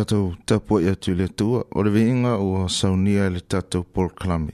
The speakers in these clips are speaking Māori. tatou tapu i atu i le atua o le inga ua saunia i le tatou polkalame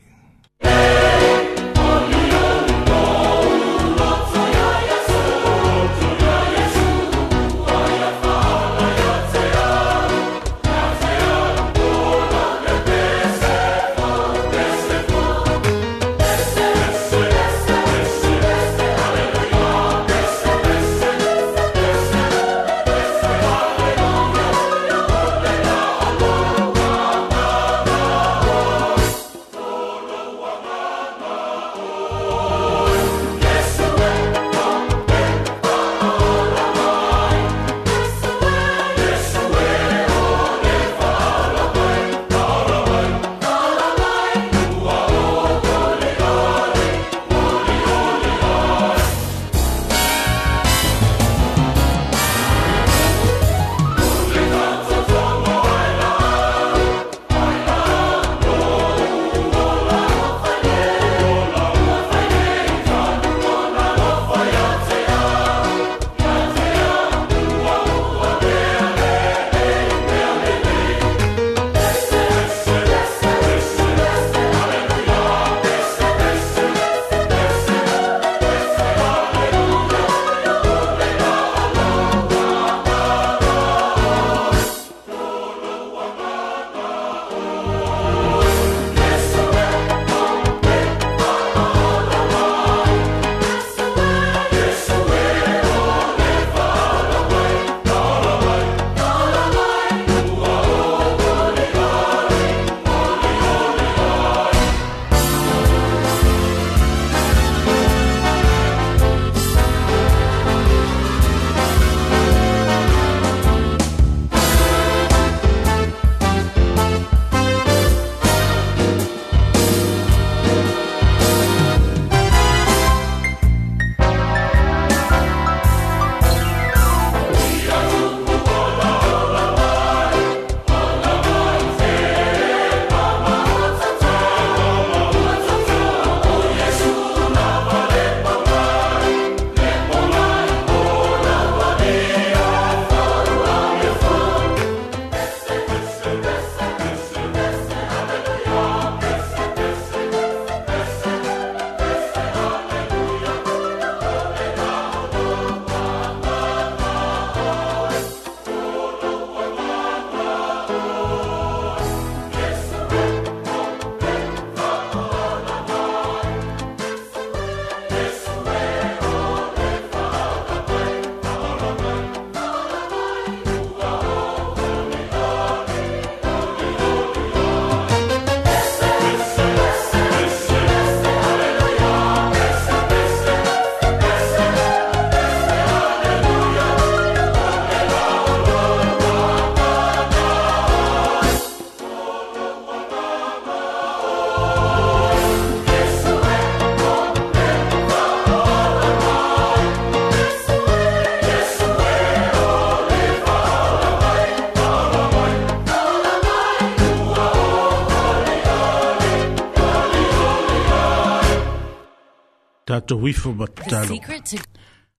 tātou wifo matatalo.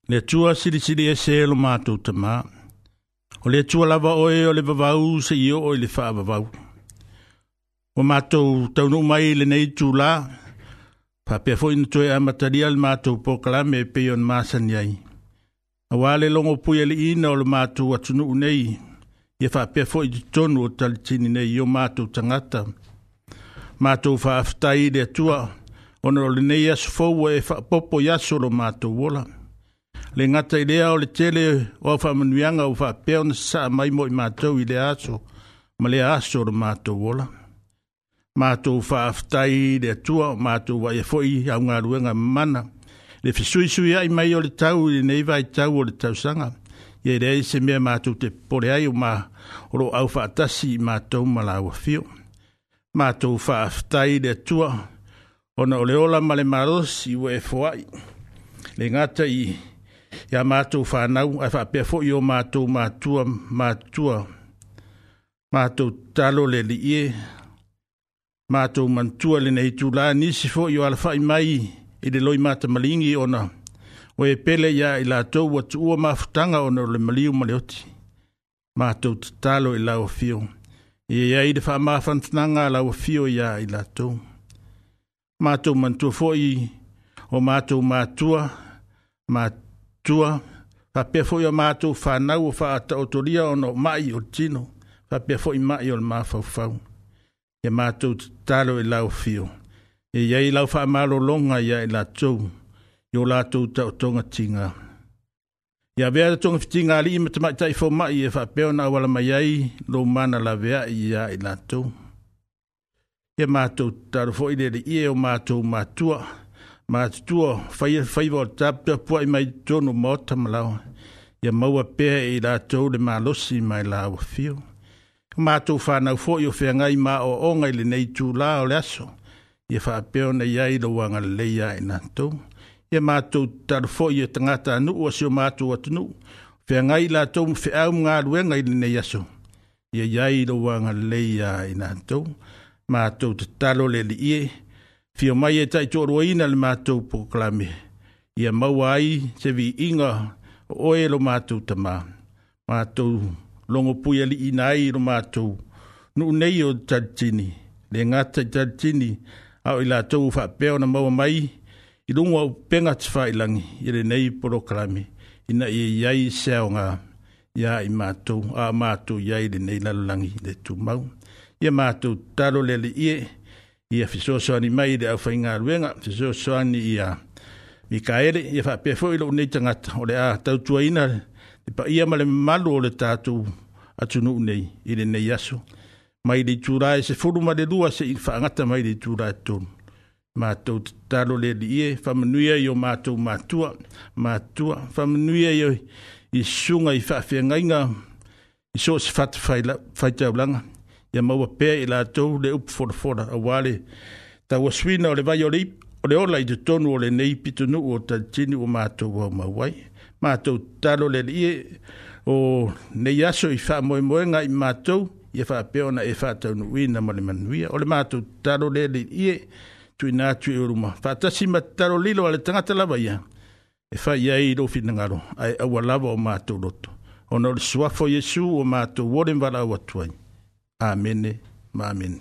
Nea tua siri siri e se elu mātou tamā. O le tua lava oe o le vavau se i o le wha vavau. O mātou taunu mai le nei tū lā. Pāpea fo ina tue amataria le mātou pōkala me peion māsani ai. A wāle longo pui ali ina o le mātou atunu unei. Ia whāpea fo i tonu o talitini nei i o mātou tangata. Mātou aftai le tua. Mātou ona o lenei aso fou e faapopo i aso lo matou ola le ngata idea lea o le tele o faamanuiaga ua faapea ona sa mai mo mato matou i le aso ma lea aso lo matou ola matou faafatai le atua o matou vaia e foʻi augaluega mamana le fesuisui ai mai o le tau i lenei vaitau o le tausaga ia i leai se mea matou te popole ai uma o loo au faatasi i matou ma lauafio matou faafatai tua atua ona e o leola ma le marosi ua e foaʻi le gata i iā matou fanau ae faapea foʻi o matou matua matua matou talo le liie matou manatua lenei tulā nisi foʻi o alafaʻi mai i le loi matamaligi ona ua e pele iā i latou ua tuua mafutaga ona o le maliu ma le oti matou tatalo i lauafio ieiai i le faamafanatanaga a lauafio iā i latou mātou mantua fōi, o mātou mātua, mātua, whapea fōi o mātou whānau o whāata o toria o no mai o tino, whapea fōi mai o le māwhau whau. E mātou tālo e lau fio. E iei lau wha amalo longa ia e la tau. I o la tau tau tonga tinga. I a vea tonga fitinga ali i matamai tai fō mai e wha peona awala mai ai lo mana la vea ia e la tau e mātou taro fo i rere i e o mātou mātua. Mātua, whai e whai wā tāpia pua i mai tōnu mōta malau. Ia maua pēha i rātou le mālosi mai lāua fio. Mātou whānau fo i o whea ngai mā o o ngai le nei tū lā o le aso. Ia wha apeo nei ai lo wanga leia i e nātou. Ia mātou taro fo i e tangata anu o si o mātou atunu. Whea ngai lātou mwhi au mga aluenga i le nei aso. Ia iai lo wanga leia i e nātou. Ia ma tau te talo le li ie. Fio mai e tai tō roina le ma tau Ia maua ai te vi inga o oe lo ma tau tama. Ma tau longo puia li inai lo ma nu nei o tatini. Le ngata i tatini au ila tau whapeo na maua mai. I lungo au penga te whailangi i le nei poklame. Ina i e iai seonga ia i mātou, a mātou iai le nei lalangi le tūmau. mau ia matou talo le aliie ia fesoasoani mai i le aufaigaluega fesoasoani ia mikaele ia faapea foʻi lou nei tagata o le a tautuaina le paia ma le mamalu o le tatou atunuu nei i lenei aso mai le itulā e sefulu ma le lua seʻi faagata mai le itulā e tolu matou tatalo le aliie faamanuia i o matou matua matua faamanuia i i suga i faafeagaiga i so o se faitaulaga fai ya mau pe i la tou up for for a wali ta waswi o le vai o le o le ola i le nei pito nu o ta tini o mātou wau mawai mātou talo le lie o nei aso i wha moe moe ngai mātou i wha peona e fa tau wi na mole manuia o le mātou talo le le lie tu i nātu i uruma e wha tasi ma talo lilo ale tangata lava ia e fa ia i rofi nangaro ai awa lava o mātou roto o nore suafo Jesu o mātou wore mwala awa amene maamini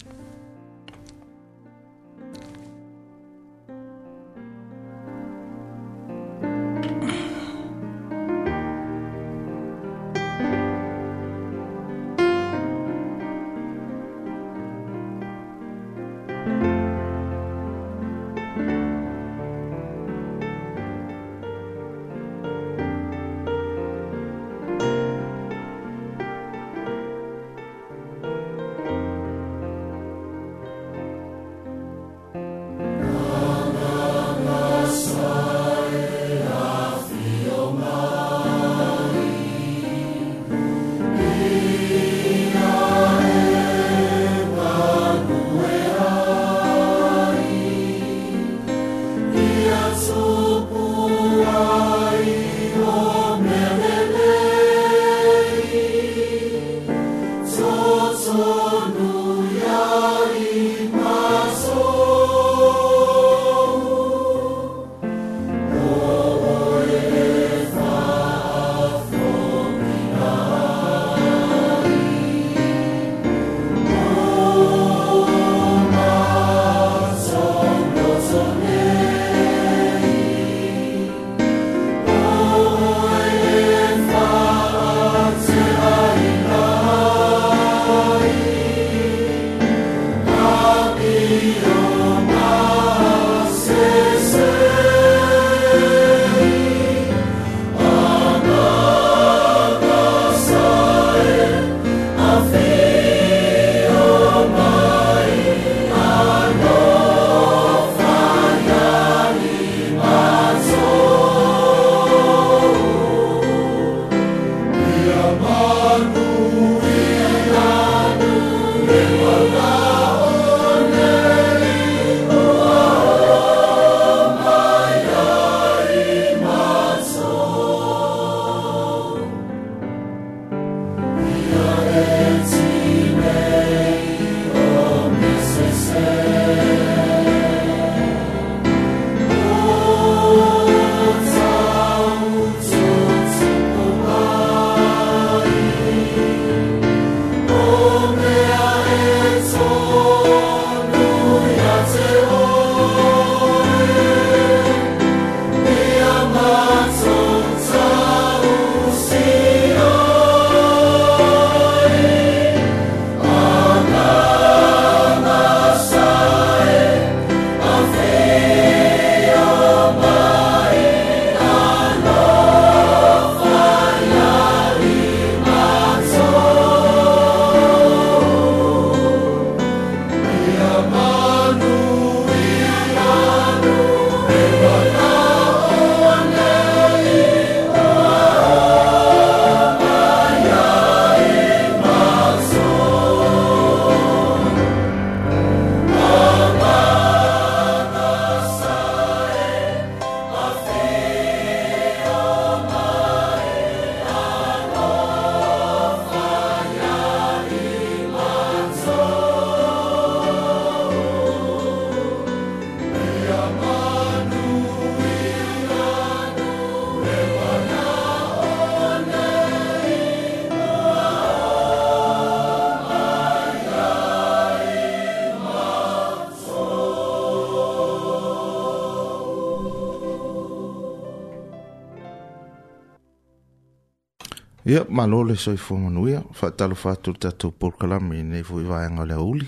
Ia, malole soi whanganuia, whaatalo whātu tātou porkalami nei fo i vāenga lea uli.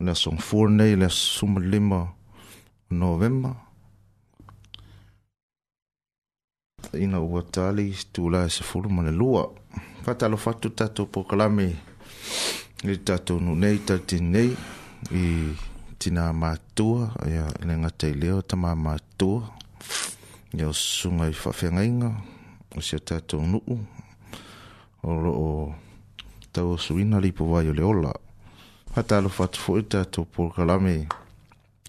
Lea song 4 nei, lea suma lima novemba. Ina ua tali, tūla e se furu mane lua. Whaatalo whātu tātou porkalami i tātou nu nei, tati nei, i tina mātua, ia ina ngatai leo, tama mātua. Ia o sunga i whawhengainga, o se tātou nuu, tau suina li po vai ole ola. Hata alo fatu fo e tātou porkalame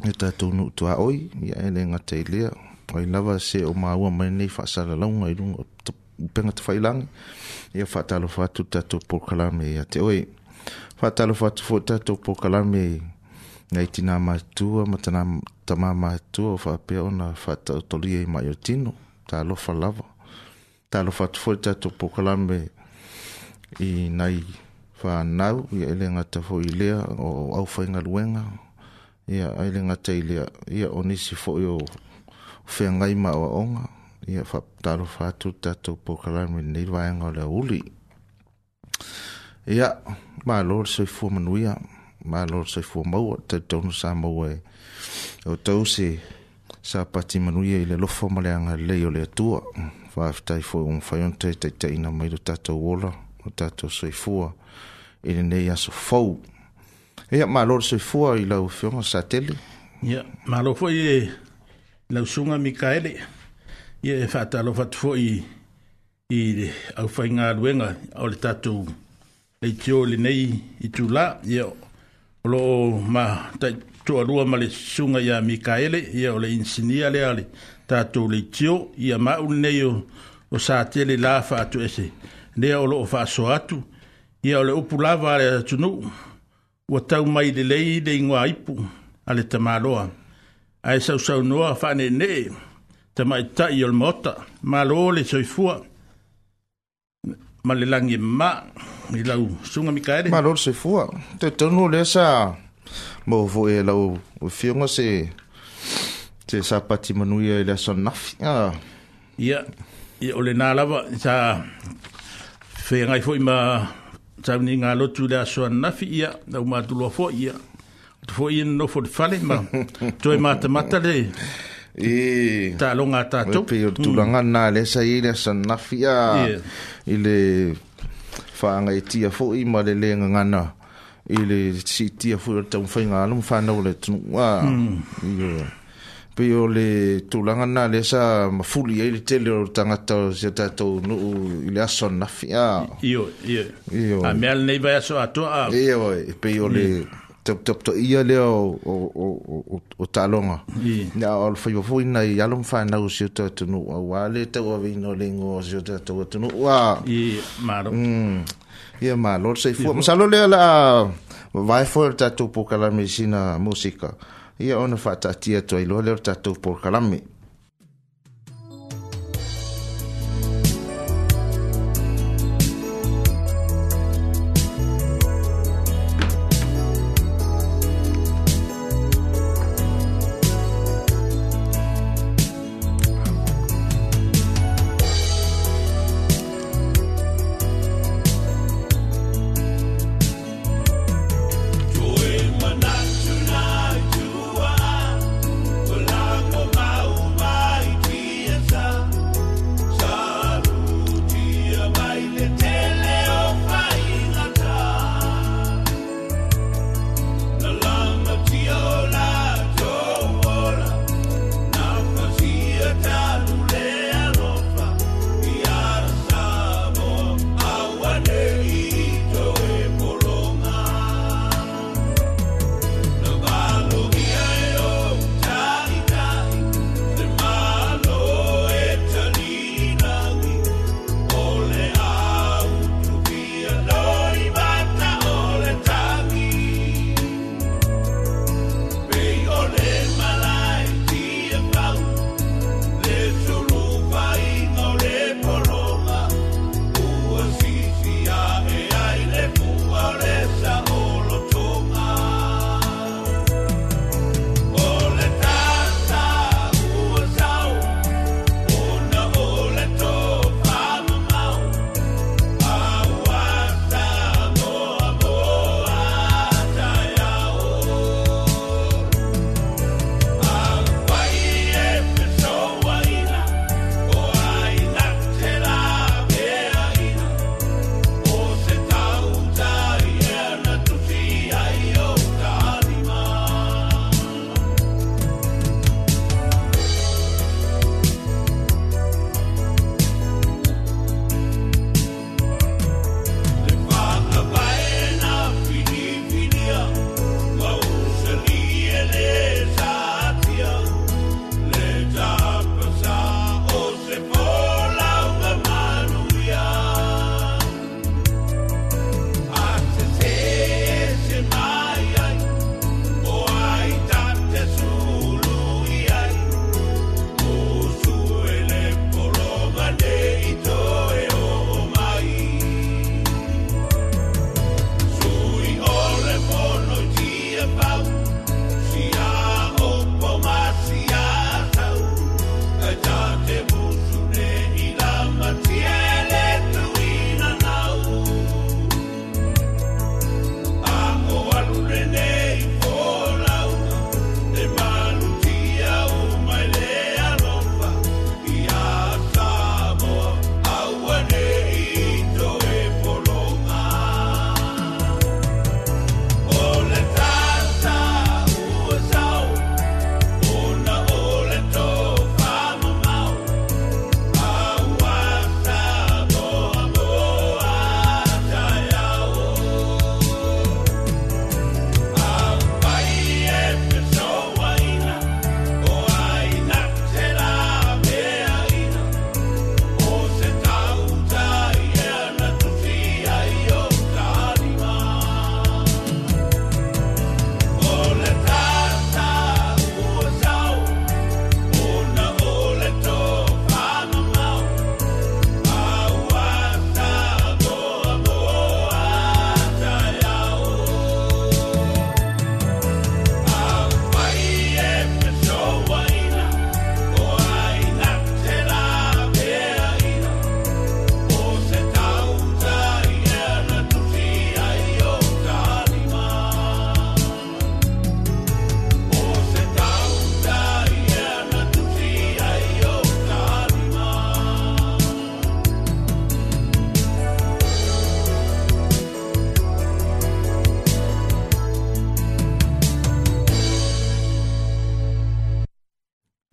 e tātou nuk tua oi, ia ele ngata i lea. Pai lava se o maua mai nei whaasara launga i runga upenga te whailangi. Ia fata alo fatu tātou porkalame ia te oi. Fata alo fatu fo e tātou porkalame ngai tina mātua ma tana tamā mātua o whapea ona fata otolia i e mai o tino. Tā lofa lava. Tā lofa tu fo e tātou porkalame i nai fanau ia e le gata foʻi lea o aufaigaluega ia ai le gata i lea ia o nisi foʻi o feagai ma aʻoaʻoga ia faatalofa atu tatou pokalami lenei vaega o le auli ia malo le soifua manuia malo le soifua maua tatitonu sa maua e, o tau se sa pati manuia i le lofa ma le agalelei o le atua faafetai foi ua um mafai ona taitaitaʻina mai lo tatou ola o tatou soifua ne le so fo e ia malo so fo i la lau feoga satele ia malo foi e lausuga mikaele ia e faatalofa atu foʻi i le aufaigaluega o le tio le nei i tulā ia o loo ma taʻitoʻalua ma le sunga ya mikaele ia o le insinia lea le tatou leitio ia maʻu lenei o satele la faatu ese lea o loo faasoa atu ia o le upu lava a le atunuu ua tau mai lelei i le igoa ipu a le tamāloa ae sausaunoa faaneenee tamaʻitaʻi o le maota mālō le soifua ma le lagi e mamā i lau suga mikaele mālō le soifua tautaunu o lea sa ma ua foʻi e lau fioga se se sa pati manuia i e le asonafi a ia ia o lenā lava sa feagai foʻi ma tau ni lotu le aso nafi ia na umatulua fo ia tu fo ia no fo fale ma toi mata mata le e ta longa ta to pe tu mm. langa na le sa i le san nafi ia i le fa nga tia fo i ma le lenga ngana i le si tia fo tau fa nga lo fa no le tu wa mm pe o le tulaga na lea sa mafuli ai le tele o tagata se tatou nuu i le aso nafi a lenei vai aso atoa ia e pei o le mm. taputaputaia lea o o taaloga na o le faivafoina i alo fanau sio tatunuu auā le tauaveina o le sio tatou atunuu a ia malo le saifua masalo lea laa vae foi o le tatou pokalamesina sina musika ia ona faataatia tua i lea o tatou polokalame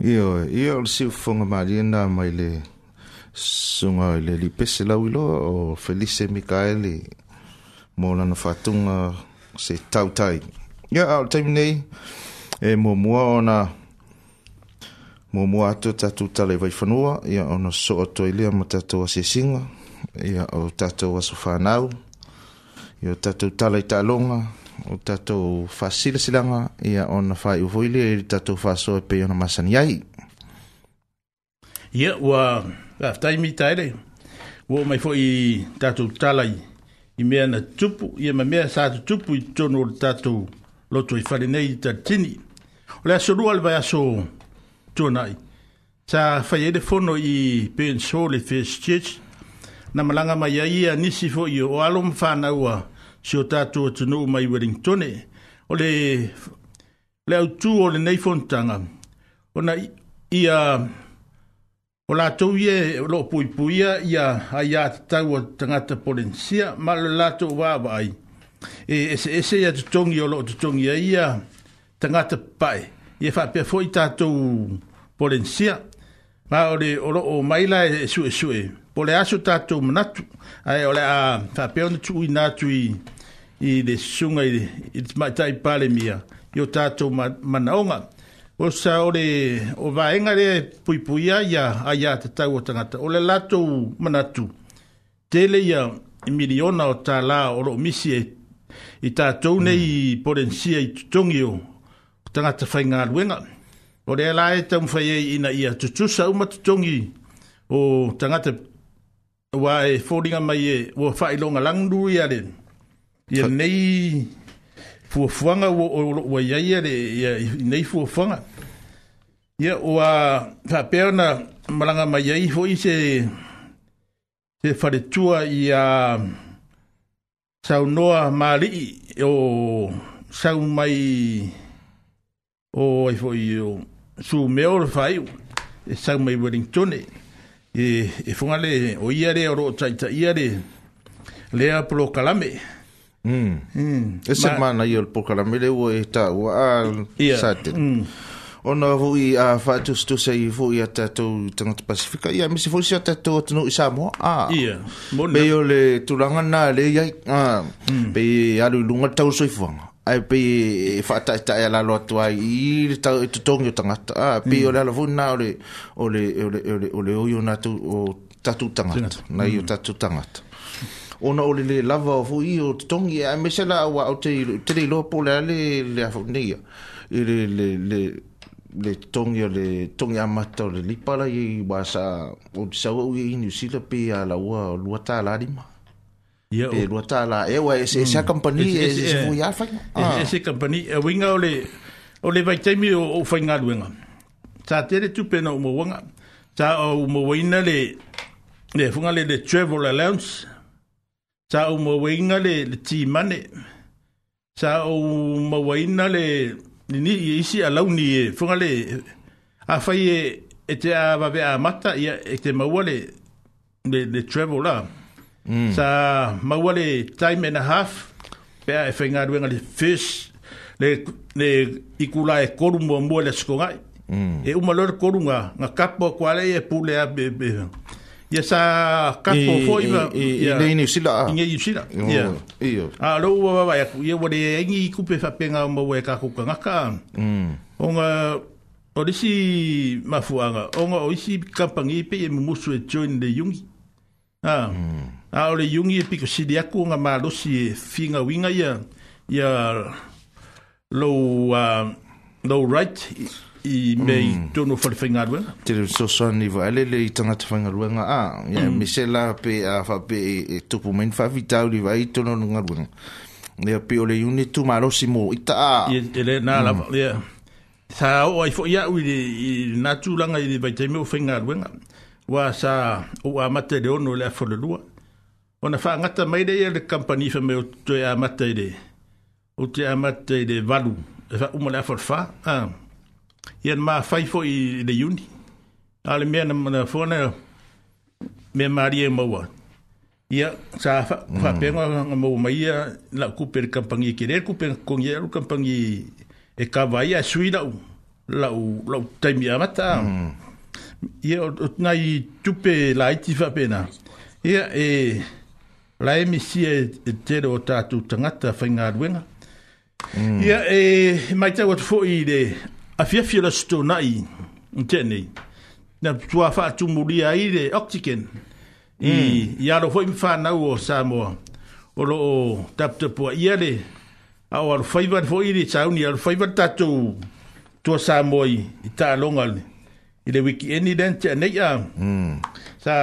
Ia, ia o le siu fonga maria nā mai le sunga i le li pese lau iloa o Felice Mikaeli mō lana whātunga se tautai. Ia, au taimi nei, e mō mua o nā mō mua atu tatu tale vai whanua, ia o nā so o toilea ma tatu a se singa, ia o tatu a so whanau, ia o tatu tale talonga, o tatou faasilasilaga ia ona faaiuvoi lea i le tatou faasoa e pei ona masani ai ia ua afataimita ele ua mai foʻi tatou talai i mea na tupu ia ma mea sa tutupu i totonu o le tatou loto i falenei i talitini o le aso lua le vaeaso tuanaʻi sa fai ai le fono i penso le first church na malaga mai ai ia nisi foʻi o alo mafanaua si o tātou atunuu mai Wellingtone, o le, le au tū o le neifontanga, o na ia, o lātou ie, lo pui puia, ia a ia tau o tangata polensia, ma le lātou wāwa ai, e ese ese ia tutongi o lo tutongi a ia, tangata pae, ia whapea fo i tātou polensia, ma o le, o lo o maila e sue sue, po le aso tātou ai ole a fa pe on tu na tu i de sunga i it's my type pale mia yo tato manaonga o sa ole o va de pui pui ya aya te tau tangata ole lato manatu tele ya miliona o tala o ro misi e, i tatou nei mm. i porensia i tutongi o tangata whaingaruenga. O rea lae tamu whaiei ina ia tutusa umatutongi o tangata Wa e fōringa mai e, ua whailonga langduri a re. Ia nei fuafuanga ua iaia re, ia nei fuafuanga. Ia ua whapea na maranga mai ai fo i se se wharetua i a saunoa marii o sau mai o e fo i o su meo le e sau mai Wellington e. e e fonga le o ia le o rota ita ia le le a pro kalame mm mm e se ma na yo pro kalame le o e ita o a yeah. sate mm. o no vu i a fa tu tu se i vu i a tato tanga te pacifica ia mi se fu si a tato o tenu isa mo a ia yeah. bon, be yo le tulanga na le ia a mm. be alu lunga tau soifuanga ai pe fa ta ta ya la lo to ai il ta to tong yo tanga ta ah, pe yo mm. la vu na ole ole ole ole ole o yo na tu o ta tu tanga na yo ta mm. tu tanga ona ole le lava vu i o tong ye ai mesela wa o te te le lo po le le le fu ni ya le le le le tong yo le tong ya ma ta le li pala i wa sa o sa o i ni si la pe ya la wa lu ta la Yeah, e lua tala, e wa, e se a e kampani, mm. e, e, e se se fuu yafai. E se kampani, ah. e winga ole, ole vai taimi o, o fai ngā luenga. Ta tere tupena umawanga, ta umawaina le, le funga le le travel allowance, ta umawaina le le tea money, ta umawaina le, ni ni isi a launi e, funga le, a fai e, e te a vave a mata, e te maua le, le, travel allowance. Mm. sa maua le time and a half pea e whainga ruenga le first le, le ikula e koru mua mua le skongai mm. e umalore koru nga nga kapo kwa le e pule a be be Ya sa kapo foi ba ya ni ni sila ni ni sila ya iyo a lo wa wa ya ye wo de ngi ku pe fa pe nga mo we ka ku ka nga ka mm onga o disi mafuanga onga o isi kampangi pe e mo so e join de yungi ah mm a ole yungi e piko sidi aku nga malosi e finga winga ia ia low uh, low right i, i mm. mei mm. tono fale fainga rua te so so ni vale le i tangata fainga rua nga a ah, yeah, mm. me pe a fa pe e, e tupu main fa vitau li vai tono nga rua nga ia pe ole yungi tu malosi mo i ta a ia e le na la mm. ia sa o ai fo ia ui i natu langa i vai teime u fainga rua nga wa sa o a mate le ono le a fole lua Ona fa ngata mai dei le company fa me to ya matai dei. O te a matai dei valu. E fa umala fa fa. Ah. Ian ma fai i le uni. Ale me na na fo na me marie mo wa. Ia sa fa fa pe nga mai ya la cooper company ki le cooper con ye lu company e, e ka vai a e suida u la u la u taimi a mata. Mm. Ia o i tupe la iti fa pena. Ia e la e misia e tere o tātou tangata whaingā ruenga. Mm. Ia e mai tau atu fōi re a fiafira sto nai un tēnei. Nā tua whātu muria i re mm. Octiken i, aro fōi mwhānau o Samoa. O lo o taptapua ia re a o aro whaivar fōi re tauni aro whaivar tātou tua Samoa i, i tā longa le. I wiki eni dente a neia. Mm. Sa...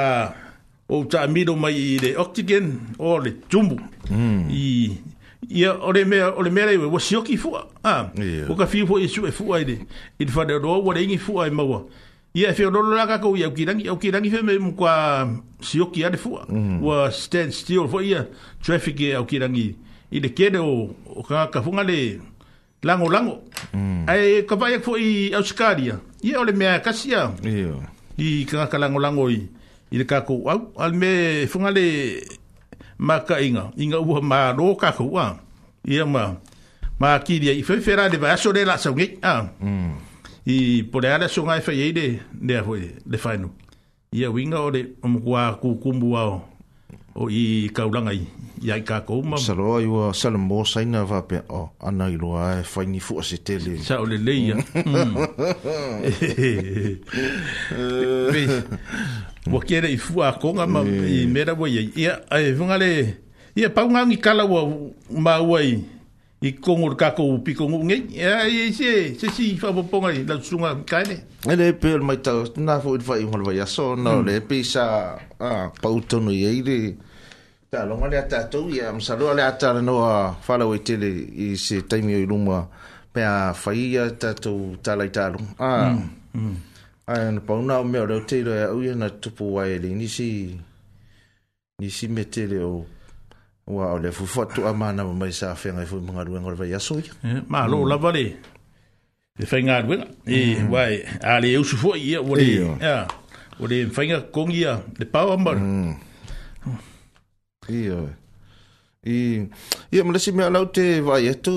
o ta miro mai i le oxygen o le tumbu mm. i ia o le mea o le mea iwe wa sioki fua a o ka fi fo i su e fua i le i le fadeo doa wa reingi fua i maua ia e feololo la kakou ia ukilangi aukilangi fe me mukua sioki a le fua ua stand still fo ia traffic e aukilangi i le kele o kagafuga le lagolago ae ka vaaiaki foʻi auskalia ia o le mea kasi a i kagaka lango i i le kākou au, al me whungale maka inga, inga ua mā rō kākou a, ia mā, mā kiria, i whewhera le vai aso re la sa ngek a, mm. i pore ala so ngai e whai eire, le a hoi, e, le whainu, ia winga o le omkua kukumbu ao, o i kaulanga i, ia i kākou mā. Saroa i ua salambo saina vāpe, o, ana i roa e whaini fua se tele. Sa o le leia. Mm. Eh. wa mm. kere i fua konga ma i mera wa ia ia ai vunga le ia pa nga ngikala wa ma wa i i kongor ka ko pi ko nge ia i se se si fa po ponga la sunga ka ne ele pe ma ta na fo i fa i mal vaya so na le pe sa a pa uto no ye ile ta lo ngale ta to ia m salo ale ata no a fa la i se taimi i luma pe a fa ia ta to ta la ta lo ai na pauna o mea o leo teilo e au ia na tupu wai li nisi nisi me te leo ua o le fufotu a mana ma mai sa fenga i fui mga ruenga le vai aso ia ma lo lava le le fenga ruenga e wai a le eu sufo ia o le ia o le fenga kong ia le pau ambar ia ia ia ma lesi mea lau te vai eto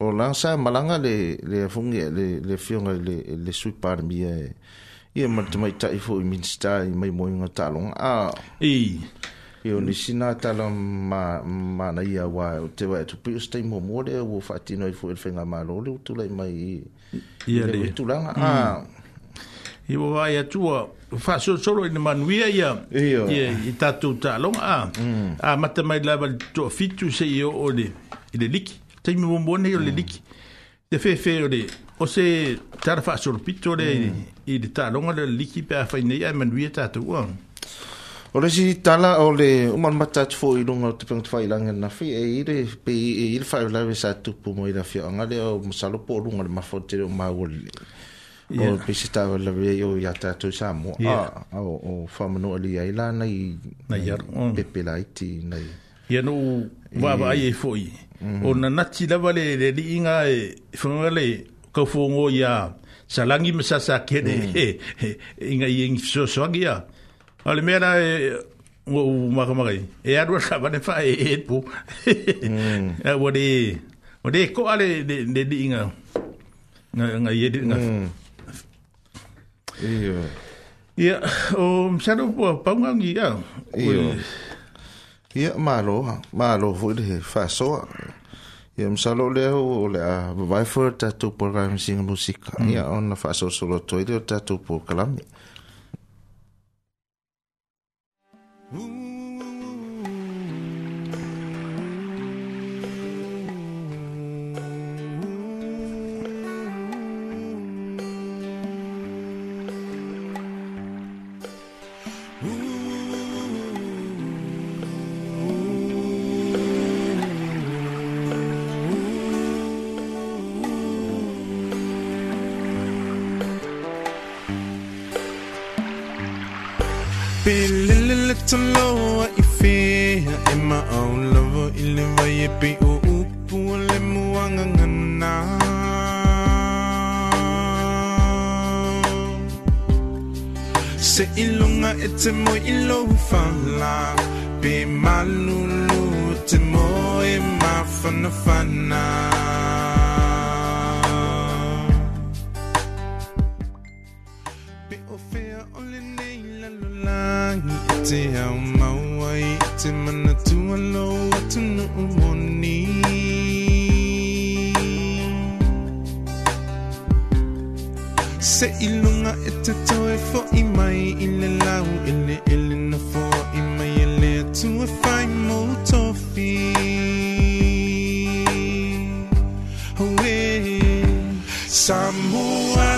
o lansa malanga le le fungi le le fiona le le sui par mi e e ma te mai tai fo minsta i mai mo ngā talong a i e o nisi nā tala ma ma na ia wa o te wai tupi o stai mo mōre o whaati noi fo e whenga mā rōle o tūlai mai i i a le a i o wai atua whaso solo i ne manuia ia i i tatou talong a mm. a mata mai lawa tō fitu se i o o le i le liki taimi bombone o le liki te fefe o le o se tara faasolopito le i le taaloga le liki pe afai nei ae manuia tatou a o le si tala o le umalumata atu foʻi luga o te pegata faailaga lana fai e i le pei i le faaiolaue sa tupu mo i le afiaaga lea o masalopo o luga le mafa o tele o maua lelei o pei se taaualawe ai o iā tatou sa moa o faamanoa li ai la nai pepelaiti nai ia nou vaavaai ai foʻi Mm-hmm. o na ti lava le le liiga e faaga le kaufogo ia salagi ma sasakele mm-hmm. e iga iegi fesoasoagi a a le mea la e ua u makamakai e alua lava le faa e epu mm. ua le ua le ko'a le le liiga ga ie liiga mm. ia o masalo pua paugagia Ya malo ha, malo fu de faso. Ia ha. msalo le o le a vaifo tatu program sing musika. Ia hmm. ya, on faso solo toi de tatu program. Mm. Ilan vaya pay mo ang anganaw Sa mo ilaw fala Be maluluti mo e mafanafana Be ofea olin lulangi Se ilunga ete toe fo i mai i le lau ele ele na fo i mai ele tu e fai mo tofi Samoa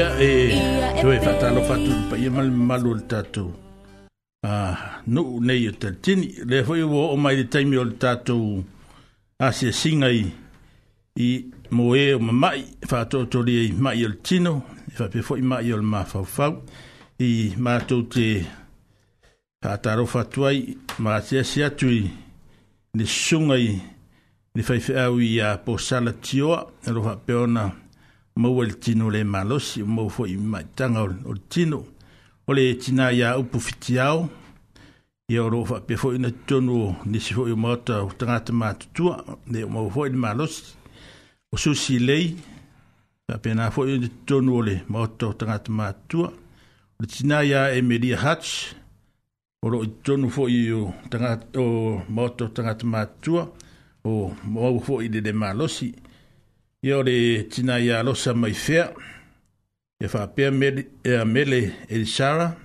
ia e toe fatalo fatto pa ia mal mal ul tatu a no ne yo tatini le foi ah, wo o mai time ul tatu a se singa i i moe o mai fa to li mai ul tino fa pe foi mai ul ma fa fa i ma to te fatalo fatu ai ma se se atu i ni sunga i ni fai fai a po sala tio e lo fa peona maua tino le malosi o mau foi maitaga o le tino o le tinā iā upu fitiao i o loo faapea foʻi ona totonu o nisi foʻi o maota o tagata matutua le o mau foʻi le malosi o susi lei faapena foʻi ona totonu o le maota e o tagata matutua o le tinā iā emelia hatch o loo i totonu foʻi o maota o tagata matutua o maua foʻi le le malosi ia o ya tina ia alosa mai fea ia faapea ea mele elisara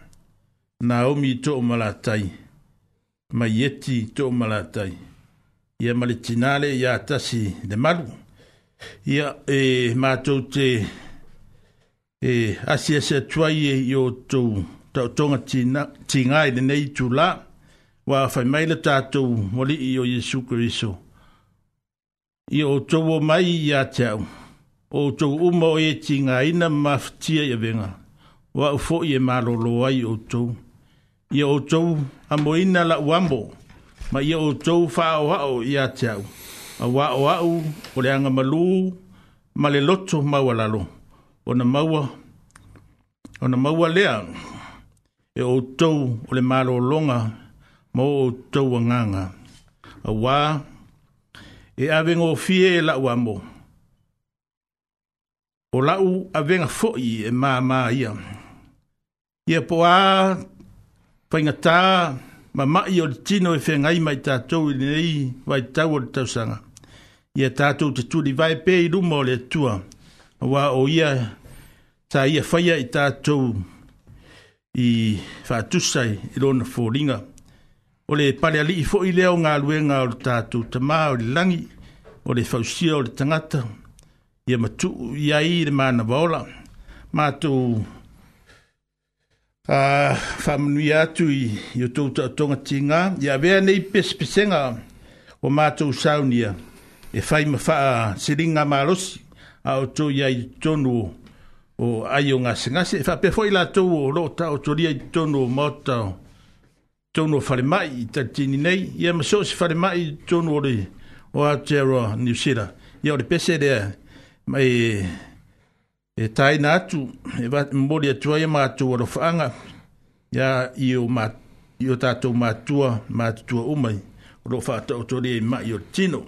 na omi i toʻo malatai mai eti i toʻo malatai ia ma le tasi le malu Ya e matou te e asi ese tuai e to outou taʻotoga tigā i e lenei tulā ua faimai le tatou molii o iesu keriso i o tau o mai i a te au. O tau uma o e ti ngā ina mawhitia i venga. Wa u fo i e malolo ai o tau. I o tau a ina la uambo. Ma i o tau wha o hao i a te au. A wa o au o le anga malu ma le loto maua lalo. O na maua, o na maua lea. E o tau o le malolonga mo o tau a nganga. A waa e avengo fie la ua mo. O lau avenga foi e mā mā ia. Ia po a whaingatā ma mai o le tino e whengai mai tātou i nei vai tau o le tausanga. Ia tātou te tūri vai pē i rumo le tua. Wa o ia tā ia whaia i tātou i whātusai i rona fōringa o le pale ali fo i leo ngā luenga o le tātou tamā o le langi, o le fausia o le tangata, i a matu i a i le māna waola, mātou a whamanui atu i, i o tōta o tonga tīngā, i a vea nei pespesenga o mātou saunia, e whai ma siringa seringa mārosi, a o tō i a i tonu o ai o ngā sengase, e wha pefoi lātou o lo tau toria i tonu o mātou, tono fare mai ta tini nei ia ma so si fare mai tono ori o a ni sira ia ori pese de e e mai e tai na tu e va mbodi atu ia ma tu ro fanga ya io ma io ta tu ma tu ma tu o mai ro o tori mai io tino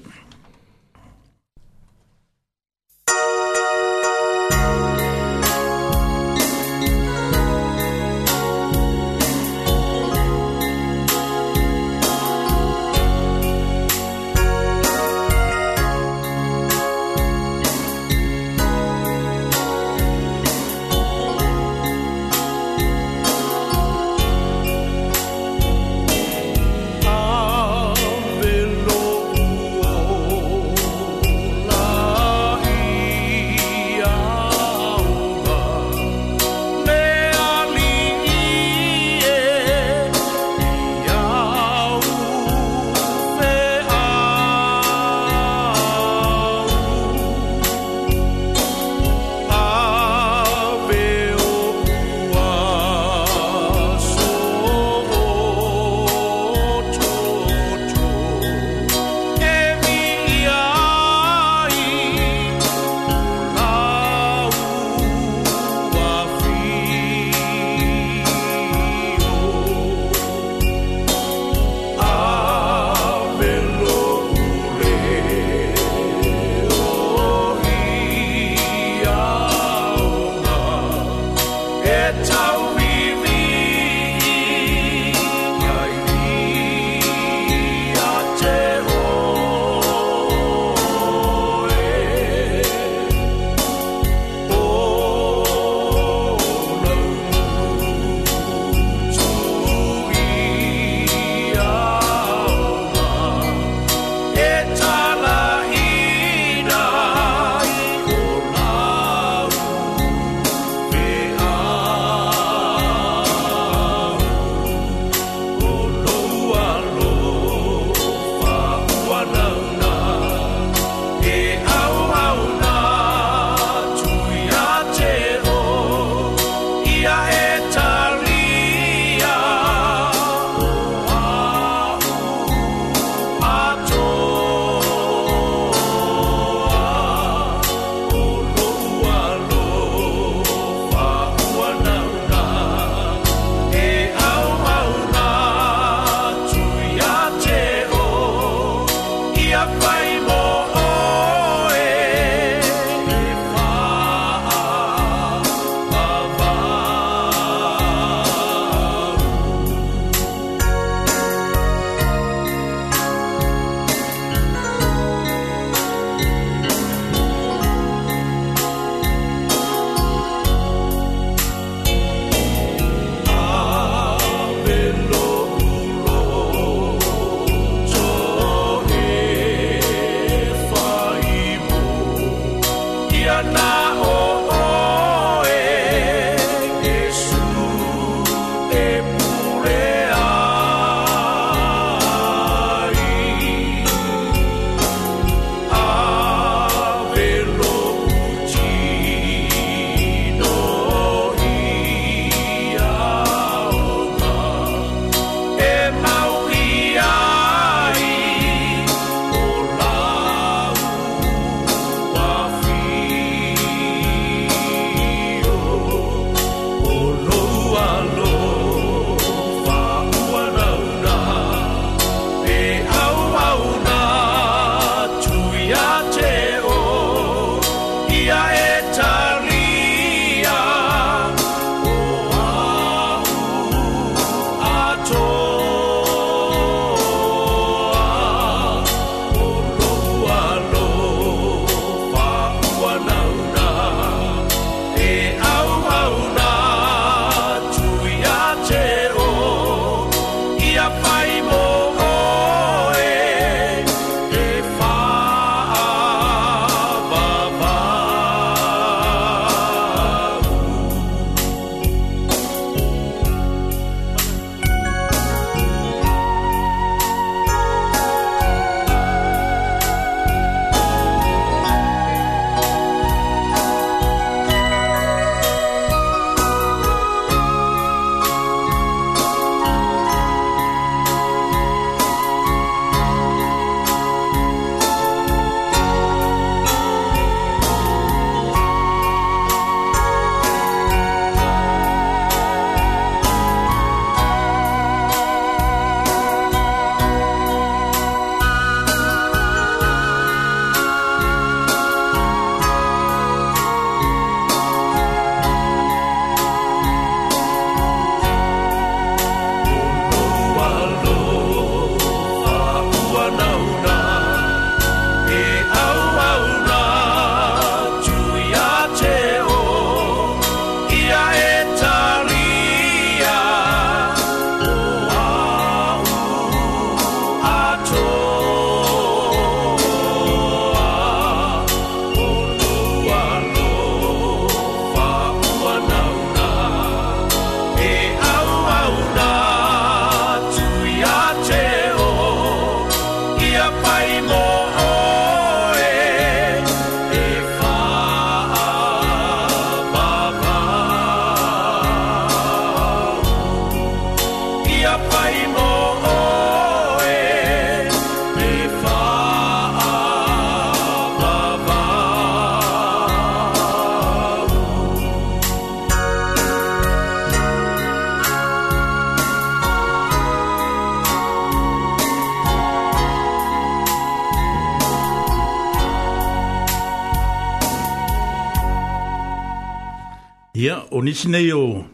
nisi nei o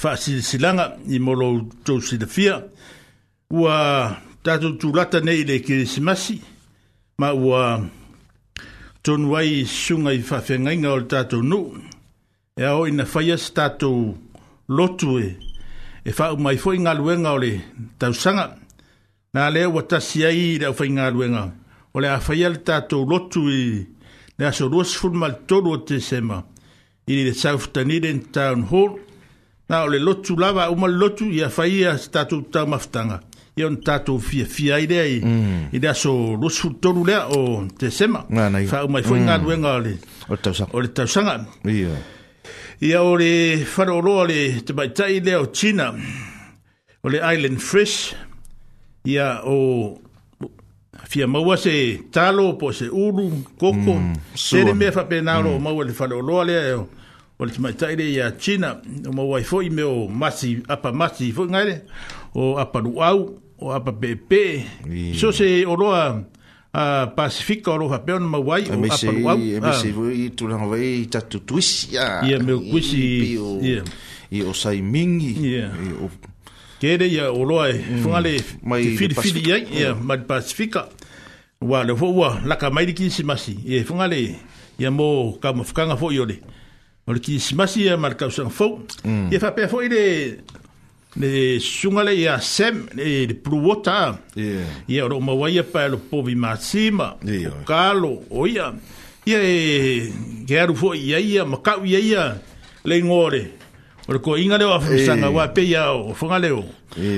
whaasirisilanga i molo tau sirafia. Ua tātou tūlata nei le kirisimasi, ma ua tonu ai sunga i whawhengainga o le tātou nu. E ao ina whaias tātou lotu e, e wha umai fwoi ngā luenga o le tausanga. Nā lea ua tasi ai i rau whai luenga. O le a whaia le tātou lotu i le aso ruas fulma tolu o te semaa ili le South Dunedin Town Hall. Na ole lotu lava, uma lotu, ia whai ia tātou tau maftanga. Ia on tātou fia fia i mm. i, i rea so rosu tolu lea o te sema. Nā nai. Whā umai fwai mm. ngā o le tausanga. O le tausanga. Ia. Ia o le le te baitai lea o China, o le Island Fresh, ia o fia maua se talo po se uru koko sere mm. mea fa pe nalo mm. maua le fa lo lo o le tamaitaʻile a china o mauai foʻi me o masi apa masi foʻi gaile o apa luʻau o apa peepee yeah. so se oloa a uh, pasifika oro hape ona mawai o apa luau amese uh, foi tulanga vai tatu tuisi ya yeah. ya meu kuisi ya i o sai mingi ya yeah. kere ya oroa e mm. fungale mai fili fili ya ya mm. mai pasifika wa le fuwa laka mai di kisi masi ya fungale ya mo kamufukanga fuyo le ya o le kilisimasi e mm. ia ma le kausaga fou ia faapea foʻi le le susuga lei a sam le pluota ia o loo maua ia pae lo povi masima o kalo o ia e ke alu foʻi ia ia ma kau ia ia le igole o le koʻiga leo a faasaga uapeia o fagaleo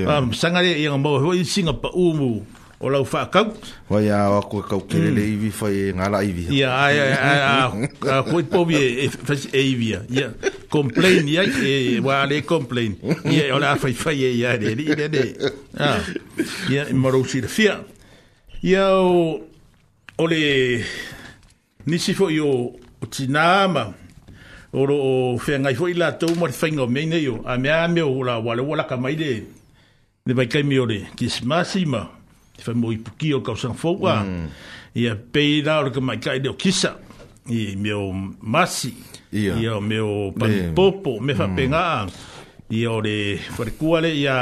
a masaga um, lea ia ga maua singa pa umu o lau fa e kau wa ya wa ko ka ke le i vi fa e ngala i vi ya ai ai ai a ko po vi e fa e vi ya e complain ya e wa le complain ya o la fa fa ye ya de de de ya ya maro si de fia ya o o le ni si fo yo o tinama o lo fe ngai fo ila to mo fa ngo me ne yo a me a me o la wa le wa la ka mai de de mai kai mi o le kismasima ma te whai mōi puki o kau sang fōua. Mm. Ia pēnā o reka mai kai leo kisa i meo masi, yeah. i o meo panipopo, me wha pēngā, mm. i o re wharekuare i a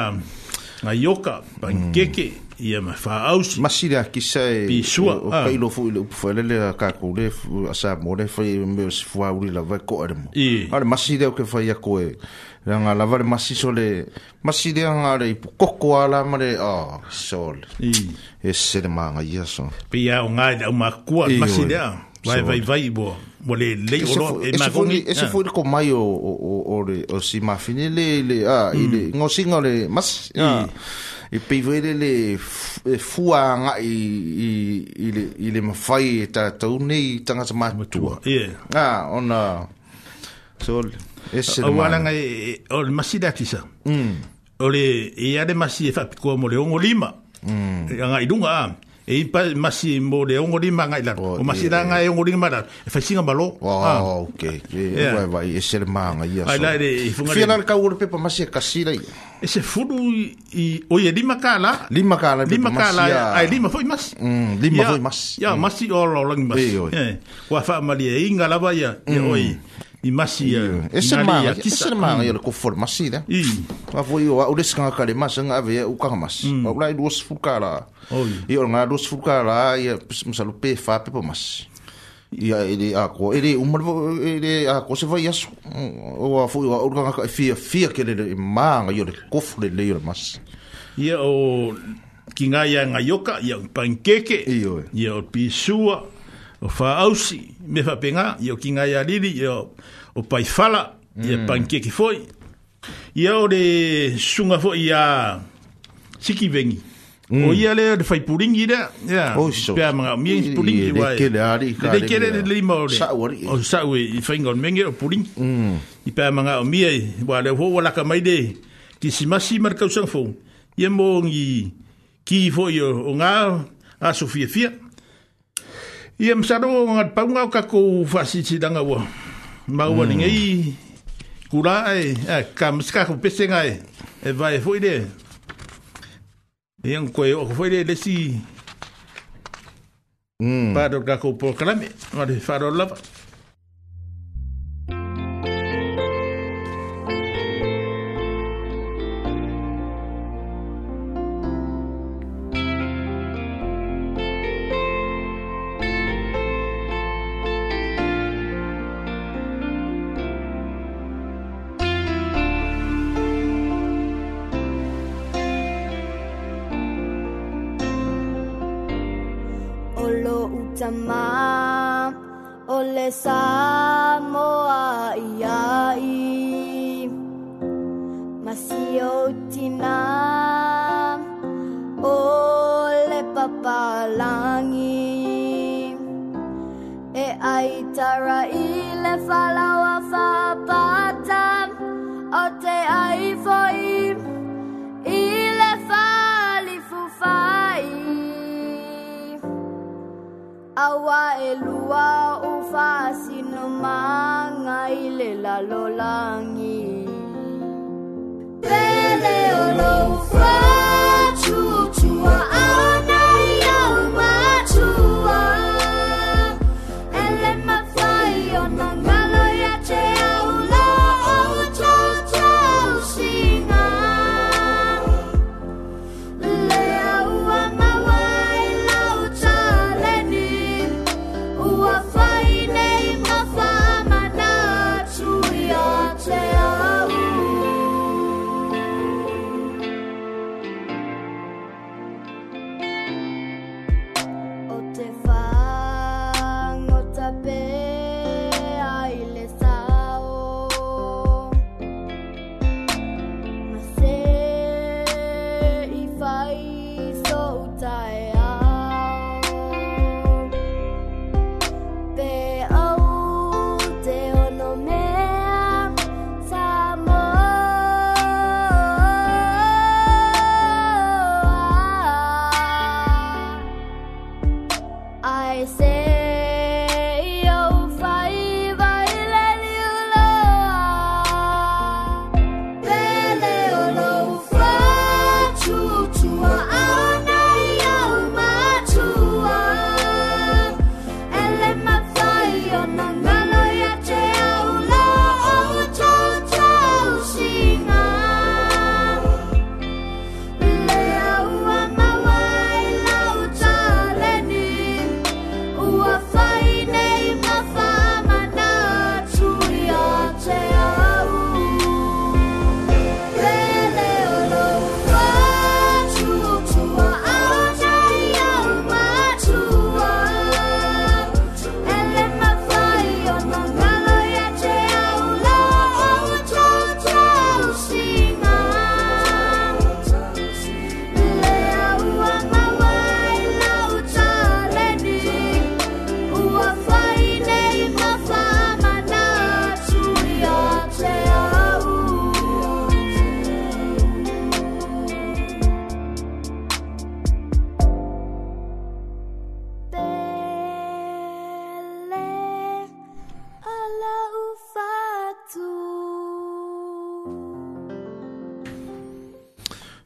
ngayoka, pankeke, mm. Ia mai wha ausi. Masi rea kisa e... Pisua. O kai lofu i le upuwhaere le a kako le a sa mo le fai me o si fua uri la vai ko ere mo. Ia. Ale masi rea o ke fai a ko e nga la vale masi sole masi de nga le koko ala mare a ah, sole i esse de manga yeso pia o nga da uma kua masi de ah. vai vai vai bo mole le oro e magoni esse ah. foi de comai o o o o si ma fini le le a ile mm. ngo singole mas i e pivere le fua nga i i i le mafai ta e tau nei tanga sa matua ah ona sol ese o wala ngai o masi da kisa mm ole e ya de er masi fa pitko mo le ongo lima mm nga idunga e pa masi mo le ongo lima ngai la o masi da ngai ongo lima da fa singa balo oh okay e wa e ser ma nga ya so ai la de fina ka ur pe pa masi ka si la ese fudu i o ye lima kala lima kala lima kala ai lima foi mas mm lima foi mas ya mm. masi o lo lo mas e wa fa ma le inga la ba ya e oi i masi ia ese maga ese maga ia le kofole masi ia afoi o a'u lesi kagaka le masi aga avea ukaga masi au lai lua sefulu kālā ia o lagā lua sefulu kālā ia masalo pe fāpepa masi ia ele ako ele uma ele ako se vai as o a foi o fia fia ke le manga yo le kofre le yo mas ia o kinga ya oh, nga yoka ya ia ia pisua o fa ausi me fa penga yo kinga ya lili yo o pai fala mm. ye panke ki foi ia o de sunga fo ia siki vengi mm. o ia le de fai puringi da ya yeah. o pe ma mi puringi wa de kele ari ka de kele de lima o de o sa we i fingon mengi o puringi mm. i pe ma mi wa le ho wala ka mai de ki simasi masi mar ka sang fo ye mo ngi ki fo yo o nga a sofia fia, fia. Ia msaro o ngat paunga mm. ka kako fasiti danga ua. Ma ua ni ngai kura e, e ka msika ko pese ngai e vai foile. E Iang koe o foile lesi. Mm. Pado kako po kalame. Ngare faro lapa.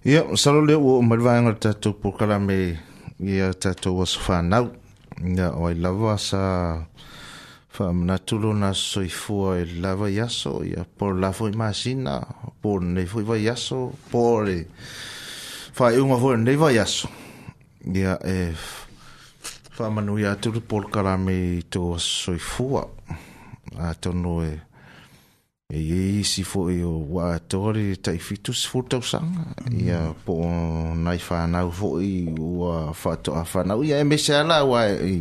ia salo lea ua umalivaega le tatou pukalame ia tatou aso fanau ia o ai lava sa faamanatu lona soifua e lava i aso ia pola foi masina polonei foi vai aso po le faaiʻuga foi lenei vai aso ia e faamanuia atu le polokalame i tou aso soifua atonu e e iai isi foʻi o vaatoa le taifitu sefulu tausaga mm. ia po nai fanau foʻi ua faatoʻa fanau ia e mese ala ua i,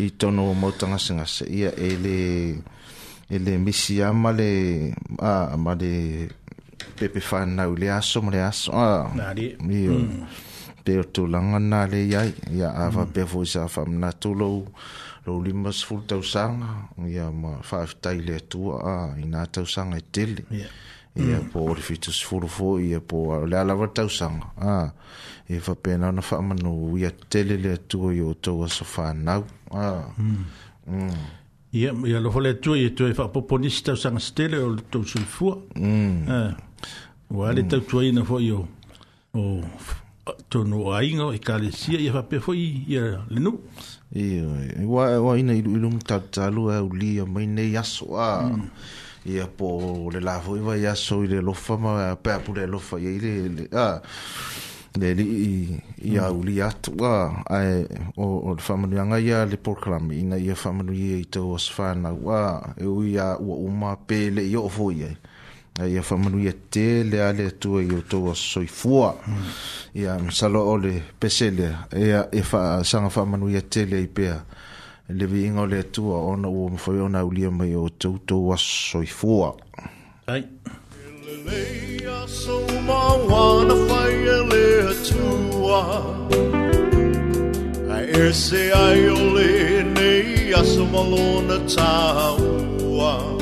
i tono mau tagasagasa ia e le e le misi a ma le a ma le pepe fanau le aso ma le aso a ia pe o mm. tulaga na le iai ia avapea mm. foʻi sa faamanatu lou lou lima sefulu tausaga ia ma faafetai le atua a inā tausaga e tele ia mm. po o le fitusefulu foʻi ia po o le a lava le tausaga a ia faapena ona faamanū ia tele le atua i o tou aso fanau a mm. Mm. ia ia lofo le atua ia toe faapoponisi tausaga se tele o le tausulifua ua le tautuaina foʻi o tonu a inga e kare e i hape fwoi i le nu. I wa ina ilu ilu mtatalu a uli a mai nei aso a mm. i a po le lafo iwa e i aso i le lofa ma a pe apu lo lofa i le le a le li i i mm. a uli atu a a e o le whamanu anga i a le porklami ina i a ia i e i tau asfana e a e uia a uma pe le i o fwoi i ia whamanui e te le ale tua i o tau a soifua ia msalo o le pesele ia e wha sanga whamanui e te le i pea le vi ingo le tua ona ua mwhai ona ulia mai o tau tau a soifua ai Leia so ma wana whai e le tua A e se ai o le nei aso malona tāua Leia so ma wana whai e le tua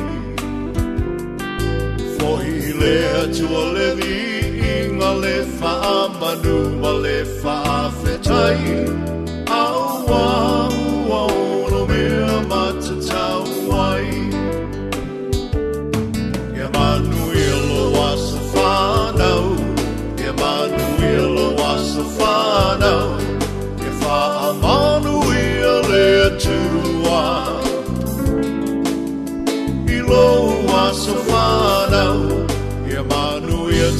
hoi lea tua levi inga le wha a manua le wha a whetai au au au no mea mata tau ai Emmanuel o asa whanau Emmanuel o asa whanau E wha a manuia lea tua I loa so whanau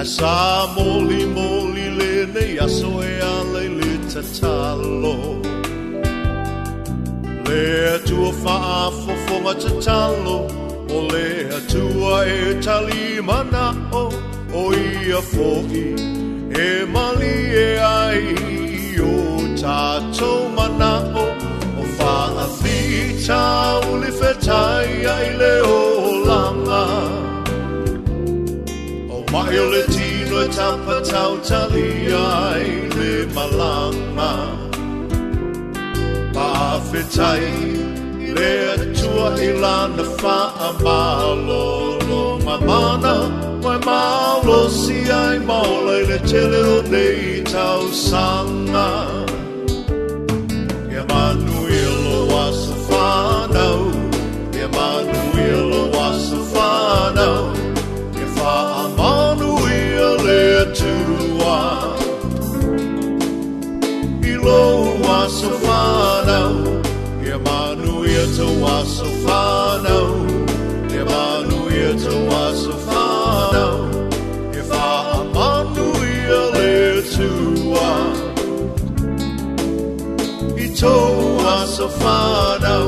I saw moli moli le ne yaso e ale le talo Le tu fa fo fo ma talo O le tu e tali mana o o ia fo i e mali e ai o tatou mana o o fa a o le fetai ai le o. Mailetino tapatau talia le malama pa Pafetai le tua ilana fa amalo lo mamana Mai malo si ai maula le tele o nei tau sanga Emmanuel was a fanau Emanuel was a fanau Tawasufano, Emmanuel Tawasufano, Emmanuel Tawasufano, if I Emmanuel Etua, Itawasufano.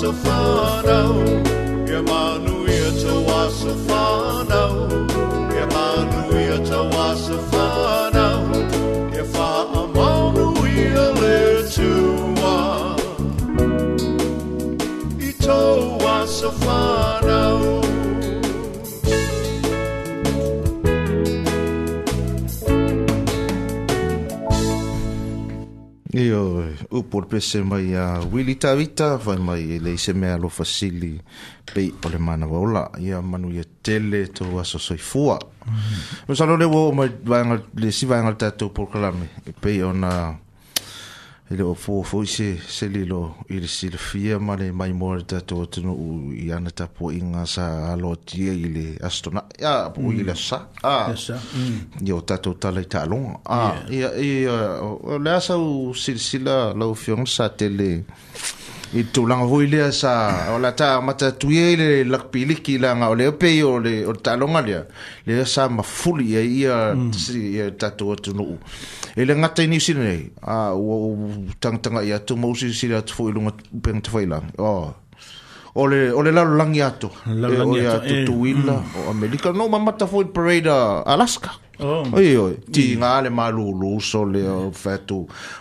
so far out. pulepese mai a uili tavita fai mai le ise mea lo fasili pei o le mana waola ia manu ia tele tou aso soifua ma mm-hmm. salo le ua o mai le si vaegal tatou polokalame e pei ona ele o oh, fo fo se se le lo i sil fia ma le mai mor da to tunu u i ana ta po inga sa alo tie i astona ya po ah le sa mm. a i o tato tala i talo a i i le asa u silsila lau fion sa tele i tulaga fui lea sa o lah le tagamatatuia ai le lakapiliki laga o le pei o le taloga lea lea sa mafuli ai ia ia tatou atunuu i le gata i niusina nei a ua u tagatagai atu ma usi sile atu foʻi luga pega tafailaga o o le o le lalolagi atu e o ia tutuila eh, hmm. o amelika no mamata foi parade alaska Oh. Oi oi, ti mm. ngā le malulu mm. so le o fetu,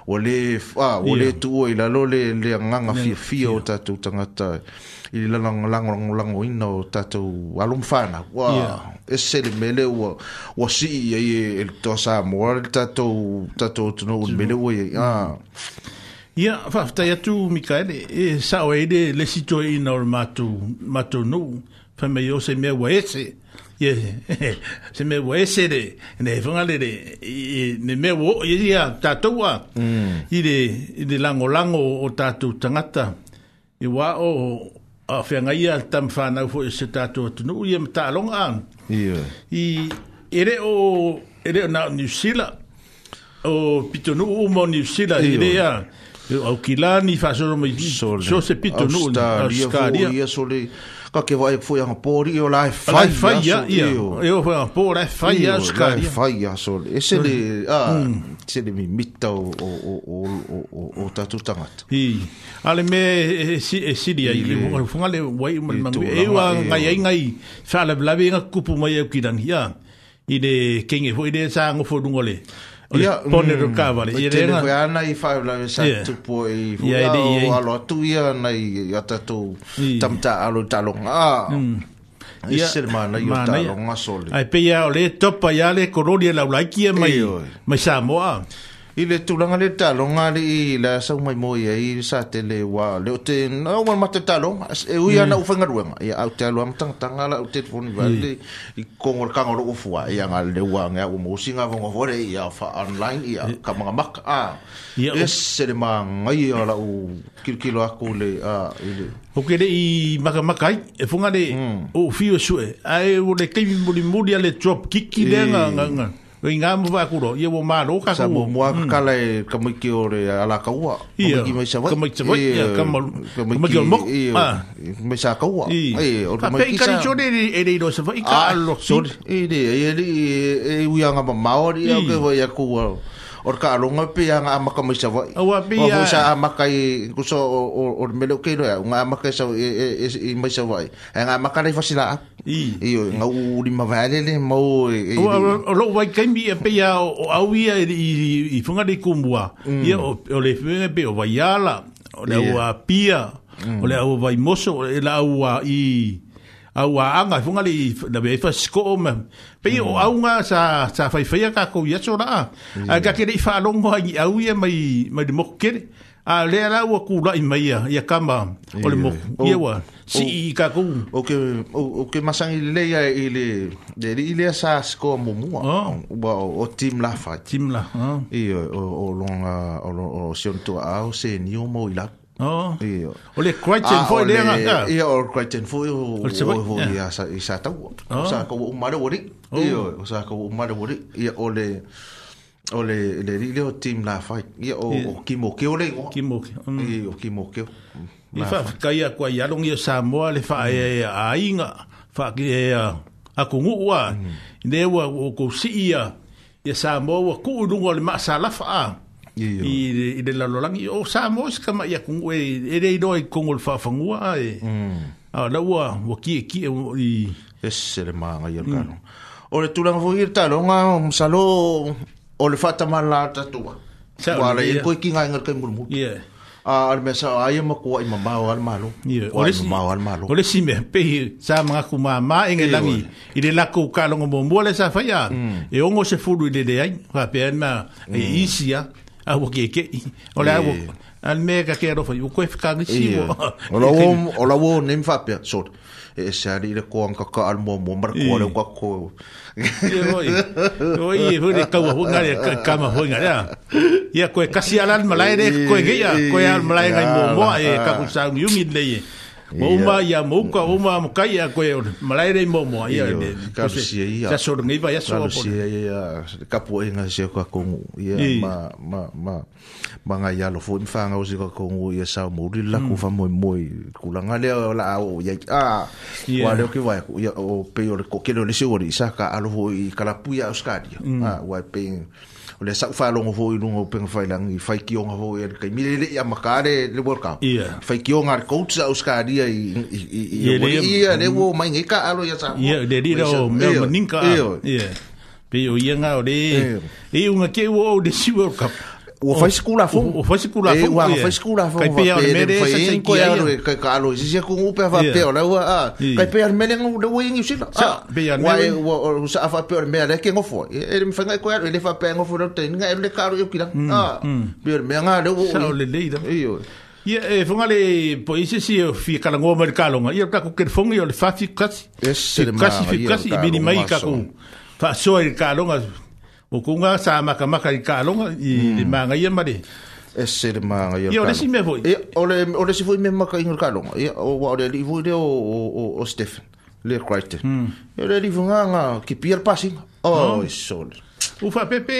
o le, ah, o le tu o ila lo le, le nganga fia fia o tatu tangata, i la lang lang lang lang o ina o tatu alum whana, wā, yeah. e sele mele ua, ua si i e e tō sā moa, le tatu, tatu o tunu o mele ua ah. e, ah. Ia, whaftai atu, Mikael, e sao e le, le sito e ina o le mātou, mātou nou, whamei o se mea wa ese, ye se me wo ese de ne fonga le de ne me wo ye ya tatua i de mm. i de lango lango o tatu tangata i wa o a fe nga ia tam fo se tatu tu no y ta long an y ere o ere na new o pito o mo idea. sila ire ya kilani fa so mo so se pito no australia so ka ke wai fu yang pori yo lai fai fai ya yo yo fu yang pori lai fai ya ska lai fai ya so ese de a hmm. se de mi mita o o o o o o o ta ale me e, e, si e si dia i le fu ngale wai man man e ngai ngai fa le blabi nga kupu mai ki dan hi ya i de kenge fu de sa ngo dungole Ia, pone mm, rukawari. Ia, tene koe ana i whae la me sa tupu i fula yeah, yeah, o alo atu ia nei i ata tō tamta alo talonga. Ah, mm. I yeah, sere mana i o talonga soli. Ai, pe ia o le topa ia le e laulaiki mai, mai sa moa. Ile le tulaga le talonga alii e le a saumai moi ai sa tele ua le o te naumalamata talonga e ui ana mm. ufaigaluega ia au te aloa ma tagataga la au telefoni vale mm. i kogo le kaga loo fua ia galle ua agea ua mousiga fogafole ia fa online ia kamagamaka a ese le magai a lau kilokilo aku le a ile Ok, le i makamaka ai, e funga le mm. o fio sue, ai o le keimi muli muli a le drop kiki le nga nga nga. Koe ngā mwa kuro, ia wo mā roka kuro. Sa mo mua kakala hmm. e kamiki o re ala kaua. Ia, kamiki sa vai. Kamiki sa vai, ia, kamiki o mok. Ia, kamiki ah. sa kaua. Ia, kamiki sa... E ka pei kari chore e rei roi sa vai, ka alo. Sori, e rei, e rei, e ui anga ma maori, e au kewa ia kua. Ia, or ka runga pe anga amaka mai sa vai wa pe ya sa amaka i kuso or melo ke lo nga amaka sa i mai sa vai anga e amaka ni fasila i i nga u ri ma vale le mo wa lo vai ke mi pe ya o au ia i i funga de kumbua i mm. o le fe pe o vai ala o le wa pia o le mm. au vai moso o le au i au anga funga li na be fa sko me pe o mm. au nga sa sa fa fa ya ka ko ya so ra ka ke li fa longo ai au ye mai mai mo ke a le ala wa ku la mai ya ya kama o le mo ye wa si i ka ku o ke o ke masang i le ya i le de li le sa sko mo mo ba o tim la fa tim la i o o long o o se on to a o se ni o mo i la Oh. Ole Crichton foi dia. Ia o Crichton foi o o ia sa sa ta. Oh. Oh. O sa ko umare wori. Ia o sa ko umare wori. Ia ole ole le le o team la fai. Ia o o kimo ke ole. Kimo ke. Mm. Ia o kimo ke. I fa ka ia ko ia long ia Samoa le fa ai e, e ai nga fa ki e a a ko ngu wa. Mm. Ne wa o ko si ia. Ia Samoa ko lu ngol ma sa la fa. Mm. i i de la lolangi o sa mo is kama ya kung we e de do e kung ol fa fangu a e mm. a la wa wo ki ki e i es le ma nga yer kanu o le tulang fo ir talo nga um salo o le fata mal la ta tua sa wa le ko ki nga ngar kai murmu ye a al mesa a ye ma ko i ma ba o al malo ye o le ma o al malo o le si me pe sa ma ku ma ma en el ami i le la ku ka lo ngo mo le sa fa ya mm. e ongo se fu du le de ai fa pe ma e mm. isia awa ke ke o le awa eh. al me ka ke rofa yu koe fika ngisi wo o la wo o la wo nem fa pe so e sa ri le ko anka ka al mo mo mar ko le ko ko ye roi roi e vuri ka wo nga le ka ma ho nga ya ya koe kasi al al malaire ko ge ya koe al malaire mo mo e ah. ka ku sa yu mi le ye Mo ma ya mo mm. ko o ma mo kai ko e malaire mo mo ya de. Kasi ya. Sa sor ngi ba ya so. Kasi ya ka po e ngasi ko ko ya ma ma ma. Ma nga ya lo fo mfa nga o si ko ko ya sa mo ri la ku fa mo mo ku la nga le la o ya a. Wa le ki wa o pe yo ko ke lo le si wori sa ka alo ho i kala pu ya oskadi. Mm. Ah wa pe o le sa fa longo foi longo pe nga fai langi fai ki onga foi e kai mire le ya makare le world cup yeah. fai ki onga ar coach au ska dia i i i le i le wo mai nga ka alo ya sa ya de di ro me ninka ya pe o ye nga o le e unga ke wo de world cup o fai sikula fo faz fai sikula fo ua fai sikula fo kai pe ar mere sa sen ko ar kai ka alo si se ku upe fa pe ola ua a kai pe ar mere ngu de wing si vai ua ua sa fa pe ar mere ke ngofo e me fanga ko ar vai fa pe ngofo no ten nga ele ka ro yukila a pe ar mere nga Ia e funga le po ise si o fi kala ngō mari kālonga. Ia ka kuker fongi o le fafi kasi. Yes, se le maa. Kasi fi kasi i bini mai ka Fa soa i kālonga. o kunga sa maka maka i kalonga i mm. manga ia mare e se de manga ia ole si me voi e ole ole si voi me maka i kalonga ia o wa ole li voi de o o o, o Stephen le Christe mm. E ole li vunga nga ki pier passi o oh, mm. sol ufa pepe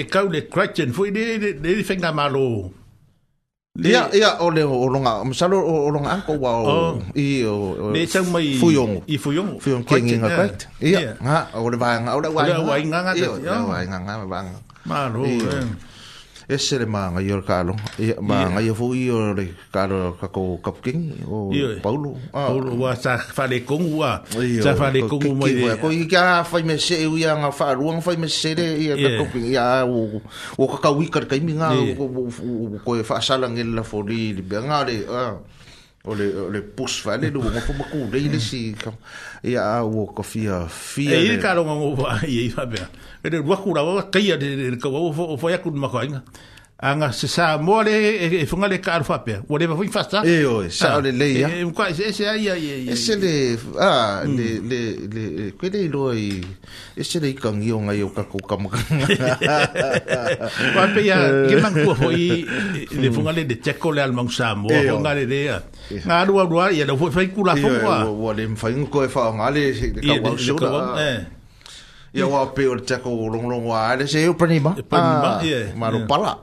e kaule Christian foi de de, de, de fenga malo Ia, ia, o leo o longa, msalo o longa anko wa o i o Le tau mai fuyongo. I fuyongo. Fuyongo kengi nga kwekt. Ia, nga, o le vanga, o le wai nga. O le wai nga nga. Ia, o le wai nga nga, wai nga. Malo, eh. e se le maanga i o le kālo maanga i o fuu i o le kālo kako kapuking o Paulo ah. Paulo wa sa whale kongu wa sa whale kongu mai le ko i kia whai me se ui a ngā wha ruang whai me se le i a kapuking i a o kakau i karkaimi ngā o koe whaasalang ah. e la fori i li bea ngā le ngā ole ole pus vale no mo fuma ku le ni si ka ya wo ko fia fia e ka ro mo wa ye fa ben e de wa ku ra wa ka ya de ka wo fo ya ku ma ko inga anga se sa mole e, e funga le ka alfa pe o le vai fasta e o e sa ah. o le le ya e qua e, se se ai ai se le ah le le le quelle lo i e se le kan hmm. io nga io ka ko kam ka va pe ya ke man ko fo i le funga le de checo le al mang sa mo funga le de nga lua lua ya lo fo fai kula fo wa o le fai ko e fa nga le ka wa ya ua pe o le tako longolongo a ale se upanima malopala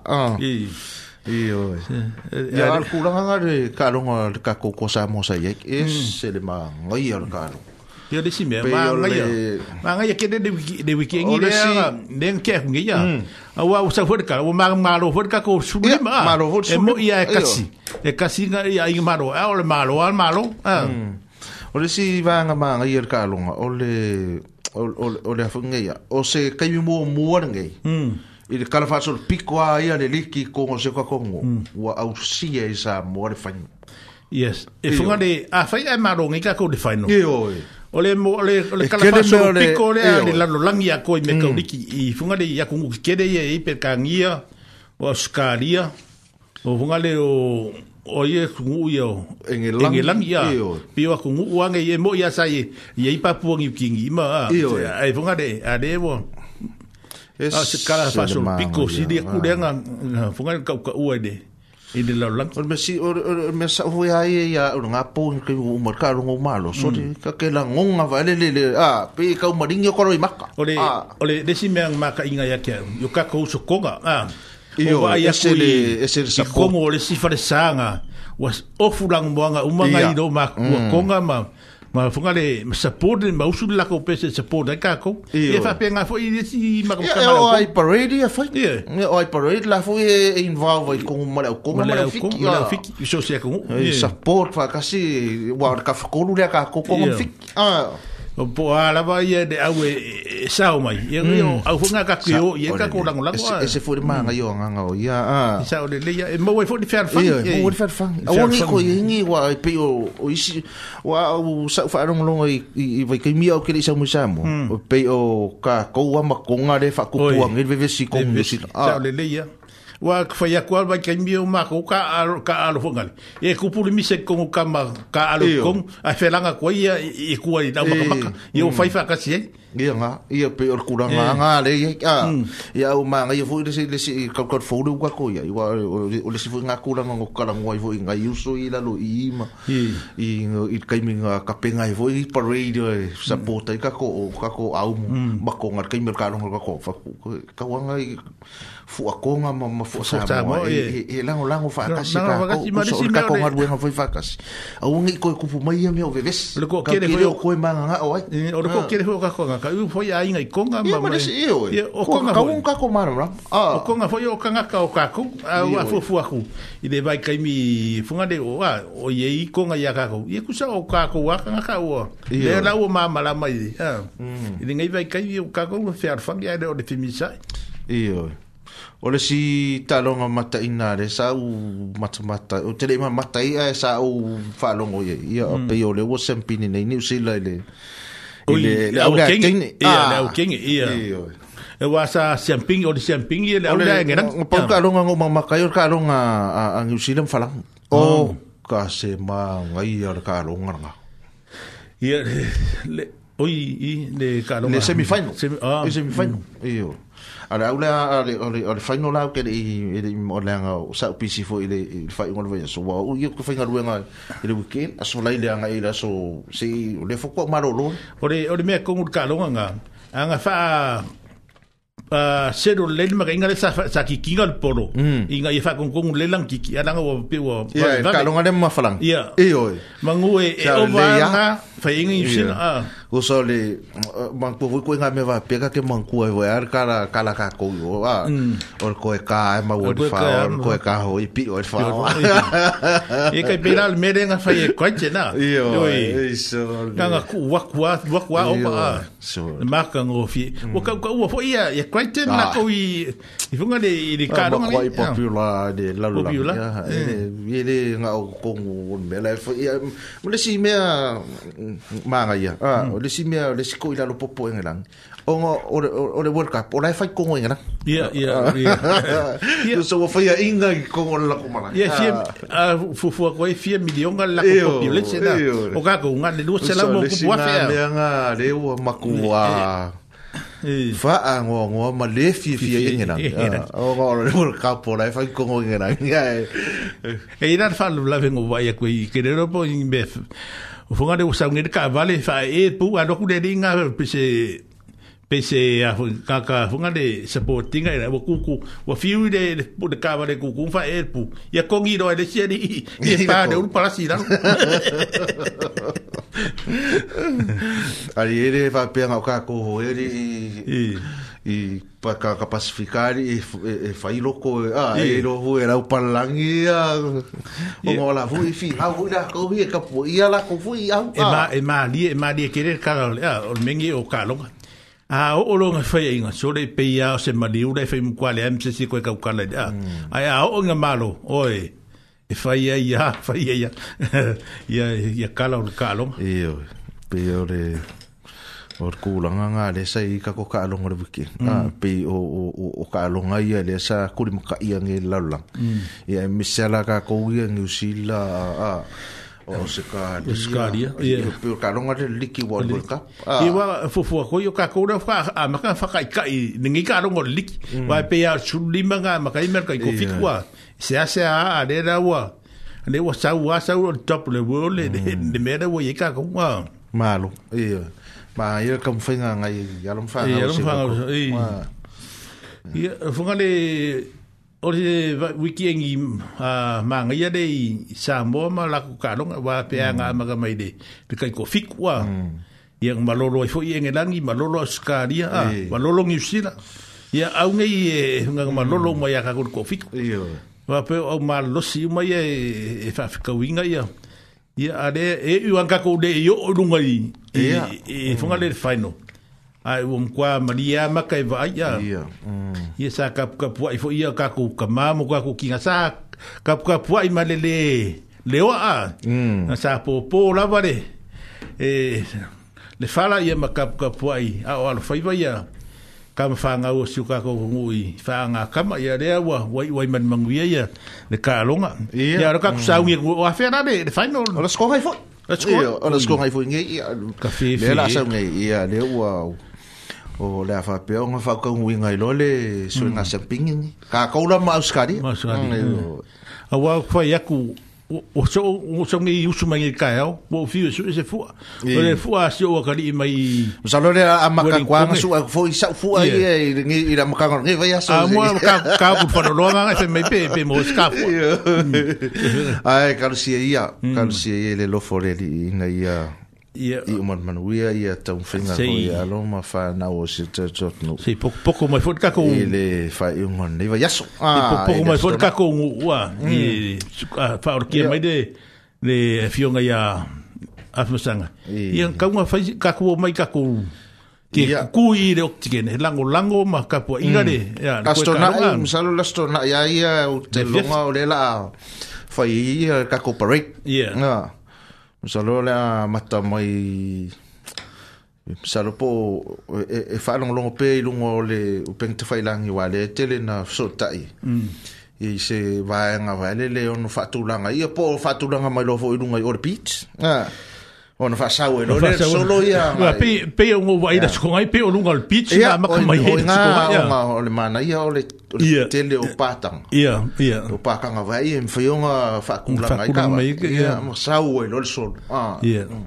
ia ale kulaga ga le kaaloga le kakoukua samo saiai e se le magaia o le kaaloga ia lesi mea magaia magaia kele le wikiegi leaga lega keahugeia aua ua saufua le kaaloga malo fua le kako sulema e mo ia e kasi e kasi aiga malo a o le maloa le malo o lesi vaga magaia le kaaloga o le o le afunga ia. O se kai mi mua mua nge. Mm. I le kalafa so le piko a ia le liki kongo se kwa kongo. Mm. Wa au sia i sa mua le whaino. Yes. E funga le, a whai a maro nge kako le whaino. Ie o e. O le mo, le e kalafa so le piko le a le lano langi a koi me kau hmm. liki. I funga le iaku ngu kere ia i per kangia o skaria. O funga le o... o ye eh, kungu uya o en el lang en el lang ya pio a kungu uanga ye mo ya sai ye ipa puang i kingi ma ah. ya, eh. ai vonga de a de bo es ah, cara fashion pico si de kudenga vonga ka ka uade i de la lang or mesi or or mesa vo ya ye ya or nga po ke u marka ro malo so mm. de ka la ngonga va le le a pe ka u maringi ko ro i maka ole ole de inga ya ke yo ka ko so ah Iyo, ba, ese le, ese como sako. Kongo le sanga. Was ofu lang mwanga, umanga ido ma kua mm. konga ma. Ma funga le, support ma usu lako pese support le kako. e Ifa pe nga fo, i desi ma kua kama lako. ai parade ya fo. Iyo. ai parade la fo, e involve i kongo ma lao konga ma lao fiki. Ma se kongo. Iyo, support fa, kasi, wa kafakolu le kako konga fiki. Iyo. o po ala va ia de au e sao mai ia o au funga ka ki o ia ka ko lang lang ese foi ma nga yo nga o ia a sa o le ia e mo foi de fer fang e mo de fer fang o ni ko i ni wa pe o o isi wa o sa fa rong long i i vai ke mi o ke sa mo sa mo pe o ka ko wa ma ko nga de fa ku ku ang ve ve si ko mo si a sa o le ia wa fa ya kwal ba kan bio ma ko ka al ka al fungal e ku pou mi se ko ka ma ka al ko a fe langa ko ya e ku ai da ma ka yo mm. fa fa ka si ye eh? nga ye pe or kura nga eh. nga le ye eh, ka ya mm. o ma ye fu si le si ka ka fu lu ka ko ya wa o le si fu nga kura nga ngo ka la ngo nga yu so ila lo i ma i i ka mi nga ka pe nga ai fu pa radio e sa po ka ko ka ko au mm. ma ko nga ka mi ka ka ko fa ka wa nga fua konga ma ma fua sa mo e lango lango fa ka si ka o so ka ko ma ruenga foi fakas a un iko ku pu mai me o veves le ko kere ko ko ma nga o ai o le ko ah. kere ho ka konga ka u foi ai nga konga ma ma e o ah. konga ka un ka ko ma ra a o konga foi o kanga ka o ka ku a u fu fu ku i de vai kai mi funga de o a o ye i konga ya ka ku i ku sa o ka ko wa kanga ka o le la u ma ma la mai ha i de ngai vai kai o ka ko fer fa ya de o de fimisa Iyo. o le si talonga mataina le sa u mata o te le ma matai e sa u whalongo ia ia mm. pe o le o sempini nei ni usila le le le au kenge ia le ah, au kenge ia e wa sa semping o le semping oh. oh, ia le au le ngena o pa talonga ngo ma makai o talonga a ngi usila mfalang o ka se ma ngai ia le talonga nga ia le oi i le talonga le semifinal semi ah semifinal hmm. ia Ala ule ale ale ale fai no lau kele i i mo langa o sa pisi fo ile i fai ngol vai so wa u yo ko fai ngalwe nga ile weekend aso lai le nga ile so si le fo ko malo lo. Ore ore me ko ngut ka lo nga anga fa Uh, sero le ma inga le sa sa ki kinga le polo mm. inga ye fa kon kon le lang ki ki alanga wo pe wo ya ka longa le ma falang ya e o mangu e o va na fa inga sin a o so le manku vui ko nga me va pega ke manku e voar kala kala ka ko o a or ko e ka e ma o di fa or ko e ka ho i pi o fa e ka beral me den a fai e ko che na io so ka nga ku wa ku wa ku o pa so le marka ngo fi o mm. ka ku o ia e ko che na ko i i funga de i de ka no ma i popular de la la ya e de nga o ko ngo me la fo ia mo le si me ma ia ah mm. o le simia o le siko popo o o le World Cup o la fai kongo Ya, ya, ya. so a inga la a fu koe fia la o nga le de eh, eh. eh. fa a ngo ngo ma le fi ah, o le Cup, por e la vengo a in o fonga de usa ngir ka vale fa e pou a lo kule dinga pese pese a ka ka fonga de supporting e ai wo kuku wo fiu de pu de ka vale kuku fa e pou ya kongi do de si ni e ni pa de un para si dan ari ere fa pe ka ko ere e i para ka ka pacificar e fa e, e i loco e, ah e ro hu era o palangi a o mo la fu fi ha hu da ko vi ka ia la ko fui ah e ma e ma li e ma li kere ka o mengi o calo ah o lo nga fa inga so le pe ia se ma li u le fa mu kwa le am se si ko ka ka le o nga malo oi e fa ia ia fa ia ia ia ia ka lo e o pe o o ku langa nga le sai ka ko ka longa le wiki mm. a ah, pe o o o ka longa ia e le sa ku le ka ia nge la la ia misala ka ko ia nge usila a o se ka le ska ia pe ka longa le liki wa le ka i wa fo fo ko yo ka ko ra fa a ma ka fa ka ka i nge ka longa le liki mm. wa pe ya chu lima nga ma ka i mer ka ko fiku wa se a se a le ra wa le wa sa wa sa o top le wo le le mm. mera wo ye ka ko wa malo ia ma ia kam fainga ngai yalom fa ngai yalom fa ngai ia funga le ori wiki engi a ma ngai ia dei sambo ma la ku kalong wa pe anga mm. ma mai de pe kai ko fikwa yang mm. malolo fo i engi langi malolo skaria a malolo ngi sina ia au ngai e nga mm. malolo ma ia ka ko fikwa wa pe o malosi losi ma e, e ia e fa fika winga ia ia a lea e iu ko de yo o luga i e fuga e, e e mm. le le faino ae ua makuā malia maka e vaai a ia sa kapukapu ai foi ia kakou kama mo kakou kiga sa kapukapu ai ma lelē le oa a mm. sa popō lava le e le fala ia ma kapukapu ai a o alofaiva ia kama whanga ua siu kako ngui whanga kama ia rea ua wai wai man mangui ia le ka alonga ia yeah. raka kusau ngia kua oa whena ne le final ola sko hai fwoi ola sko hai fwoi ola sko hai fwoi ngia ia ka fi fi lea la sa ngia ia le ua o le a whapea o ngai whau ka ngui ngai lo le sui ngasang hmm. pingi ka kaula ma auskari ma auskari mm, hmm. a wau kwa iaku o so o so ngi usu mai ka ao o fi su se fu o le fu a se o ka li mai o sa lore a maka kwa ma su fo sa fu ai e ngi i ra maka ngi vai so a mo ka ka ku fa lo nga se mai pe pe mo ska fu mm. ai ka si ia mm. ka si ia le lo fo le na ia ia i uma manuia ia taufiga koe alo ma fanau o se tatotnu sei pokopoko mai foʻi kakou i le faaiuga lenei vaiaso pokopoko mai foʻi kakou uua i faaolokia ah, mai mm. le le fioga ia afemasaga ia kauga fai kakou mai kakou ke yeah. kui le oktikene lango lango ma kapua inga mm. le ya astona misalo la astona ya ya te longa o le la fai ka cooperate yeah Salo le a mata mai salo po e, e fa long long pe lu ngo le u peng te fai lang iwa le e tele na so tai. Mm. E se va nga va le le on fa tu lang ia po fa tu lang mai lo fo i lu ngai or pitch. Ah. Ona fa sawe no le solo ia. Ma pe pe o wa ida sko ai pe o lunga al pitch ma ma ka mai hen sko ma o le mana ia o le tele o patang. Ia, ia. O patang ava e ia en fiona fa kula mai ka. Ia ma sawe no le solo. Ah. Ia. Mm.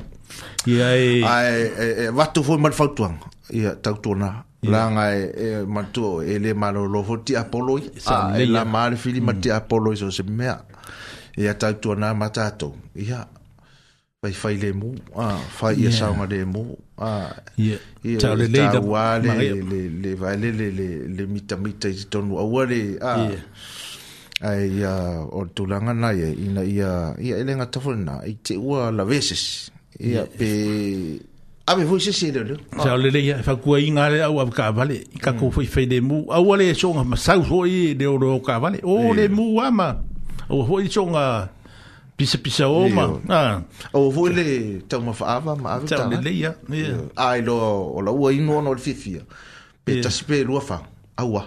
Ia ai. E- ai e va e, tu fo mal fautuan. Ia tau tuna. La ngai e ma tu e le malo lo fo ti apolo. Ah, e la mar fili ma mm. ti apolo so se mea. Ia tau tuna ma tato. Ia. Ia vai fai le mo a ah, fai ia sa ma le mo a ah, ia le le da le le le vai le le le le mita mita i tonu a wale a ia o tu langa na ia ina ia ia ele nga tafo na i te ua la veses ia pe a me voi se se le le sa le le ia fa e kua i nga le au a ka vale i ka mm. kou fai fai le mo a wale e chonga ma sa u hoi le oro ka vale o le mo ama o hoi chonga o pisa pisa o ma ah o vole ta uma fava ma ta le le ya ai lo o la ua ino no le fifia pe ta spe lo fa awa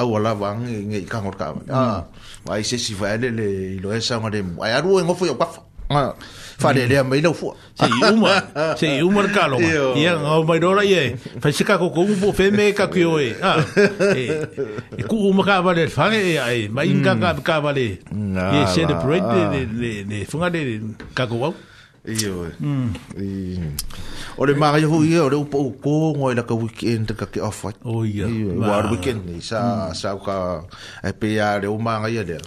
awa la va nge nge ka ngor ka mm. ah wa ise si va le le lo esa ma de ai aru en ofo yo pa ah Fare le mai lo fu. Sei uma Sei uma il calo. Ia e o mai dora ye. Fa si ca con un po fe me ca qui oi. Ah. E cu e umo ca vale fare e ai mai ca ca ca vale. E se de bread de de de de funga de ca co. Ia. O le mai hu ye o le po ko ngo la ca weekend ca ke off. O ia. War weekend ni sa mm. sa ca e pe ya le umanga ye de.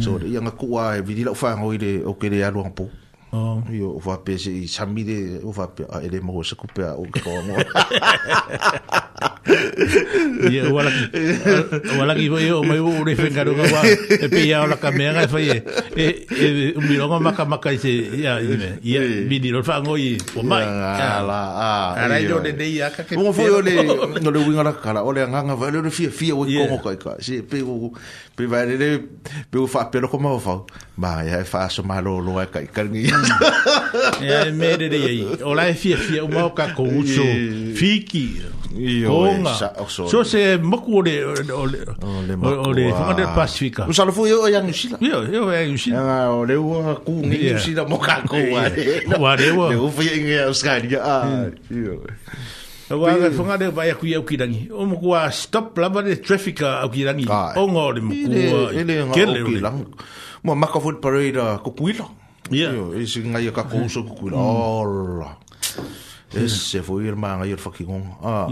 So mm. ia nga kuwa e vidi la fa ngo ile o ke le alu po yo oh. va pese i samire o va ele mo se cupe o que pa mo ye wala wala ki yo me u refengaro ga va e pilla la camera e faye e e, e, e mi lo ma ka ma ka se ya ye mi di lo fa ngoi o mai ala a ara yo de dia ka ke mo fo yo le no le winga la kala ole nga nga va le no fie fie o ko ko ka se pe u pe va le pe u fa pe lo ko ma fa ba ya fa so ma lo lo ka ka ni Mm. e ai mere rei ai o lai fia fia o mau kako uso fiki Ioga. Oh, so se moku o le o le o le o le o le fanga del Pacifica. Usa lo fui o ya e e New Zealand. Io e io ya New Zealand. Ah o le o ku ni New Zealand mo ka ko wa. Wa le mm. o. Le o fui en Australia. Ah. Io. Wa le fanga del vai ku ya ukirangi. O mo ku stop la ba de traffic a ukirangi. O ngo le mo ku. Ele ngo ukirangi. Mo makafut parade ko puilo. Iya. Yeah. Isi ngai ka kousok kula. Mm. esse foi ir manga ir fakingon a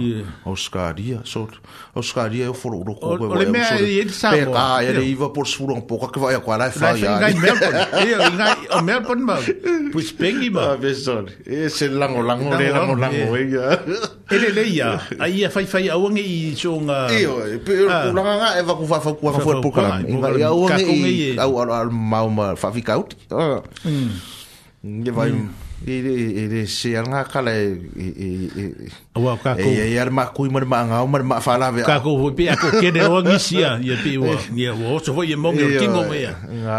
Oscaria so Oscaria eu foro ro ko o le me ele sabe pega ele iva por sfuro um pouco que vai aquara e fai ya ngai Melbourne eu ngai a Melbourne ma pues pengi ma a beson esse é lango lango le lango lango é. e ele é leia, aí a fai fai a wangi i chonga e pero pulanga nga eva ku fa fa ku fa por kala ngai a wangi au al mau ma fa ficaut ah mm. Vai, mm. ele ele se anga kala e e wa ka ko e yar ma ku mar ma nga mar ma fala ve ka ko ho pe ko ke de o ni sia ye pe wa ye wo so vo ye mong ye kingo me ya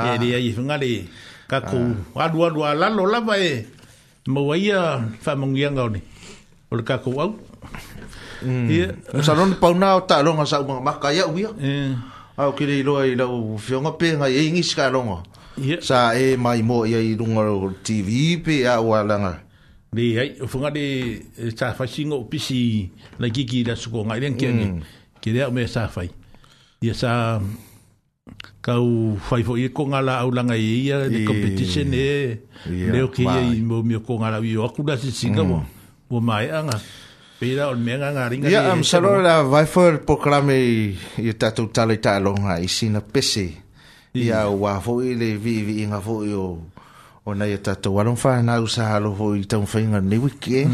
ye de ye nga le ka ko wa du wa du ala lo la ba e mo wa ya fa mong ye nga ni o ka ko au Mm. Sa non pa una ta longa sa mga makaya wi. Eh. Au kire lo ai lo fiongo pe nga ye ngi sika longa. Eh. Yeah. Sa e mai mo ia e i runga o TV pe a wa langa. Ni ai, o funga de sa fa singo pisi na gigi da suko ngai den mm. ke. Ke dea me sa fa. Ia sa kau fai fo ko ngala au langa e ia ia de competition e. Ne o ke ia i mo mi ko ngala wi o ku da si singa mm. mo. Mo mai anga. Pira ol menga nga ringa. Ia e am sa lo la vai fo programa i tatu talita longa i sina pisi. ia o wā fōi le vi vi inga fōi o o nei e tatou aronwha nā usaha lo fōi tāu whainga ni wiki e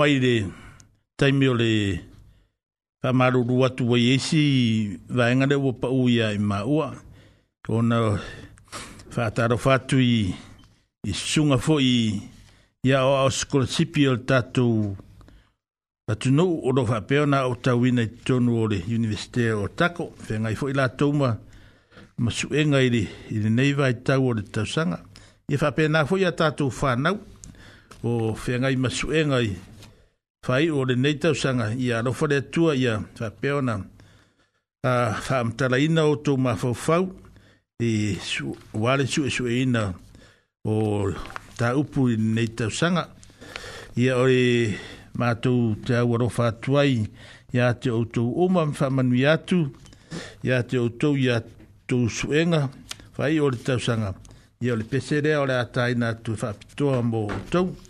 mai le taimi o le whamaruru atu wa iesi i waengare wa pa uia i maua. Kona whaataro whatu i, i sunga fo i ia o au skolasipi o tatu atu nou o rofa peona o tawina i tonu o le universite o tako. Whengai fo i la tauma masuenga i le, i le neiva i tau o le tausanga. Ia whapena fo i a tatu whanau o whengai masuenga i fai o le nei tau sanga i a rofa le atua i a whapeona a whamtara ina o tō ma fau i wale su e su e ina o tā upu i nei tau sanga i a ore mātou te awa rofa atuai i a te outou oma mwhamanu i atu i a te outou i a suenga fai o le tau sanga i a le pesere o le ataina tu whapitoa mō outou i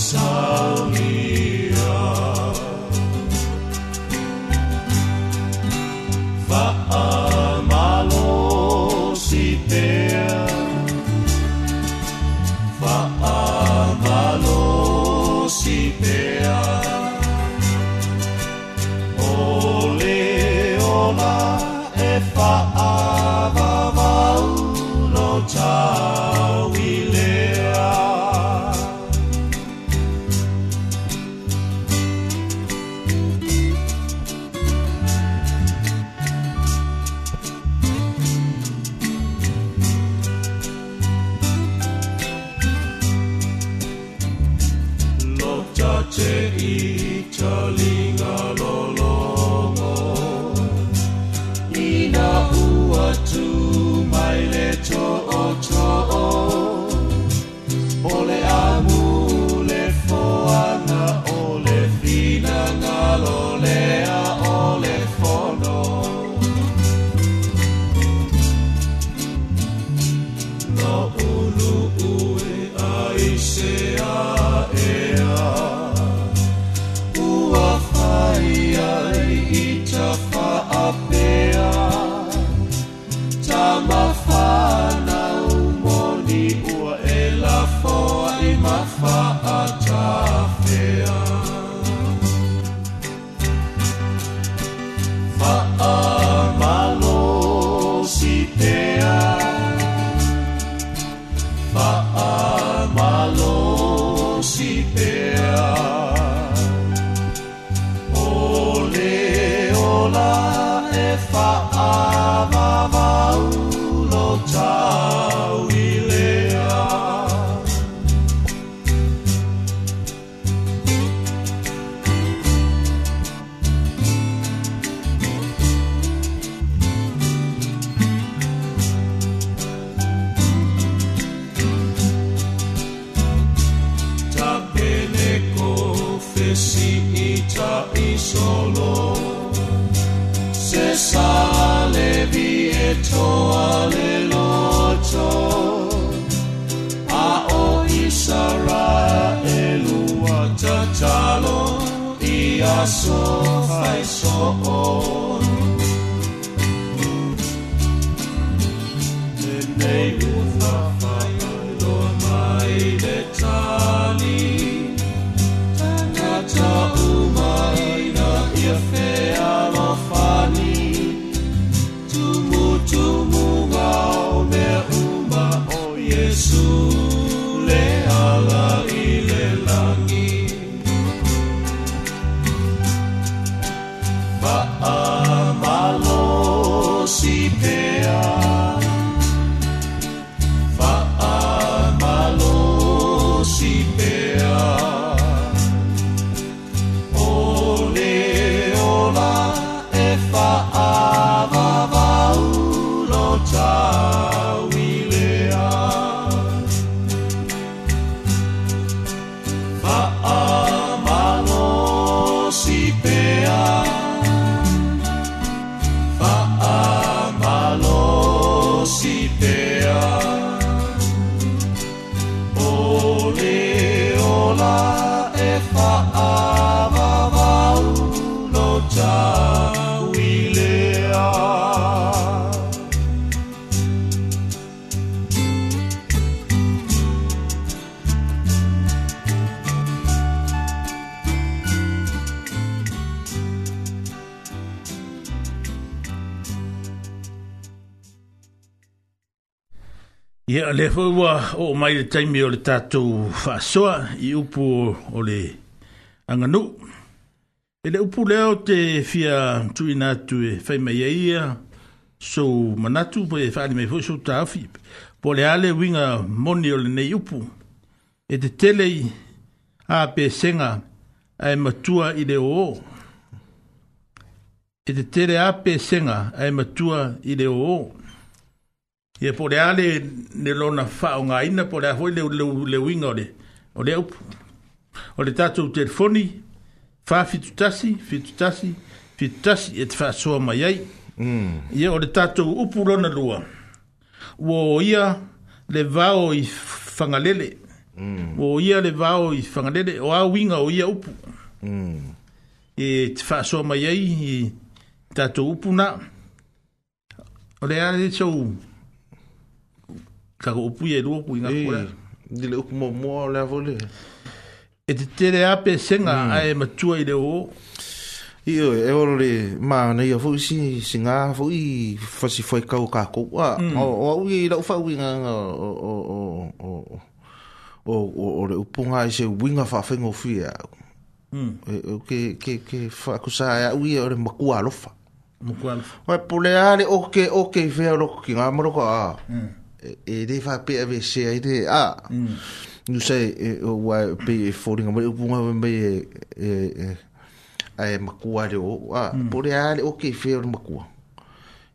salmi Ole, ola, efa, ava, nosso le foi o mai te taimi o le tatou faasoa i upu o le aganu e le upu lea o te fia tuina atu e faimaia ia sou manatu poe faali mai so sou taafi po le a le uiga moni o lenei upu e te telei apesega ae matua i le oō e te tele apesega ae matua i le oō ye pole ale ne lo na fa nga ina pole a foi le le le wingole o le op o le tatu telefoni fa fitutasi fitutasi fitutasi et fa so ma yai mm ye o le tatu upulo na lua wo ia le vao i fangalele mm wo ia le vao i fangalele o a winga o ia upu mm e te fa so ma Tatou tatu na o le ale so ka ko pui e ruku inga kore. Ni le mo mo le avole. E te tere ape senga mm. ae matua i le o. Iyo, e o le ma na ia fuu si singa fuu i fasi fai kau ka ko. Wa, mm. o au i lau fau inga nga o, o, o, o, o, o le upunga i se winga fa fengo fui e au. Mm. E, o ke, ke, ke fa kusa e au i e o le makua alofa. Makua alofa. Wai, pule ale oke, oke, fea loko ki ngamaroka a. Mm e de fa pe ave se ai de a nu se o wa pe folding o bunga me e e, e, mm. e ai e makua de o a mm. pore ale o ke fe o makua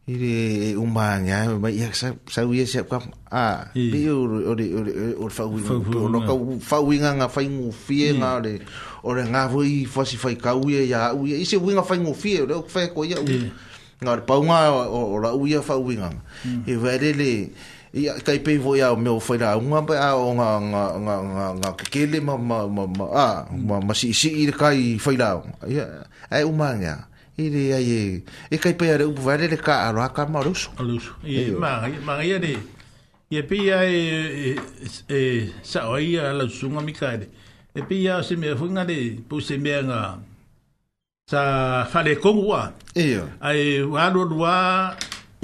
ire uma nga ma ia sa sa uia se mm. ka a bi o o o o fa wi o no ka fa wi nga nga fa ngu fie nga le o le nga wi fa si fa ka ia ya uia ise wi nga fa ngu fie le fa ko ya nga pa nga o la uia fa wi nga e vere le ia kai pei vo ia meu foi la uma pa a o nga nga nga nga nga kele ma ma ma ma a ma ma si si ir kai foi la ia ai o manga ire ai e e kai pei ara u vale le ka a ka ma rus rus e ma ma ia de ia pei ai e, e, e, e sa o ia la sunga mi kai de e pei ia se me foi nga de pu se me nga sa fale kongua ia ai wa lo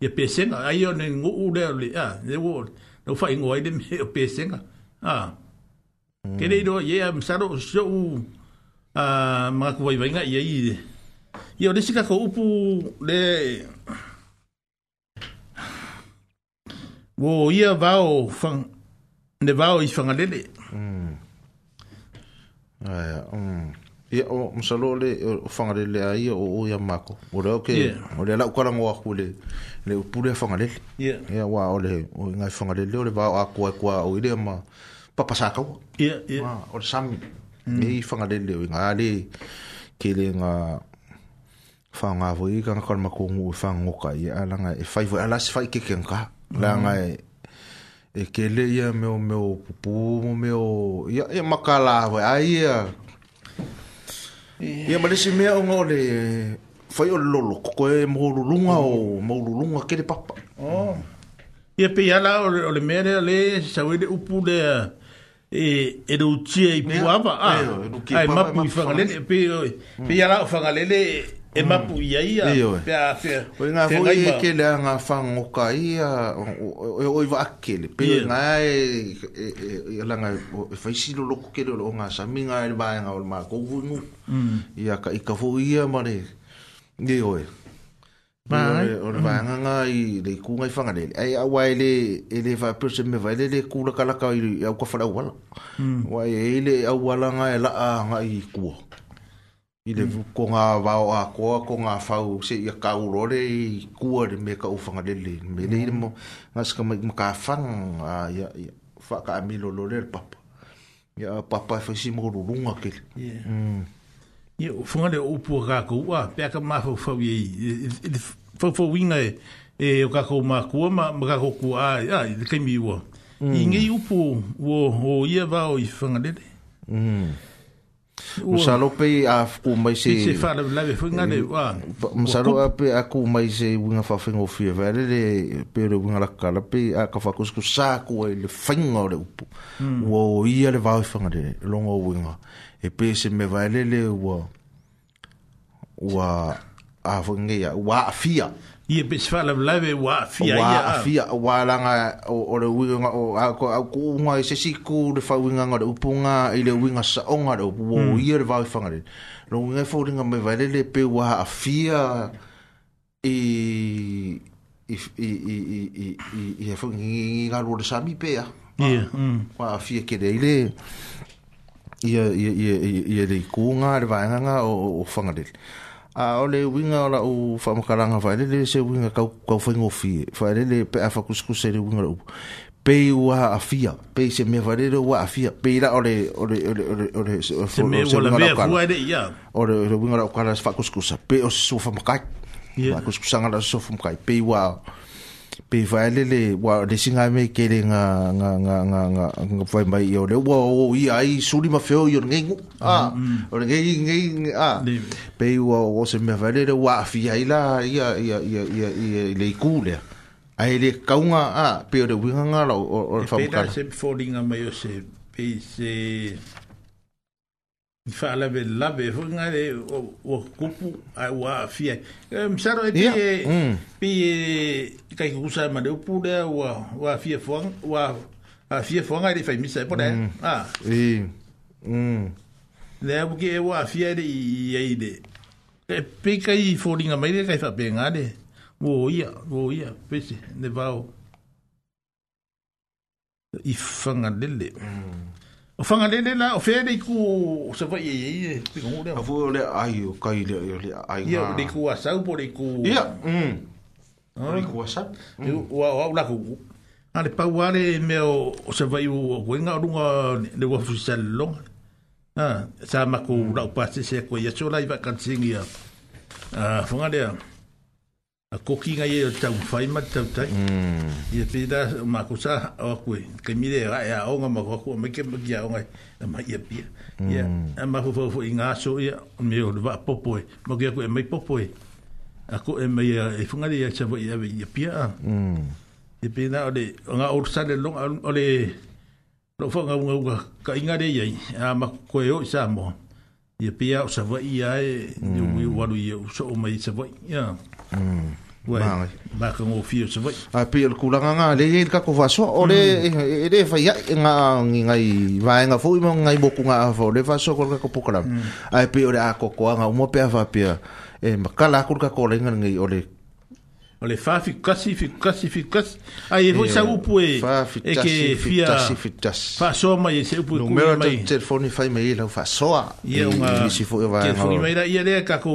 ia pesenga ai o ne nguu le le a le wo no fai ngoi de me o pesenga a ke le do ye am saro so u a ma ko vai vai nga ye i ia le sika ko upu le wo ia vao fang ne vao i fanga lele mm. Ah, yeah. mm. ia o masalo le o fangalele a ia o o ia mako o le oke o le lau karango aku le le upule a fangalele ia wa o le o ngai fangalele o le vao a kua kua o ile ma papasakau ia ia o le sami e i o ngai le nga whaangavo i kanga e whaangoka i alanga e whaivo alas whai ke kenka e ke mm. e, e ia meo meo pupu meo ia makala ai ia Ia malisi mea o ngao le whai eh, o lolo koko e maurulunga o maurulunga kere papa. Oh. Ia pe iala o le mea lea le sawele upu lea e e do tie i pu ava a ai ma pu fanga le pe pe ya la fanga le le e mm. mapu ia ia pe e a fe o nga foi ke le nga fa ngo ka ia o i va pe na e e la nga fa si lo ko ke lo nga sa minga e ba e, e nga o ma ko vu nu ia ka ka fo ia ma le ye o e ma o ba nga nga i le ku nga fa nga le ai a wa le e va pe se me va le le ku la ka la ka i au ka fa la wala mm. wa ile le au wa nga e la nga i ku i le mm. ko ngā wāo a koa, ko ngā whau se i a kaurore i kua re me ka le le Me le mm. mo, ngā sika mai ma ka whang, a ya fa ka a milo lo le papa. Ia, papa e whaisi mo rurunga ke le. Ia, yeah. mm. le upua kā kou, a, pia ka māwhau whau i e, e, e, whau whau e, o ka ko ma ko ma, ma kā kou a, a, i le kaimi ua. Mm. I ngei upu, o, o ia wāo i le le Mm. Masalo pe a ku mai se Se fa la la fu ngale wa. Masalo a pe a ku mai se wi nga fa fe ngo fi ve le le pe le wi nga la kala pe a ka fa kus ku sa ku e le fa ngo le upu. Wo mm. i a le va fa nga de lo ngo wi nga. E pe se me va le le wa wa a fu nge ya wa fia i e pese fa lava lava e wa afia ia wa afia wa langa o le uinga o ako au ku unga i sesiku le fa uinga ngare upunga i le uinga sa onga le upu o ia le vau i fangare lo unga e fa uinga pe wa afia i i i i e fa uinga i ngaro le sami pe ia wa afia ke le ile ia ia ia ia le kuunga le vaenganga o fangare ia a o le winga o la u fa makaranga fa le se winga ka ka fa ngofi fa le le pe a fa kusku se le winga u pe u a afia pe se me va le ro a afia pe la o le o le o le o le o le se me o la me fu ade ya o le winga o kala fa kusku sa pe o se so fa makai fa kusku sa ngala so fa makai pe u a pe faile le wa de singa me ke le nga nga nga nga nga nga fai mai yo le wo o i ai suli ma feo yo ngeng a mm, mm. o ngeng ngeng a pe wa o se me faile le wa fi ai la ia ia ia ia ia le kule ai e le kaunga a pe o le winga nga o o fa e mo se folding a mai o se pe se faalawe lawe fagale ua kupu ae ua aafia eh, masaro e pie mm. pie kaikukusa e maleupu lea ua ua afia foaga ua aafia foaga e leʻi faimisa e pona e a lea uke e ua aafia e leʻi iai le e pei kai foliga mai le kai faapega le ua ia ua ia pese le vao i fagalele mm. O fanga lele la, o fere ku, o sa vai ye ye, pika mo A fuo le ai, o kai le, yo le ai ngā. Ia, o leku a sau, po leku... Ia, mm. O ah. leku a sau. Ua, mm. o au laku. A le pau ale me o, o sa vai u, o kuenga o runga, le wafu ah, sa long. Ha, sa mako rau mm. pasi se kwa yasola iwa kansingi ya. Ah, fanga lea. Ah, fanga lea a koki ngai e tau fai ma tau tai. Mm. I a pita ma ko sa o koe, ke mire a e a onga ma koko, ma ke maki a onga, a ma i a pia. Ia, mm. a ma ko fau fau i ngaso ia, o me o rewa popo e, ma ke a koe mai popo e. A ko e mai e fungare i a chavo i a i a pia a. Mm. I a pita o le, o ngā ursa le long, o le, lo fau ngā unga unga, ka inga re iai, a ma koe o sa moa. I a pia o sa vai i a e, ni mm. ui waru i a uso o mai sa vai, ia. Mm. Wai, ngō fio sa vai. A pe el le e kako wha soa, o le mm. e, e, e le fai e ngai vāenga fō, ima ngai moku ngā hawha, le wha soa kore kako pokaram. Mm. A pe o mo pe a e makala kore kako le ngā ngai o le. fi kasi, fi kasi, fi sa upu e, e ke fia, wha soa mai e se upu e mai. Numero to telefoni fai mai e lau soa, e o ngā, ke fungi mai ra, ia le kako,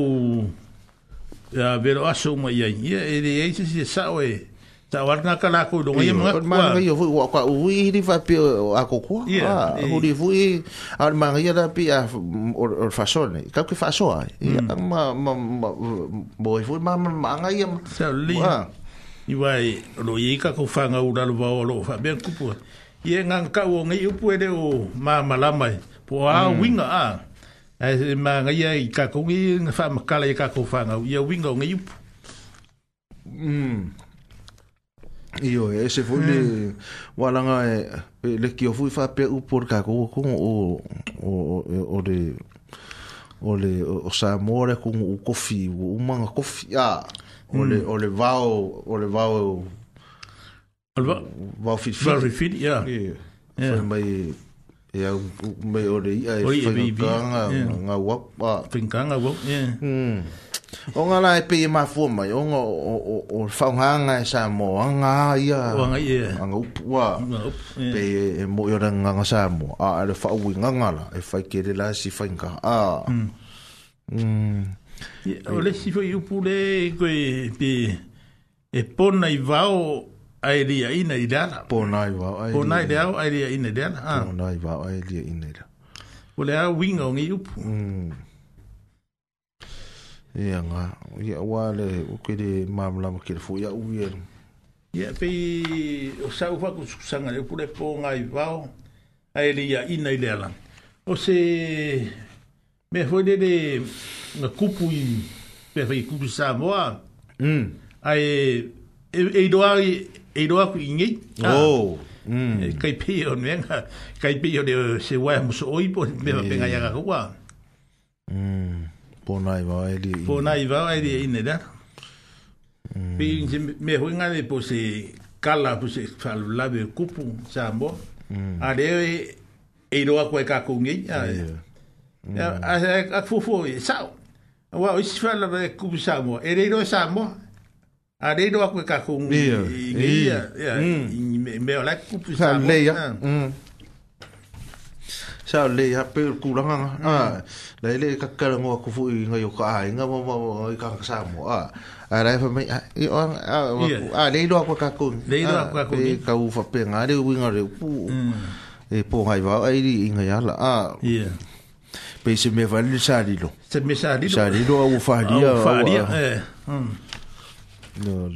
ya vero aso uma ia ye ele e se se sa o e. ta war na kala ko do ye ah, e- mm. ma ma ma yo fu e wa u wi ri fa pe a ko ko ah u ri fu i ar ma ya da pia a or fa so ne ka ke fa so a ma ma bo e fu ma ma nga ye sa li i wa i lo ye ka ko fa nga u da lo ba lo fa be ku pu ye nga ka wo nge u pu de o ma ma la mai po a mm. winga a e ma ngai i ka ko ngi fa makala i ka ko fa ngau ia wingo ngai upu mm io e se foi le walanga e le ki ofu fa pe upu ka ko ko o o o de o le o sa more ku u kofi u manga kofi a o le o le vao o le vao o le vao fit fit fit ya foi ia me ori ai whingkanga ngā wak whingkanga wak ia o ngā lai pe ma fua mai o ngā o whaunganga e Samoa ngā ia ngā upua pe e mo i oranga ngā Samoa a ere whaui ngā ngala e whai kere la si whainga a o le si whai upu le koe pe e pona i vao ai ria ina i dana. Po nai wau ai. Po nai le au ai ria ina i dana. Ah. Po nai wau ai ina i dana. Po au winga o ngi upu. Mm. Ia ngā. Ia wā le uke de mamlama kere fu. Ia ui eru. Ia pei o sau whaku sukusanga le upu le wau ai ina i dana. O se me foi de de na kupu i pe fai kupu sa moa. Mm. Ai e, e e roa ku ingi oh mm. Eh, kai pi o ne nga kai pi o de eh, se wa mo so oi po me pe nga ya ko mm. wa mm po nai va e di po nai va e di ine da mm. pi me ho nga de po se kala po se fa la de kupu sa mo mm. a de e eh, roa ku ka ku ngi a a a fu fu e sa wa o si de kupu sa mo e ro e sa A re doa koe ka kong i ngi ia, i mea lai kupu sa mo. Lei ya. Sa lei ya, pe kulanga nga. Lai le ka kala ngoa kufu i ngai o ka ai, nga mo mo i ka sa mo. A rai fa mai, i o, a lei doa koe ka kong. Lei doa koe ka kong. E ka ufa pe nga re winga re upu. E po ngai vau ai ri i ngai ala. Ia. Pe se me vali sa lilo. Se me sa lilo. Sa lilo a ufa lia. A ufa lia, eh. Mm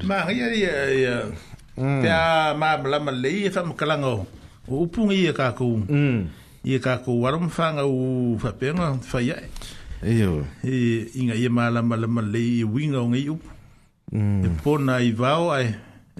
magia ia ia mm. pea mamalama lelei e faamakalaga o o upuga ia kakou ia kakou ala mafagau faapega faiae io e inga ia malamalama lelei e uiga o gai upu e pona i vao ae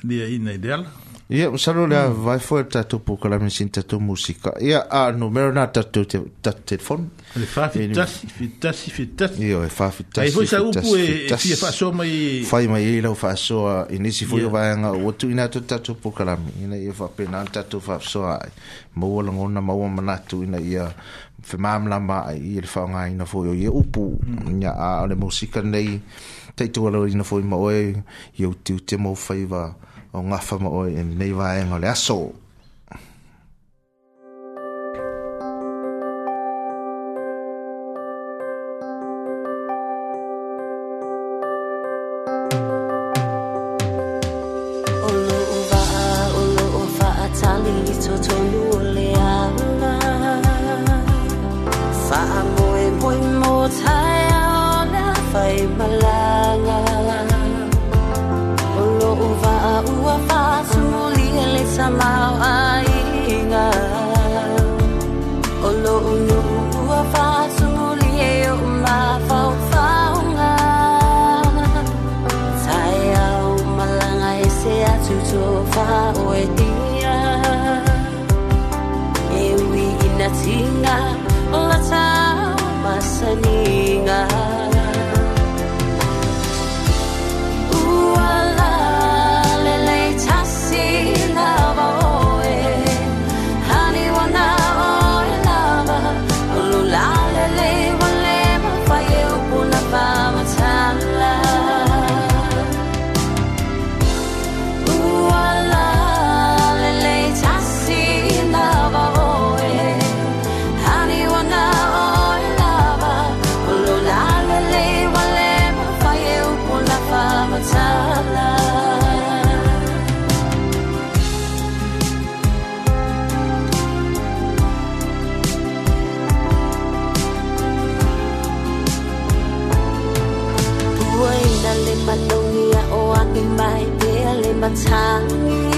lia ina i e le e mm. e ala Ia, yeah, msalo lea mm. vai fwe tatu pukala mesin tatu musika. Ia, yeah, a uh, numero na tatu te, tatu telefon. Ale fa e fitasi, fitasi, fitasi. Ia, e fa fitasi, fitasi, e fitasi. Ai fwe sa upu e, e fia fa soa mai... Fai mai ila u fa soa inisi fwe yeah. vai anga uatu ina tu tatu pukala mi. Ina ia fa pena tatu fa soa ai. Maua langona maua manatu ina ia fe mamla ma ai ila fa ngai na fwe o ia upu. Ia, mm. a ole musika nei... Teitu ala ina fwe maoe, yo tiu te mou faiwa... Mm o ngafama oi e mei vaenga le aso. 藏。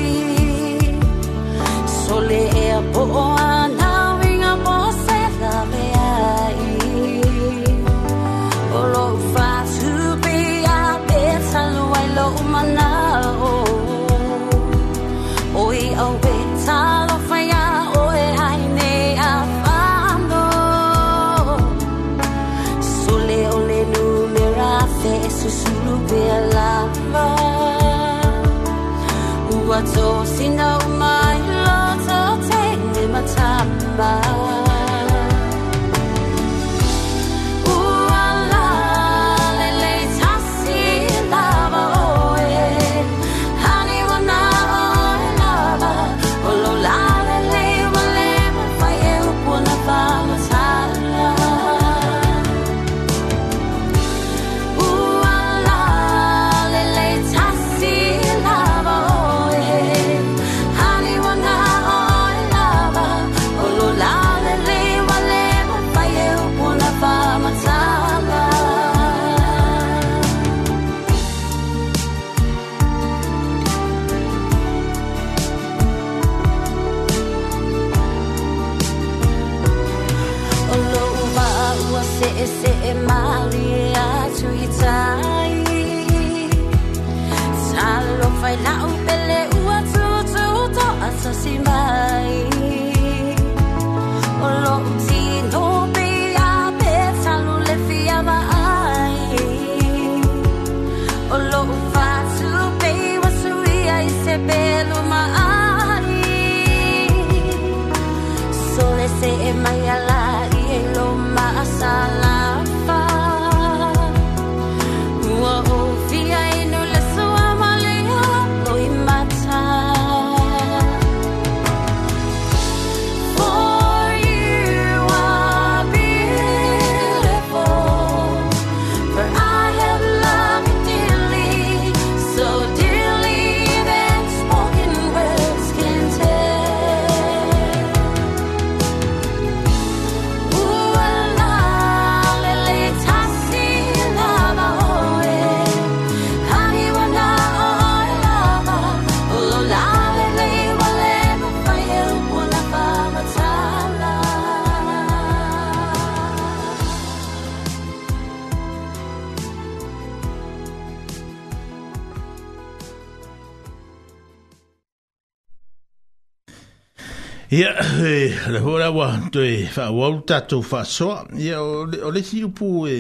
he le hora wa te fa wau tatu fa so ia o le si upu e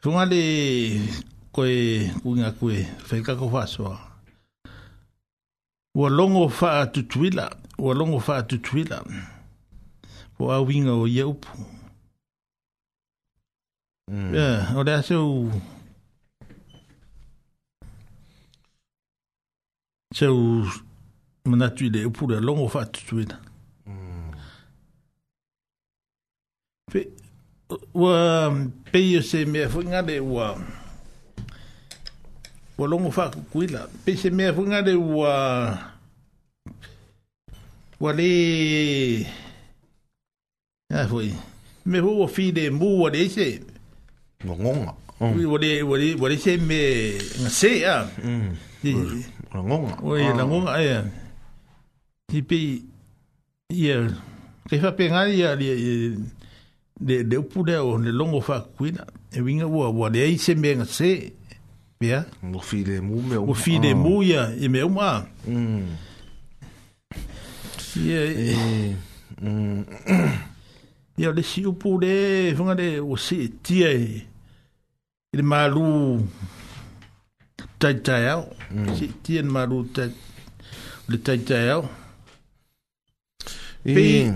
funga le koe kunga koe feka ko fa so wa longo fa tutuila wa longo fa tutuila po a winga o ia upu mm. yeah, o le aseu seu manatu i le upu le longo fa tutuila wa um, peio e se me foi ngade wa wa longo fa kuila pe se me foi ngade wa wa le ya foi me vou o fi de mu wa se wa ngonga wi wa le wa le wa le se me se ya mm wa ngonga wa mm. la ngonga ya ti pe ye Kefa pe ngari ya li de de pure o le longo fa kuina e vinga boa boa de ai sem bem se ya o fi de mu me o fi de mu e me uma mm ye e eh, mm ya de si u pure vinga de o si e ti e e malu tai tai ao mm. si ti e malu tai le tai tai ao eh. e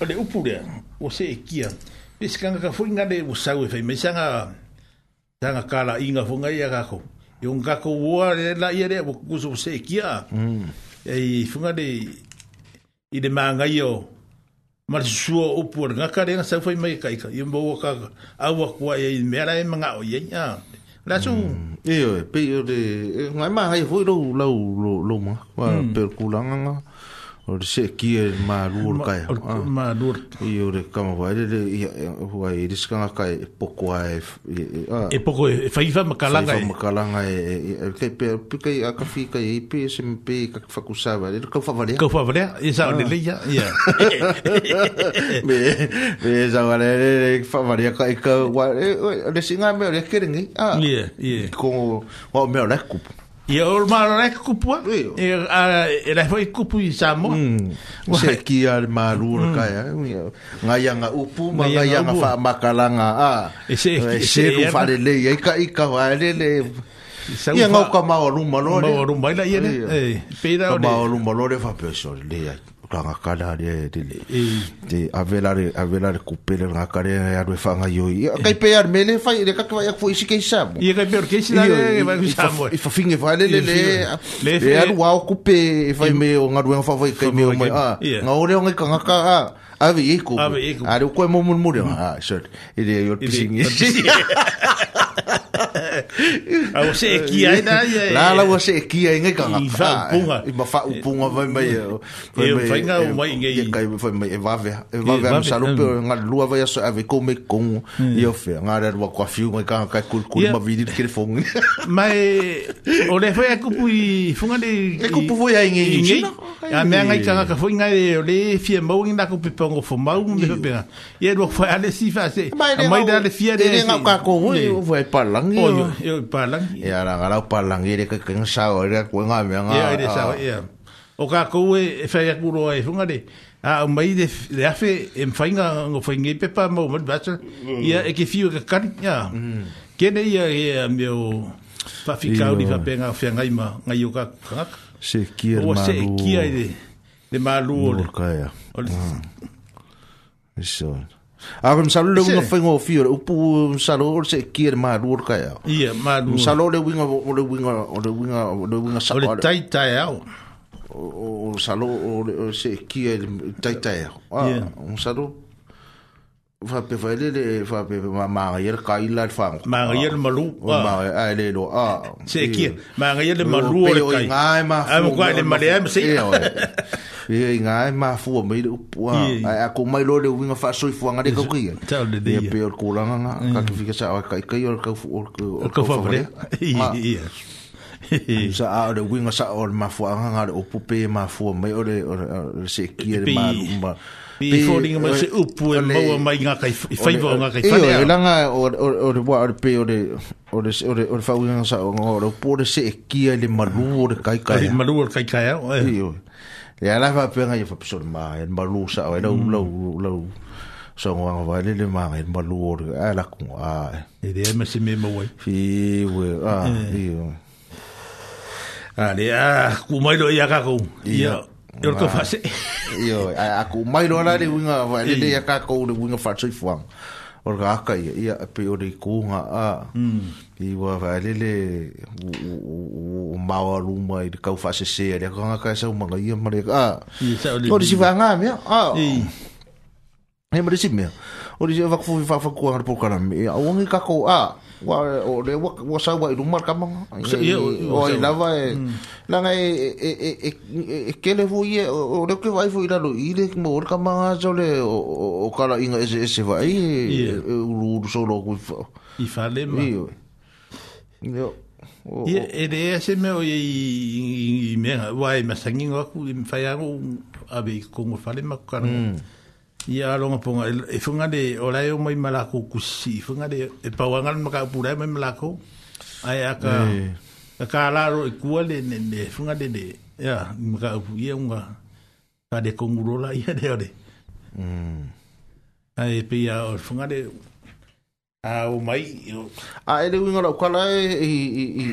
Ale upure, o se que kia. Pesi kanga ka fwoi ngane wo sawe fai, me sanga, sanga kala inga fwoi ngai a kako. un kako wua re la ia re, wo kuso wo se kia. Mm. E fwoi ngane, i de maa ngai o, mara sua upu ar ngaka re, sawe fai mai kaika. Yon bo waka, awa kua ia, mera e manga o yei a. Lasu. Mm. e pe yo de, ngai maa hai fwoi lau, lau, lau, lau, lau, lau, lau, o le se ki e ma lu o kai ma lu i o le kama wai le i hua i risi kanga kai e poko e a e e poko e faifa e e. makalanga e faifa makalanga e ke pe pe kai a ka fi kai i pe se mi pe ka fa kusawa le ka fa valea ka fa valea i sa o ah. le leia ia me me sa wale le fa valea kai ka wai le singa me o le kerengi ia ia ko wa me o le kupu Ia ol ma la ka kupua. Ia la foi e kupu i sa mo. Mm. Se ki al ma ru mm. ka ya. Eh? Nga ya nga upu ma nga ya nga fa makalanga a. E e se se ru fa le le ya ka ka wa le le. Ia nga ka ma ru ma lo. Ma ru ma la ya ne. Pe da ma ru ma lo le fa pe so le ya ranga eh, mm. eh, e eh. kala le de le de avela le avela le coupe le ranga kala e arwe fa nga yo ya kai pe ar mele fa ile ka kwa yakfo isi kai sam ye kai per kai sina le va ku sam e fa finge fa le le le le ar wa coupe e fa me o nga rwe fa fa kai me o ma nga ore nga ka nga ka Ave i ku. Ave i ku. Are ko mo murmure. Ah, short. Ile yo pising. A o se kia La la o se kia inga ka. I fa ah, punga. I ma fa punga vai mai. E vai nga o mai ngai. Kai foi mai e va E va am salu nga lua vai so ave ko me kon. Mm. I o fe nga ra ko fiu ngai ka ka kul kul ma vidi ke fong. Mai o le foi a i funga de. E kupu foi a ngai. A me ngai ka ka foi ngai le fie mo ngai na kupu tongo fo mau me be ya do fa ale si fa se. Mai da le fia e Ele nga ka ko wi fo e palang. Yo yo palang. E ara gara o palang ire ke ken sa o ire ko nga me nga. Ye sa ye. O ka ko e fa ya ku ro e funga de. A mai de de afe en fa nga ngo fa nge pe pa mo mat batsa. ya e ke fiu ke kan ya. Ke ne ya ye meu o fa fika o di fa fa nga ima nga yo ka ka. Se kia malu. O se e kia ide. De malu. Mm. So. Aku ah, msalo le wingo fengo fio, upu msalo um, ole se kia maa luur kai au. Ia, maa luur. Msalo le wingo, ole wingo, ole wingo, ole wingo sako. Ole tai tai au. O salo, ole se kia tai tai au. Ah, Ia. Msalo. Ia fa pe fa le le fa pe ma ma yer ka ila fa ma ma yer ma lu ma a le lo a se ki ma ma yer ma lu le kai ma ma fu ma le ma le ma se e nga ma fu ma le pu a a ku ma lo le wi nga fa so fu nga de ko ki e pe or ku la nga ka ki ka sa ka ka yo ka fu or ku or ka fa bre i sa o le winga sa o le mafuaga ga le opu pe mafua mai o le sekia le malu before ninga mai se upu e maua mai ngā kai i whaiva o ngā kai whanea. Iyo, i langa o re wā o re pe o re o re o re whau ngā sa o ngā o pō re se e kia le maru o re kai kai. O maru o re kai kai au. Eh. Iyo. E ala wha pēnga i whapiso le mā e maru sa o e lau mm. lau lau sa o ngā wai le le mā e maru o re a la kunga a e. E re e mese me mawai. Iwe, a, iyo. Ah, eh. le, ah, kumailo i a kakou. Iyo. Iyo. Yo to fase. Yo aku mai no ala de winga va de de ka ko de winga fa tsi fuang. Or ga ka ye ya pe o de ku nga a. Mm. I va le le o ma wa lu mai de ka fase se de ka nga ka sa ma ga ye ma de ka. Yo de si va nga me. A. E ma de si me. O de va ku fa fa ku ar por kana me. O ngi ka ko a wa o le wa wa sa wa ilu marka ma o i lava e mm. la ga e e e e, e, e ke le vui o le ke vai fu la lo ile ke mo ka ma so le o kala inga e se e vai e u lu so lo ku fa i fa le ma io e e de se me o i me wa i ma sangi ngo ku i fa ya mm. ngo a ve ko mo fa le ma ka ia longa ponga e funga e de ola yo mai malako kusi funga de e, e pa wangal maka pura mai malako ai aka yeah. aka la ro e, e kuale ne ne funga de de ya maka pu ia unga ka de kongurola ia de ore mm. ai pe ia funga de a o mai a ele wingo la kala e e e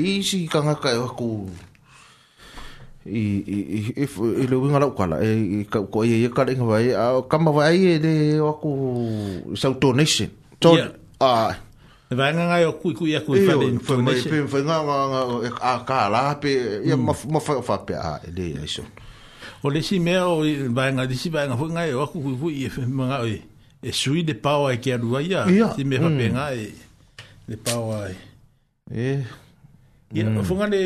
e e e e i i i i lo winga lau kala e ka ko ye ye kala ngwai a kama wai e de aku ku sa tonese to a e vanga nga yo ku ku ya ku fa de tonese e fa nga nga a kala pe ya mm. ma fa fa pe a de isso so o le si me o va nga di si va nga fo nga ku ku ku e manga e e sui de pao mm. e ke lu ya si me fa pe nga e de pao e e Ya, fungan de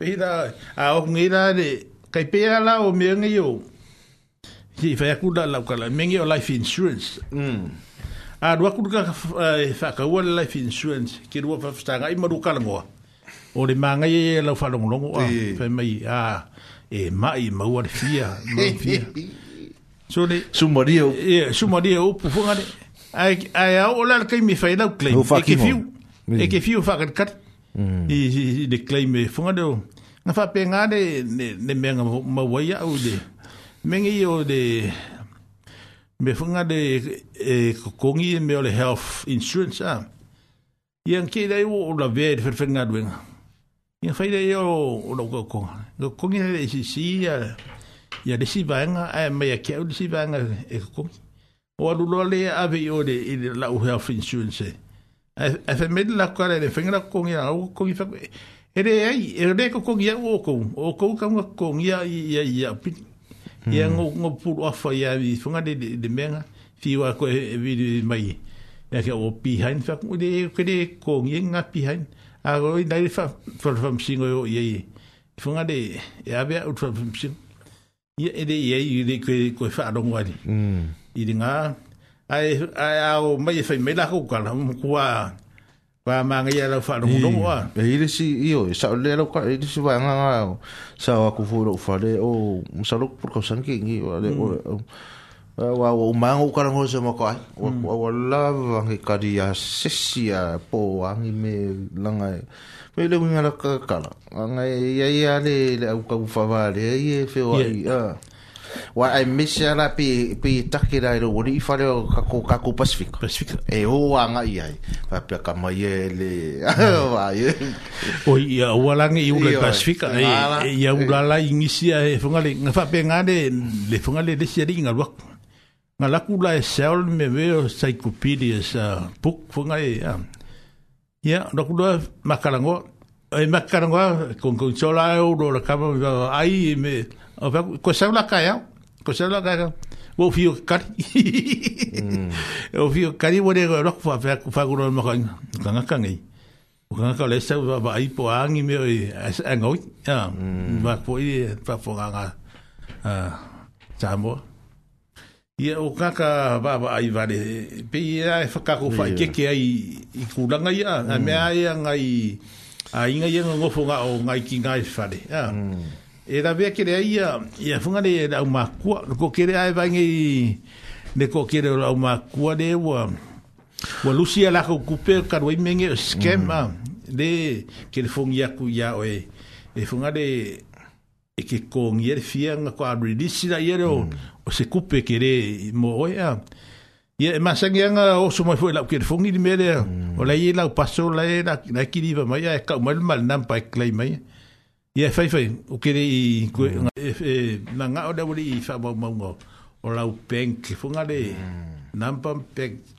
Pira a o ngira de kai pera la o me ngi yo. Si fa ku la la kala me ngi o life insurance. Mm. A do ku ka fa ka o life insurance ki do fa sta ngai maru kala ngo. O le manga ye la fa long long a fa mai a e mai ma o fia ma fia. So le sumario. E sumario o pufunga de. Ai ai o la kai mi fa la claim. E ke fiu. E ke fiu fa kat i le claim e whanga reo nga whape ngā re ne mea ngā mawai au de mengi o de me whanga de e kokongi me o le health insurance a ah. ian ke rei o la vea i whawhenga ruenga ian whai rei o la kokonga kokongi rei si si a ia e le sivaega ae maia keau le sivaega e kokogi o aluloa lē ave i o le i le lau health insurance eh. a fe me la kwa le fenga ko ngi a ko ko fa e re ai e re ko ko ngi a o ko o ko ka ngi ko ngi a ya ya pit ya ngo ngo pu o fa ya vi fenga de de menga fi wa ko e vi e mai ya ke o pi hain fa ko de e ke de ko ngi e nga pi hain a ro i dai fa fa fa msingo yo ye ye fenga de e a be o fa msingo ye e de ye i de ko fa ro ngwa ni i de hmm. nga ai ai au mai fai e mai la ko kala mo kwa pa manga ia lau whanongo nongo a. E ire si io, e sao le lau ka, e ire si vai nganga, sao aku furo whare, o, musalo por kausanki, ngi, o, o, hmm. wa wa umango kara ngose mako ai wa hmm. wa lava ngi kari a sesia po angi me langa me le winga la kala ngai ya e, ya le le au ka u favale ye fe wa ia wa ai misi pi pi taki rai wuri i fare o kako kako pacifico pacifico e, e, e o anga i ai pa pia kama i le wa i o ya a ualangi i ule pacifico e i a ulala i misi a e fungale nga fa pe ngane le fungale le siari inga luak nga lakula e seol me veo saikupiri e sa puk fungale ya ya lakula makalango e makarangoa con consola euro la cama ai me o fa ko sa la kaya ko sa la kaya wo fi o kari mm. o fi o kari wo de ro fa fa fa ko mo kan kan ka ngi o kan ka le sa va va i po an i me o an o ya va mm. po i fa fo ga ga a mo i o ka ka va va i va de pe i a fa e ka ko fa ke ke ai i ku la ngi a me mm. ai ngai a inga yenga ngofu nga o ngai ki ngai fa de ya e da vea kere aia e a funga le au makua ko kere ae vange i ne ko kere o au makua le ua ua lusi ala ko kupe karuai menge o skema mm. le kere fungi aku ia o e e funga le e ke ko ngere fia nga ko a release da iere o mm. o se kupe kere mo oia Ia, e ma sangi anga o sumai fwoi lau kere fungi di mele, mm. o lai e lau paso lai e na kiriwa mai, e kau mal mal nampa e klai mai. Ia, Ia fai fai, o kere i koe, mm. nga e, e, ngā o dawari i wha mau mau ngau, o lau bank, fō ngā re, mm. nampam bank,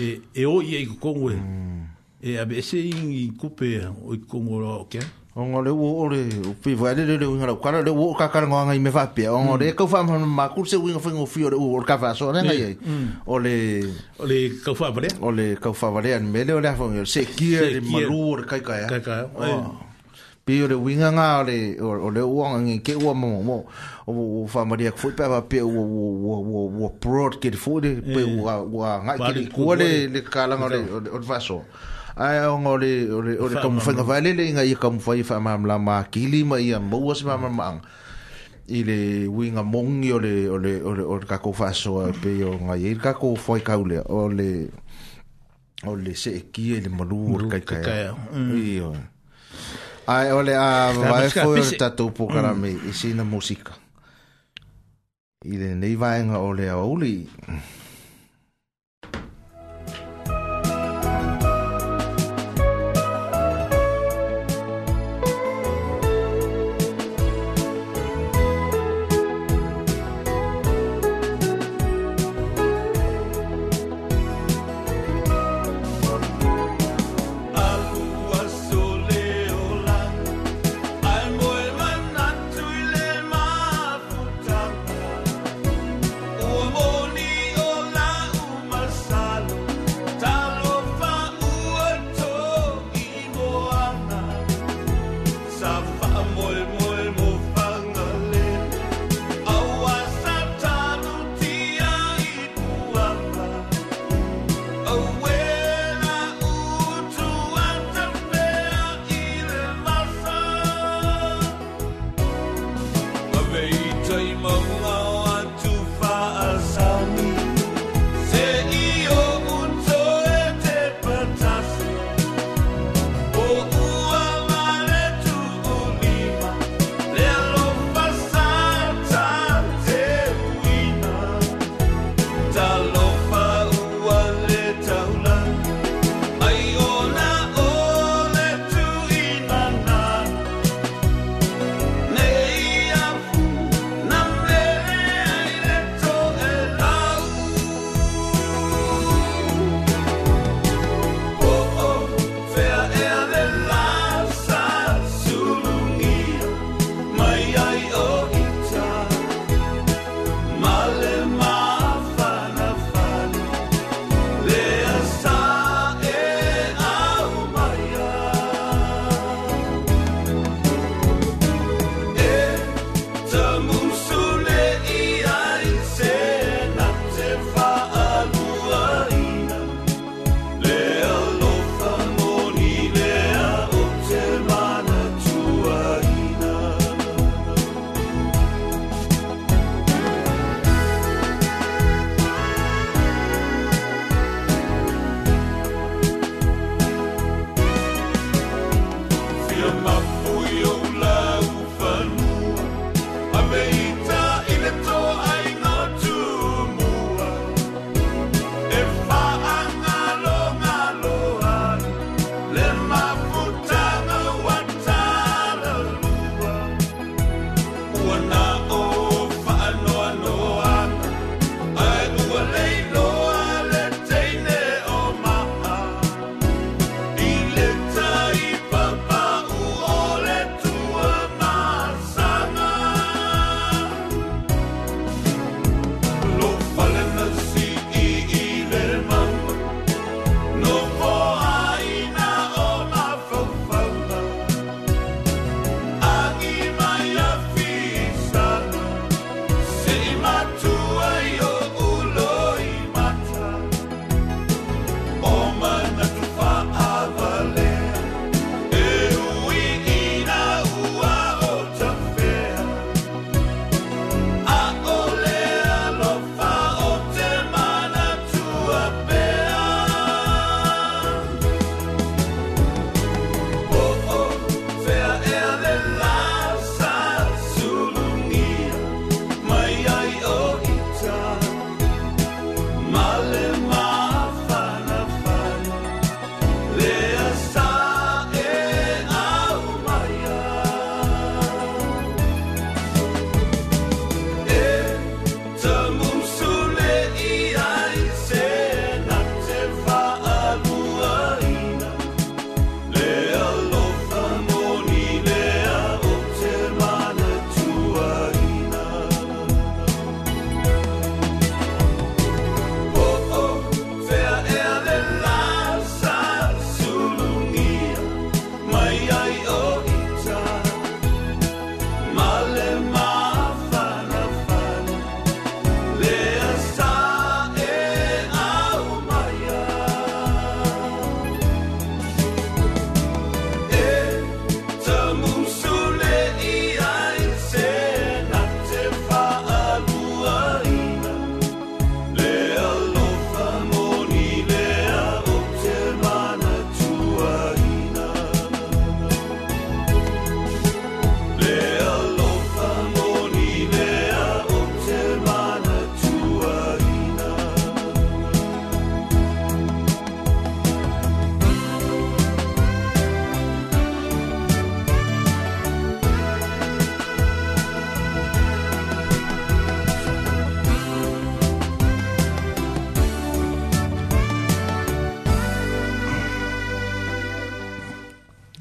e, e o i e iku kongwe, mm. e abe ese ing i kupe o iku kongwe o kia. O ngā re uo ore, o pi vai re re re uingara, o kara re uo kakara ngā ngai me whapia, o ngā re kau wha mhanu mā kurse uinga whingo fi o re uo ore kawha, so a rengai ei, o le... O le kau wha varea? O le kau wha varea, me le o le hawha, se kia le maru o le kaikaia. Kaikaia, o pe o le winga nga le o le uanga ngi ke ua mo mo o fa maria fu pe va pe o o o o prod ke fu de pe o o nga ke ku le le kala nga le o vaso ai o ngo le o le o le kom fa nga vale le nga i kom fa i fa ma la ma ki li ma i mo was ma ma mang hmm. i le winga mongi o le o le o le o ka ko fa so pe o nga i ka ko foi ka le o le o le se malu o ka ka Ai ole ah, a vai foi o tatu po karame e sina musika. I le nei en ole a uli.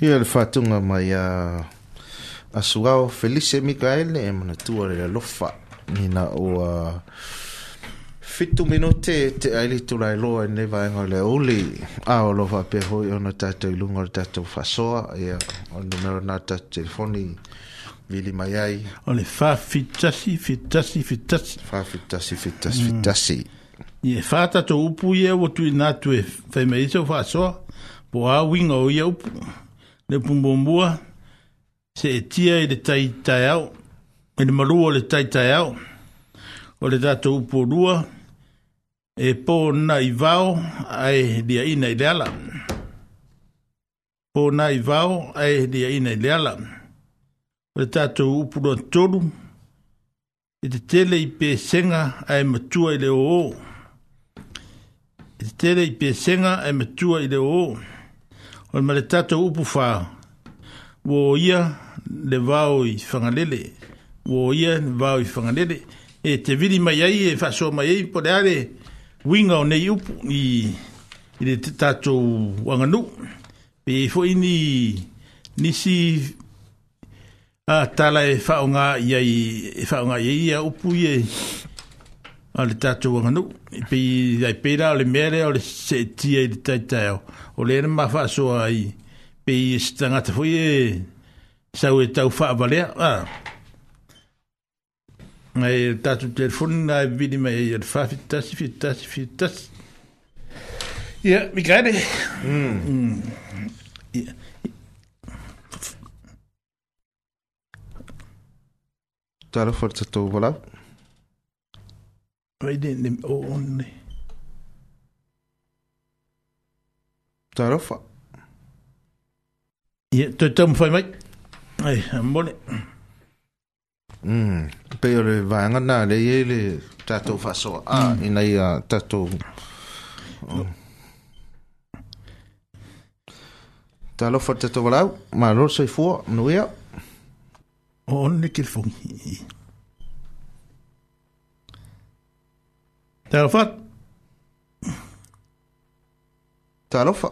Ia le whātunga mai a uh, Felice Mikaele e mana tua le lofa nina o a uh, fitu minute te aile tulai e loa e neva inga le uli a o lofa pe hoi ona tato ilunga le tato fasoa e a o numero na tato telefoni vili mai ai o le fa fitasi fitasi fitasi fa fitasi fitasi fitasi mm. i e fa tato upu i e o tui natu e fai meisa o fasoa po a winga o i upu le pumbumbua se e tia i le tai tai au e le marua le tai tai au o le tato upo rua e pō na i vau ai dia ina i le ala pō na i vau ai dia ina i le ala o le tato upo rua tolu e te tele i pē senga ai matua i le o o e te tele i pē senga ai matua i le o o o le tatou upu fa ua ia le vau i fagalele ua o ia le vao i fagalele e te vili mai ai e faasoa mai ai po le a le uiga o nei upu i, le tatou aganuu pe ai foʻi ni nisi a tala e faaaogā i ai e faaaogā i e ia a le tatou aganuu pei ai peila o le mea o le seʻetia i le taitaeo o lea na mafaasoa ai pei e se tagata sa e sau e tau faavalea ai le tatou telefoni na e vili mai ai a le fitasi fitasi ia mikaele Tara forza tu volavo Maidendim onne. Tarofa. Ia, tō tamu whai mai. Ai, amone. Mm, peo va vanga nā le e le tātou whasoa. Ah, mm. ina ia tātou... Um. Tālofa tātou walau, mā ma lo sei Onne no ya. Onne ke fongi. Därför att... Talofa.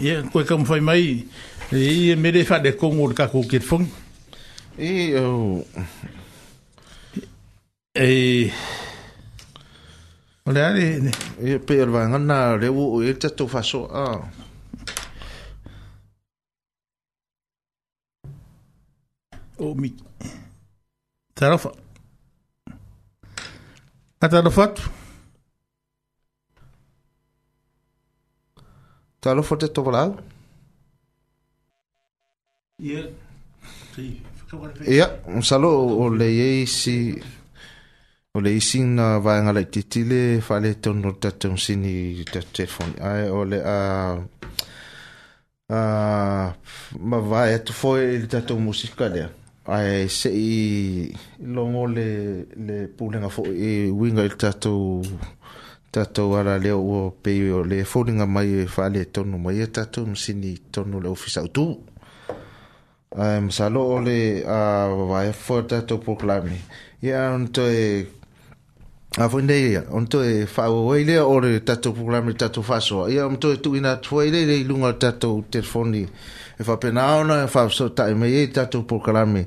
Ia, koe kamu whai mai, i me re whare kongo o kako ke whong. I, o... E... O le are, ne? E, pe alwa ngana rewo o e tato whaso a. O mi... Talofa. Está no foto? Está no foto de Tobalado? Yeah. Sí. Ia, un salo o le si o le isi na vai na le titi le fale tono tatum sini ta telefoni ai ah, o le a ah, a mas vai tu foi ele tatum tá musika lea. Né? ai se i longo le le pulenga fo e winga il tato tato ala le o pe o le folinga mai e fa le tonu mai e tato msini tonu le ofisa o tu ai msalo o le a vai fo tato po klami e an e a fo nei on e fa o ile o le tato po klami tato fa so e an e tu ina tu le lunga tato telefoni e e fa pena ona fa so ta me e ta e tu por kalami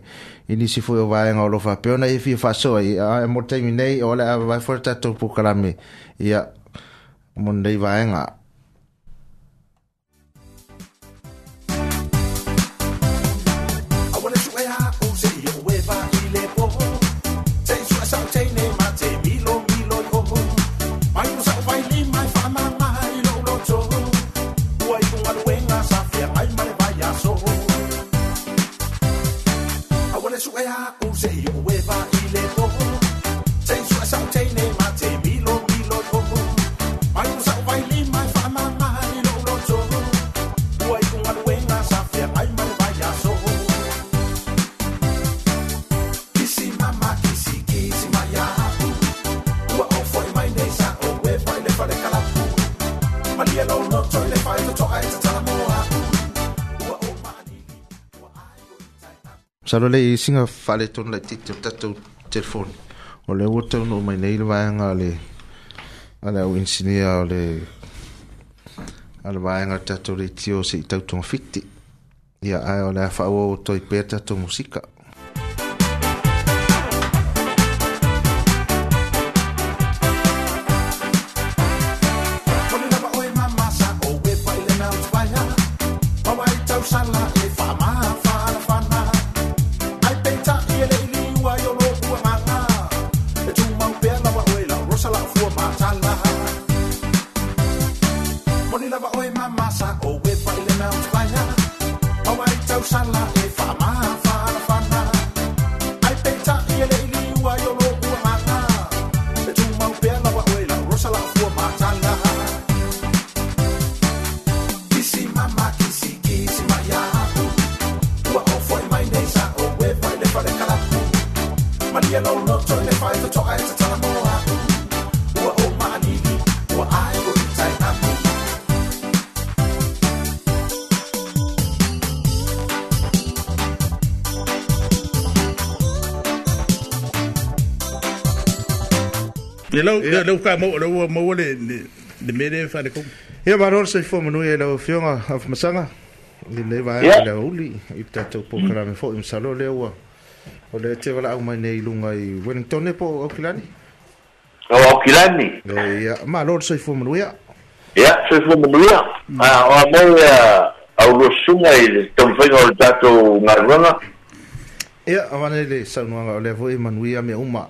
ini si foi o vai en lo fa pena e fi fa so e, e a mo terminei ola vai for ta tu por kalami ya mon dei vai salo le isinga fale ton la tit tout tout telefon o le wote no mai nei le vanga le ala o insinia o le ala vanga tatu le tio se tout ton fitti ia ai ole fa o toi peta to musica lau lau ka mo lau mo le le mere fa le ko ia ba ror se fo mo e lau fionga af masanga le le ba e lau uli i tatou programa fo im salo le wa o le te wala au mai nei lunga i Wellington ne po o Auckland o o Auckland ia ma lo se fo mo ya ya se fo mo ya a o mo au lo sunga i le tamfenga o le tatou ngarunga ia avane le saunuanga o le vo i manuia me uma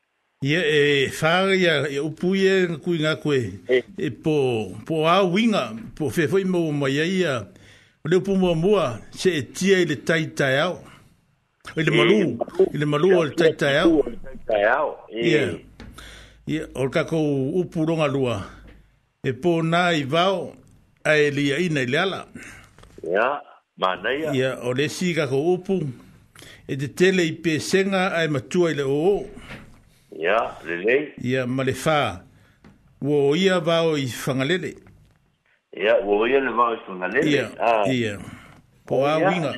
Ia e whāra ia, e upu ia e kui ngā koe, e po, po a winga, po whewhoi mō mō ia ia, o leo pō mua mua, se e tia i le tai tai au, i le e malu, i le malu o le tai tai au. Ia, ia, o le kako upu ronga lua, e po nā i vau, a e lia i nei le ala. Ia, mā nei ia. Ia, o le si kako upu, e te tele i pēsenga, a matua i le o o. Ia, Ya, lele. Ya, malefa. Wo ia vao i whangalele. Ia, wo ia le vao i whangalele. Ia, ia. Po a winga.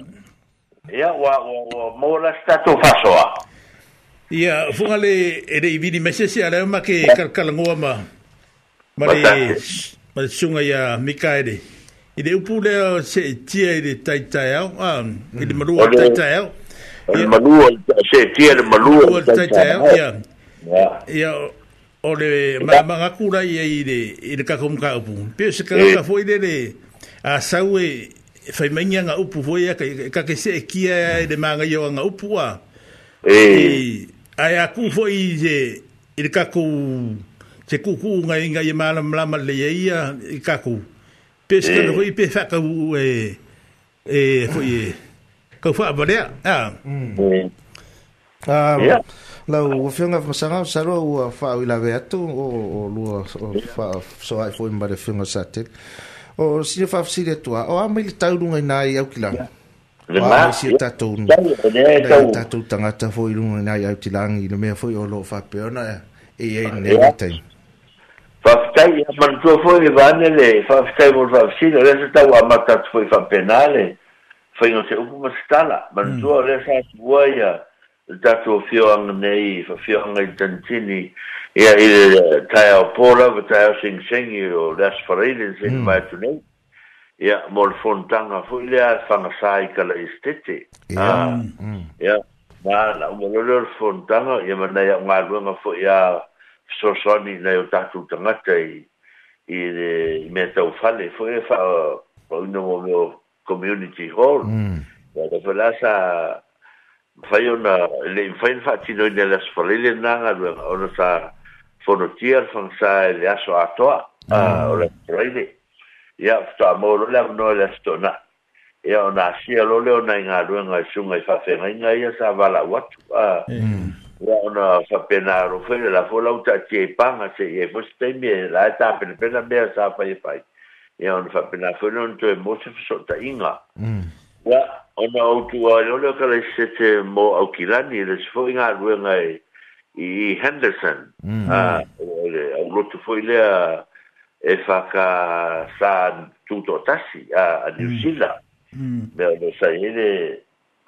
Ia, wa, wa, wa, stato fasoa. Ya, fungale ere i vini mesese, ale ma ke kalangoa ma. Male, male sunga ia mika ere. Ile upu leo se tia ere taitai au, ah, ile marua mm. taitai au. Ile marua, se tia ere marua taitai au. Ile marua ia o le magakulai ai i le kakaumaka upu pe se kagaga eh. foi lele asau e faimaigiaga upu foi akakesee kia e i le magai o aga upu a eh. ae aku foi i le kakou se kukuu gaigai e malamalama leia ia i kakou pe se kaga eh. foi pe faakau e e foi e kaufaavalea a Ah, yeah lau o fiona fa sanga sa ro o fa o la vetu o o lu o fa so ai foi mbare fiona sate o si fa si de tua o a mil tau lunga nai au kila Wa si ta tu. Da ta tu tanga ta fo i lunga nai au tilangi no me fo i o lo fa peona e e, e ah, ne tai. Fa e, tai man tu fo i vanele fa tai mo fa si le se ta wa mata tu fo i fa penale. Fa i no se u mo stala man tu mm. le sa buaya tatu o fioanga nei, fa fioanga i tantini, ia i eh, tai au pōra, fa tai au sing sengi o las whareine, sing mm. mai tu nei, ia mō le fontanga fu i lea whanga sāi ka la istete. Ia, ia, nā, nā, mō le le fontanga, ia ma nei au ngā ruanga fu i a sosoni nei o tatu tangata i, i le eh, me tau fale, fu i a whanga, fa unu mō me o community hall, mm. ia, da fa lasa, fai ona le fai fa ti nella sfalile na na ona sa fonotia fan sa le aso ato a ora proide ya sto mo le no le stona e ona si lo le ona in aru en al sun e fa fe nga ia sa vala wat a ya mm. ona fa pena ro fe la fo e e la uta che pa ma se e fo ste mi la ta per pena be sa fa e fai e ona fa pena fo non to e mo se fo ta inga mm. Ya, ona o tu a yo le ka le mo au kilani le se foi nga rue nga i Henderson. Mm. Ah, o le au lo tu foi le a e fa ka sa tu tasi a a New mm. Zealand. Mm. Me o oh, ah, sa ile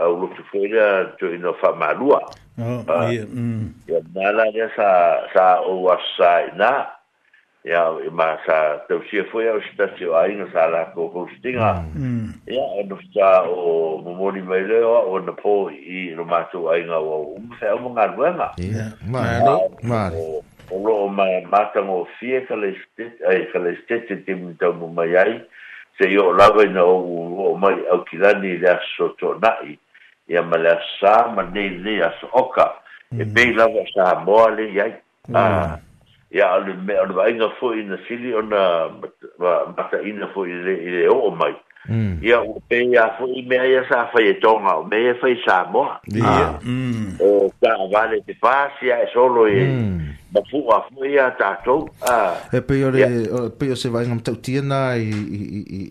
au lo tu foi le to ino fa malua. Oh, ya. Ya mala sa o wasai na. Mm ya ma sa te si foi o stasio ai no sa la ko ko stinga ya mm. e no sta o mo mo ni vele o o na po i no ma tu ai no o um fe o ngar wena ma no ma o lo ma ma ta mo fie ka le stet ai ka le stet te mi ta mo mai ai se yo la ve no o mai au ki la ni la so to nai ya ma la sa ma ni ni as oka e be mm. la va sa mo le ai ah ia le me o vai nga fo ina sili ona mata ina fo ile ile o mai mm. ia o pe ia fo i me ia sa fa ye o me ia fa sa mo ia o ta vale te pasi e solo e ma mm. fu a fo ia ta to a e pe o pe o se vai ngam tau tina i i i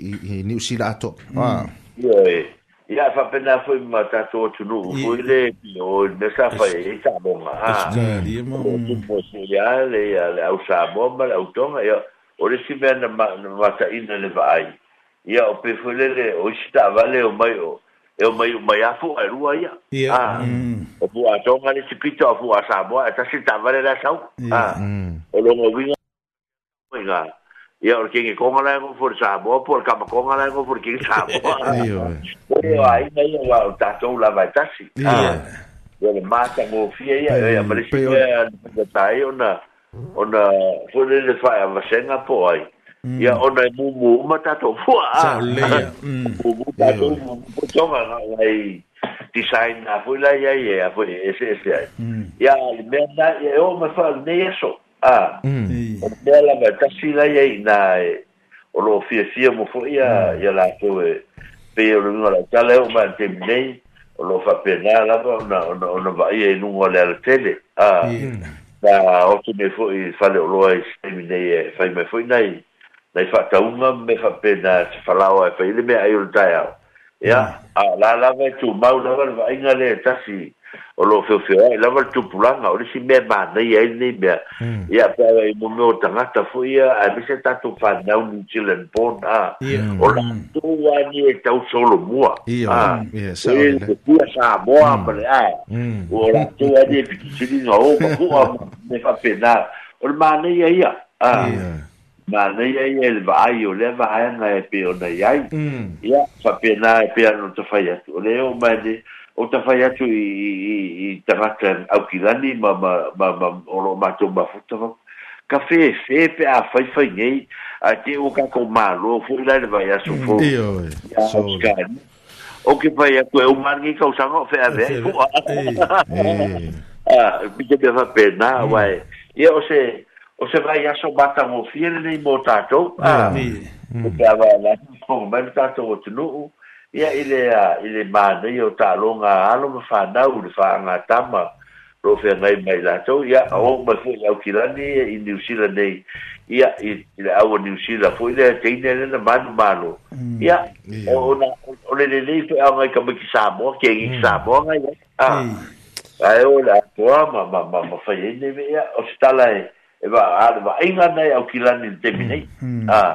i ni usila to ah ia e, ia faapena foi matatou atunuu foi le pio me sa fae ai tamoga atuposeia leia le au samoa ma le autoga ia o le simea na mataʻina mm. le vaai ia o pe foi lele o isi taavale o mai o e o mai mai afu e rua ia a o pua tonga ni tipita o pua samoa e tasi taavale le asau o longa winga e kingi konga la eu for sa bo por ka com mm. konga la ngo for king eu bo ayo ayo ai na io vai estar si io mata ngo fia ia ia pare si ia ta na ona for le fa a senga po ai ia ona mu mu mumu ta to fua a sa le mu mu ta to mu to ma ai design a foi la ia aí foi ese ese eu le merda eu o ma fa ne eso a ah. mm. o me la ba ta si la ye na e o lo fi fi mo fo ya ya mm. la to e pe o lo la ta le o ma te me o lo fa pe na la ba na na na ba ye nu o le la tele a na o ki e ah. mm. me fo i fa le o lo e se mi ne e fa me fo nai nai fa ta un me fa pe na se fa la o e fa ile me ai o ta ya a la la ve tu ma o lo va ingale ta si o lo feo feo ai lava le tupulaga o lesi mea manai ai lenei mea hmm. ia paai mome o tagata foi ia ae mese tatou fanau new zealand bon a o latou ani e tausolomua ah. ia sa e moa ma le ae o latou ani e fitisiliga o mafua me faapena o le manai ai ia ah. manei ai e le vaai o lea vaaega e pe ona iai hmm. ia faapena e pea no tafai atu o lea o mae o ta fai atu i, i, i tangata au kilani ma ma ma ma oro matou mafuta vau ka fe fe pe a fai fai nei a te o ka ko malo fu la le vai aso fo mm, eh, o ke fai atu e o margi ka usango fe a ve fu a pite eh, eh. ah, pe fa pena mm. wai e o se o se vai aso bata mo fiere nei mo tatou mm, a mi o ka vai la fo mai tatou o tunu ia ile a ile ma nei o ta longa alo ma fa na u fa nga tama lo fe nei mai la to ia o ma fe ia o kilani i New Zealand nei ia i le au New Zealand foi le te ine le na manu malo mm. ia o na o le le le fe a mai ka mo ki sa mo ke ki sa mo nga ia a a e o la toa ma ma ma ma fa ye nei ia o stala e e va a va inga nei au kilani te mi nei mm. a ah.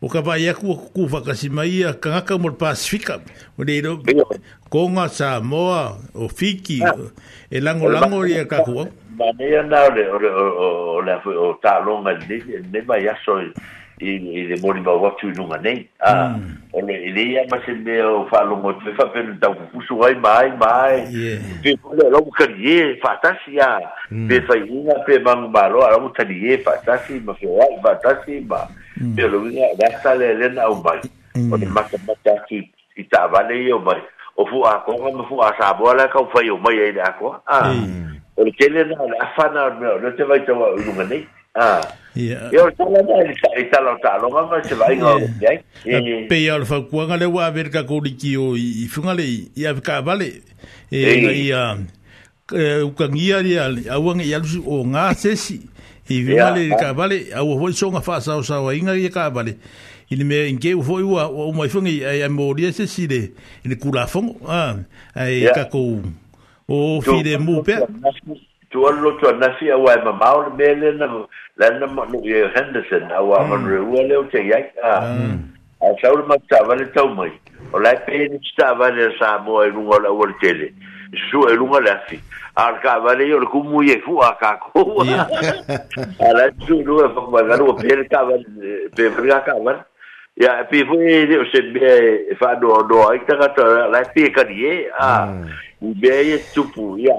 o ka vai aku ku whakasimaia kangaka mo Pasifika. O leiro, Konga, Samoa, o Fiki, e lango-lango i a kakua. Manea nā o le, o le, o le, o tālonga ni, ne mai aso i, i le mori mau watu i nunga A, o le, i le ia mase mea o whalongo, te whapenu tau kukusu ai mai, mai. Pe kule, rau kani e, whatasi a, pe whai inga, pe mangu malo, rau tani e, whatasi, ma whio ai, whatasi, ma, Mm. Pero lo mira, da e sta le le na un bai. Mm. O de mata mata ki ki ta vale yo bai. O fu a ko ko fu a sa bola ka fu yo mai ai da ko. Ah. O le tele na la fa na no, no te vai tawa u mane. Ah. Yeah. Yo sa la dai sa i ta lo ta lo ma se vai no. Pe yo fa ku nga le wa ver ka ko di ki o i fu nga le i a ka vale. E i a ukangia ri a wang i alu o nga sesi i vale ka vale a wo so nga fa sa sa wa inga ka vale ini me inge wo wa o mo fungi ai mo ri se si de ni ku la fong a ai ka ko o fi de mu pe tu al lo tu na fi a wa ma baul me le na la na mo no ye henderson a wa mo re wo le o te ya a sa ul ma ta vale ta mo o la pe ni sta vale sa mo e lungo la wo tele su e lunga le afi ar ka vale yo ku mu ye fu a ka ko ala su lu e fa ma garu pe ka vale pe fria ka vale ya pe fu e de se be fa do do ai ta ka la pe ka di a u be ye tupu ya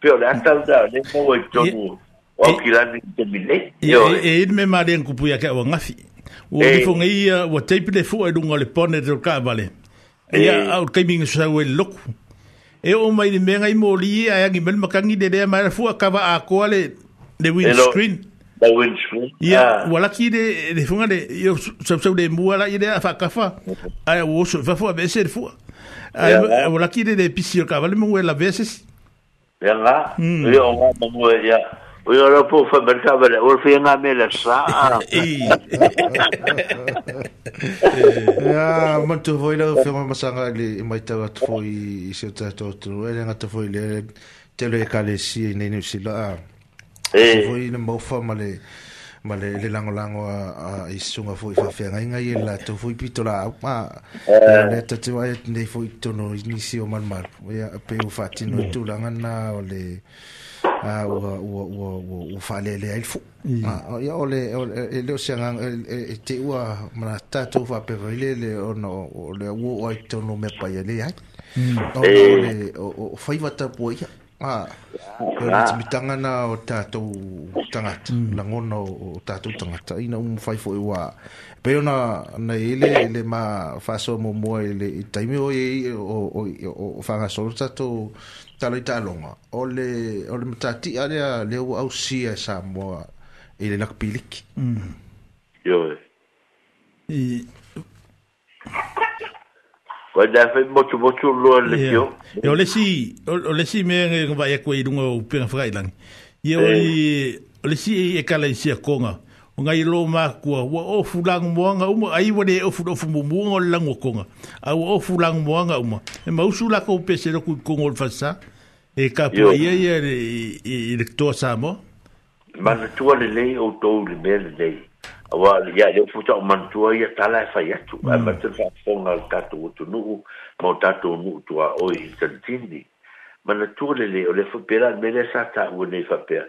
pe o ta da le mo e tomu o ki la ni te bile e e me ma den ku ya ka o ngafi o ni fo ngai wa te pe fu e lunga le pone do ka vale ya au kaiming sa we loku e o mai me ngai moli e ai ngi mel makangi de de mai fu akava a ko le de windscreen da windscreen ya ah. wala ki de de funga de yo sab sab de muala ide afa kafa ai wo so fa fu a veces fu ai wala ki de de pisio kavale mo la veces ya nga yo ngamo ya Oi, ora po fa per cavere, or fi nga me la sa. Ya, ma tu voi la fi ma sanga li mai ta tu foi i se ta to tu, e nga tu foi le te le kale si ne ne si la. Eh. Voi ne mo fa ma le ma le le lango lango a i sunga foi fa fi nga nga i la tu foi pito la, ma le ta tu ai ne foi tu no inicio mal mal. Ya pe u fa ti no mm. tu la nga na o le. ua ua ua ua faalelea i le fo ia o le e le o e te ua mana mm. tatou faapeva le ona le aua o ai tono mea eh. paia lei ai ole o faivatapua ia a ah, ah. timitaga na o tatou tagata lagona mm. o tatou tagata ina uma fai foʻi e ua pei ona nai le le ma faasoa momoa i le taimi o o faagasolo tatou tala talonga o le o le matati'a lea lea ua ausia e samoa i le lakapiliki ioe mm. eh. i Wa da fe motu motu lo le kio. E o lesi o lesi me ngai vai e ko i dunga o penga frai lang. Ye o i eh. si lesi e kala i sia konga. ngai lo ma kua ua ofu lang moanga uma ai wa le ofu ofu mo mo ngol lang konga a ua ofu lang moanga uma e ma usu la ko pese lo ku kongol fasa e ka po ia ia le e, e le to sa mo man tu le le o to le me le le wa ya yo fu to man tu ia tala e fa ya tu mm. a ma tu fa fonga ka tu tu nu mo ta tu nu tu a oi tantini man tu le le o le fa pera me le sa ta u le fa pera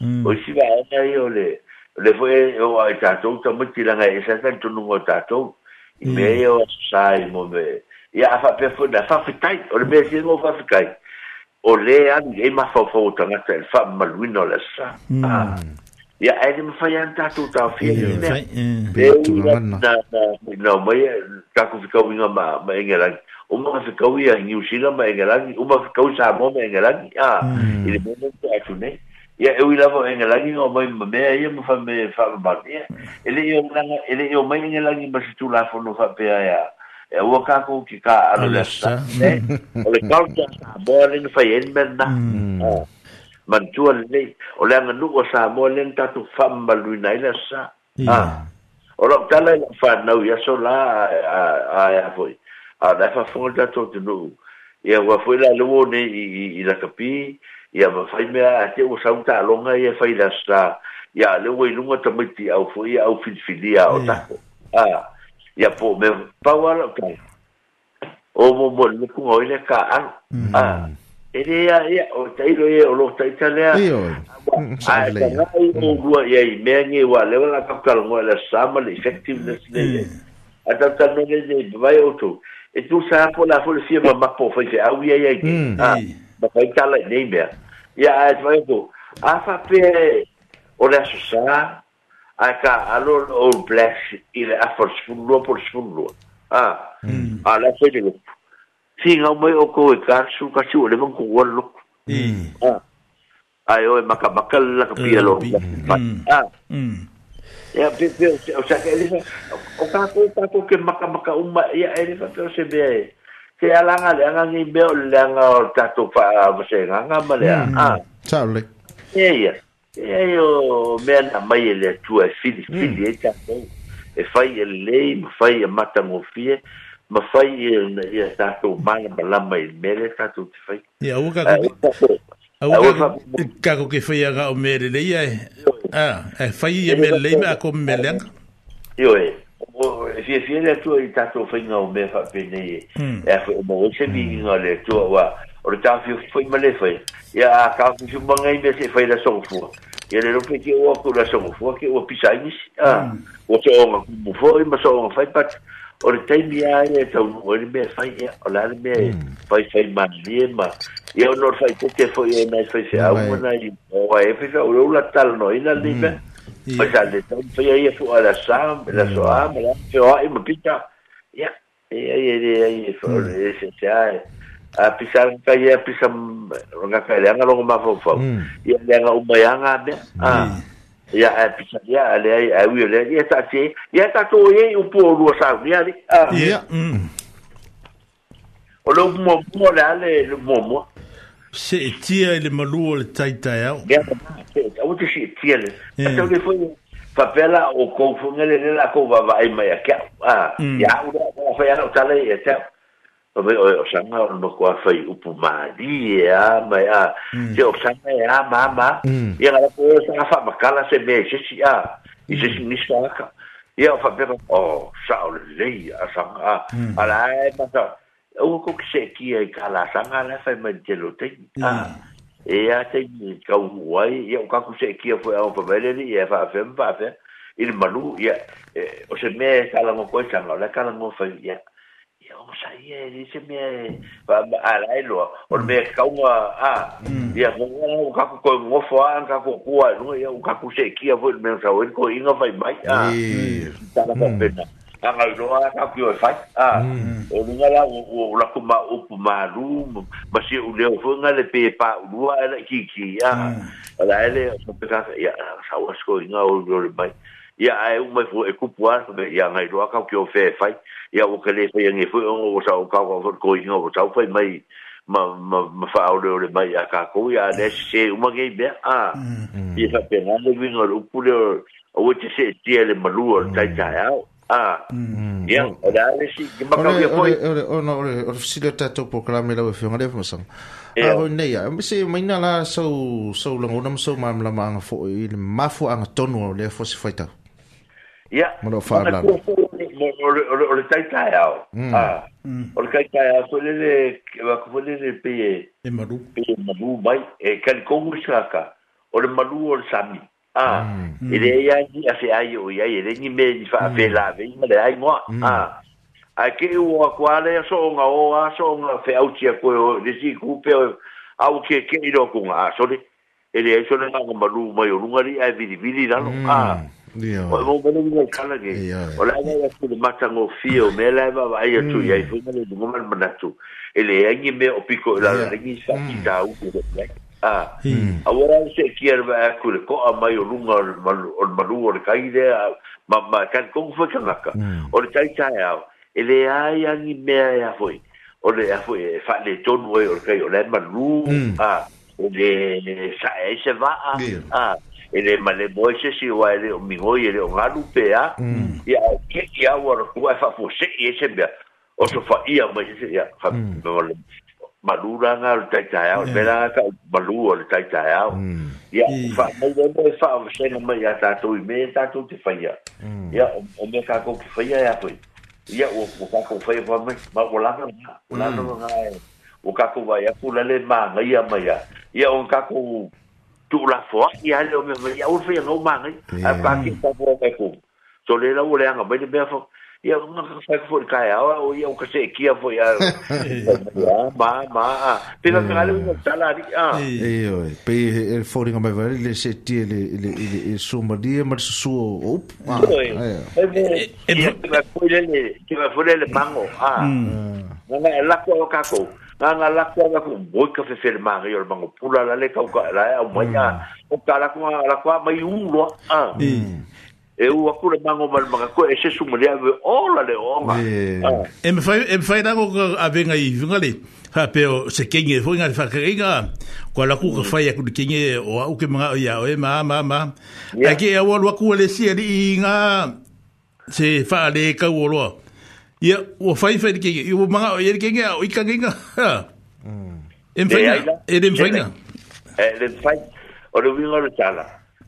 o si va ana i o le le foi o ai tatou ta mo tilanga e sa tan tunu o tatou i me o sai mo me ia fa pe fo na fa fitai o le me mo fa fitai o le an e ma fa fo tanga ta fa maluino le sa ia ai ni fa yan tatou ta fi ne be tu na na no mo ia ta ku fica winga ma ma engela o ma fica ia ni usila ma engela o ma fica usa mo ma engela ah ele mo ta tu ne ya e wila vo enga lagi o mai me ya mo fa me fa ba ya ele yo nga ele yo mai enga lagi ya. ya, ya. eh. hmm. ba hmm. ha. tu la fo no fa pe ya e wo ka ko ki ka ala la sa ne ole ka ka bo le ni fa yen ben na o man tu ole le ole nga nu o sa mo le nta tu fa ma lu na ila sa ha o lo ka la fa na u ya so a a fo a da fa fo da to tu nu ya wo fo la lu ni i la kapi ia mafai mea ate ua sautaaloga ia failasa ia le ua iluga tamaiti au foʻi au filifilia o tako a ia po me pauala ka o mo mo le kuga oi le kaalo a ele ia ia o tailo ia o loo taitalea aetagai oulua ia i mea ge ua leua la kaukalogoa le asama le effectiveness leia a tautanoga lenei mavai outou e tusa po la foi le fia mamapo faifeau ia iai ke bakaikalai neimea ia ae tamaego afa pe o le asosā ae kaalo le old blacks i le afa le sefululua po le sefululua a ale afai le lopu figau mai o kou hum. ah. ah, hum. ah. hum. é, tá e kalasu kasi ua le maku'ua le loko a ae oe makamaka le lakapia lo a ia pepe o sa um. elesa o kakou tatou ke makamaka uma ia e lefa pe o se mea e ke alanga le anga ngi be o le anga o tatu pa o se anga ma le hmm. a tsao le ye ye yo me na mai e le tu e fili hmm. fili e ta e fai e lei ma fai e mata ngofie ma fai e ia e tatu mai ma la mai e mele tatu te fai ia o ka Awa kako ke fai aga o mele le e. Ah, e fai e mele le ia ko mele anga. Yo e o fia fia le atua i tatou whainga o mea whapene e e a whae mo se mingi ngā le tua wa o le tau whai ma le whai ia a ka fia manga i mea se whai la songfua ia le rope ke oa kura songfua ke oa pisa inis o so onga kumufo i ma so onga whai pati o le taimi a e tau nungo le mea whai ea o la le mea e whai whai ma lie ma ia o nor whai tete fo e mai whai se au mana i oa e whai whai o leula tala no ina le mea Pasa le tau pe ia fu ala sam, la so am, la hmm. so ai mo pita. Ya. Ia ia ia ia fo le se sai. A pisa ka ia pisa ronga ka le anga longa mafo fo. Ia le anga o mayanga be. Ia a pisa ia le ai a wi le ia ta se. Ia ta to ia u po lu sa ni ali. Ia. O lo mo mo le ale mo mo. Se e tia e le malua le taitai e au. Ia, a wote se e tia le. Eh. A tau foi papela o kou fungele le la kou vava ai mai a kia. Ia, ura, o fai ana tala e te au. O me o sanga o no kua fai upu maadi e a mai a. Mm. Te o sanga e a ma ma. Mm. Ia ngara po e sanga fa makala se me se si a. I se mm. si nisa aka. Ia o fa pepa o oh, sa o le lei a sanga a. Ala e ma sa o ko se ki e kala sanga la fa ma te lo te ah e a te ka wai e o ka ku se ki fo o pa vele ni e fa fe pa fe il manu ya o se me kala mo ko sanga la kala mo fa ya ya o sa ye ni se me va a la elo o me ka u a ya o ka ku ko mo fo an ka ku ku no ya o ka ku se ki fo me sa o ko inga fa mai ah ta la pena anga i loa ka ki o fai a o lunga la o la kuma o puma ru ma si u leo funga le pe pa lua ela ki ki a ala ele o pe ka ya sa o sko inga o lo le mai ya ai u mai fu e kupu a me ya ngai loa ka ki o fe fai ya o ke le fe ngi fu o sa o ka ko ko inga o sa o fai mai ma ma ma fa o le mai a ka ko ya le se u ma ge be a ya pe ngale vingo u pu le o te se tie le malua tai tai Ah. Ya, ada ale si gimaka ia foi. Ore ona ore ore fisile tatou programa ila wefe ngale fo sang. Ah o nei ya, mse maina la so so longo nam so mam la manga fo il mafu anga tonu le fo si faita. Ya. Mo fa la. Ore tai tai ao. Ah. Ore kai tai ao so le le va le pe. E Pe maru mai e kal kongu shaka. Ore maru ore sami a e le ia ni a fe ai o ia e le ni me ni fa fe la ve ma le ai mo a a ke u a kwale so nga o a so nga fe au tia ko o le si ku pe au ke ke i do ku nga so le e le so le nga ma lu ma yo lunga ri ai vili vili la no a o mo mo ni ka la ke o la ga ku le mata ngo fio me la va va tu ia i fu le ngo na tu e le ia me o piko la la ni sa ki ta u ko a ah. hmm. awara se kier va ku le ko a mai o lunga o malu o le kai le ma ma kan ko fo kanaka hmm. o le tai tai a ele ai angi mea ya e foi o le a foi fa le ton we o kai o le malu hmm. a ah, o e le sa e se va a ele ma le si wa ele o mi hoi ele o ngalu pe ah. a ya ke ki a wa fa e fo se e se bea o so fa ia ma se ya fa malulanga o le taitae ao e pelaga ka malu o le taitae ao ia faamaiaima e faavesega mai iā tatou i mea tatou te faia ia o mea kakou te faia e apoi ia ua kakou faia fa mai ma ua lagalaga ua lagalaga e ua kakou ai aku la le magaia mai a ia o kakou tuulafo aʻi ale o mea mai ia ua faiagau magai ae kakiu kafoa mai kou so le lau o leaga mai le mea fo ia una ka fai fo ka ia o ia o ka se kia fo ia ma ma pe la ka le una sala ri a e o pe e fo ringa mai vale le se ti le le le so ma di ma so op e e ka fo le le ka fo le le mango a na la ko ka ko nga la ko nga ko boy ka fe fer ma yo mango pula la le ka ka la o mai o ka la ko la ko mai un lo a e ua kule mango mal maka ko e se sumule ave ola le onga ah. e me fai e me fai nango i vinga ha pe se kenge fo inga fa keringa ko la ka fai aku kenge o au ke manga ia o e ma ma ma a e wa ku le si e inga se fa le ka u lo ia o fai fai kenge i manga o ye kenge o i ka mm. e me fai e, e me fai e me e fai o le vinga le tala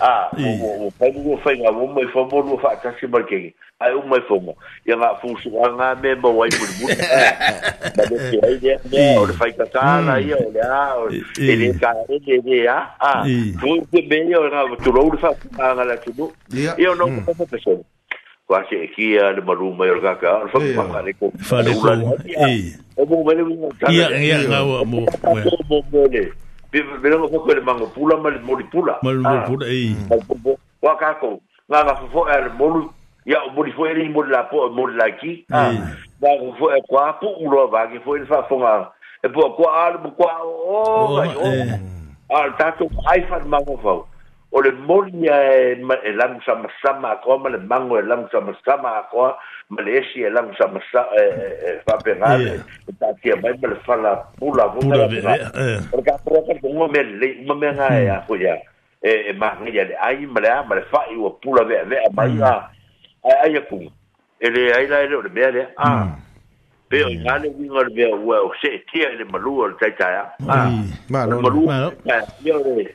a o o pai mo fai nga mo mai fa no fa ta si mai ke ai o mai fomo ya nga fu su nga me mo wai bu bu ba de si ai de me o le fai o le a o le de a a fu de me o nga tu lo fa nga la tu no ia no ko fa pe so a le maru mai o ka ka fa ma ka le ko e o mo mai le mo ta ia ia o mo mo Vi vi no fo ko le mango pula mal pula. Mal ah. pula ei. Wa ka ko. Nga nga fo ya moli fo eri mol la po mol Ah. Ba fo e kwa po u lo ba ki fo e fa al bu o oh, ba yo. Eh. Al ta to ai fa o le moli e, e langu samasama akoa ma le mago e langu samasama akoa ma le esi e langu samasa e, e, e faapegale e mai ma le fala pula fogaolegapeaka e, lefoga mea lelei uma mea gae a foi a e magaia hmm. le ai ma le a ma le fa'i ua pula ve'avea mai hmm. a ae ai akuga e leai la ele o le mea lea a hmm. pe o nga le winga o le mea ua o e le malua o le taitaea a malua taia le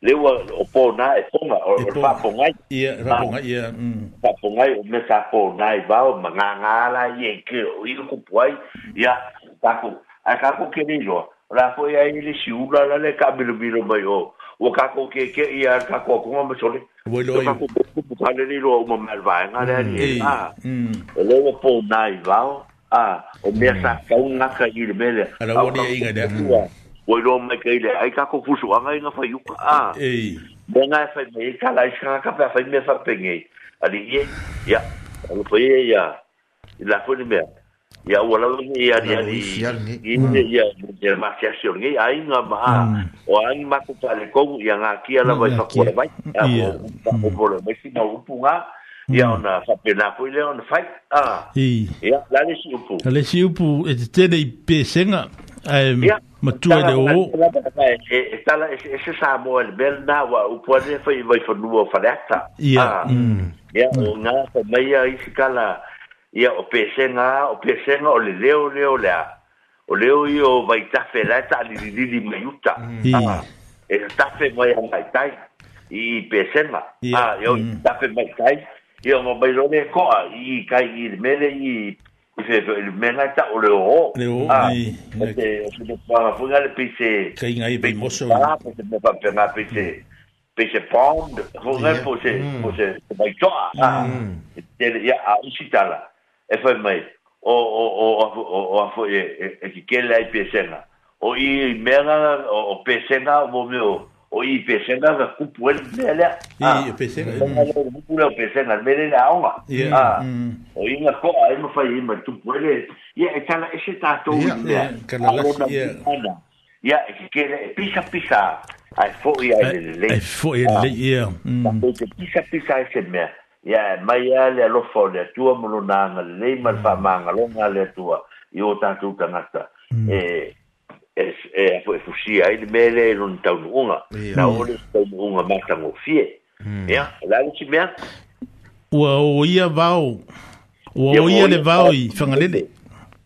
le ua o pōnā e ponga, o le whapongai. Ia, whapongai, ia. Whapongai o me sa pōnā i wau, ma ngā ngāla i e ke o i kupuai, ia, kako, a kako ke rilo, rako ia i le siula la le ka milo milo mai o, o kako ke ke ia kako akunga ma sole. Wai loi. Kako ke kupu kale rilo o ma malvaenga le ali, a, le ua pōnā i wau, a, o mea sa kaungaka i le mele. Ala wani e inga dea. o ilo me ke ile ai ka ko fusu anga inga fa yuka a ei bona fa me ka la ska ka pa fa me fa penge ali ye ya ko fo ye ya la fo ni me ya wala lo ni ya ni ni ni ya de ma ke sio ni ai nga ma o ai ma ko pa le ko ya nga ki ala vai fa ko vai ya ko ko bolo me si na upunga ya ia mm. ona faapena foi lea ona ah. fai a ia la lesi upu la lesi upu e tetele i pesega ae matua e le oo e, e tala e, sa moa le mea lenā ua upu ane fai vai fanua o faleata ia ia ah. mm. o ga famaia isi kala ia o pesega a o pesega o leleo leo lea o leo i o vaitafe lae taalililili mai uta mm. ah. e tafe mai agaitai i pesega a ia o tafe mai tai Ia mo ta o le ah, o. Mm. Ah, mm. Le o i. le pound, a E mai. O na. oi i ga kupuen mele ah pesenga mm. kupula pesenga mele la onga ah mm. oi na ko ai mo fai ma ia e ya etala ese tato ya kana la ya ya que pisa pisa ai e fo ya e e le ai fo ya le ya ah, mm. pisa pisa ese me ya mai ya le lo fo le tu mo lo na le ma fa manga lo nga le tu yo tatu tangata eh es e eh, fo e fusia i mele non taunu unga na ole taunu unga matango fie mm. ya la uchi mea ua o ia vau ua o ia le vau i whangalele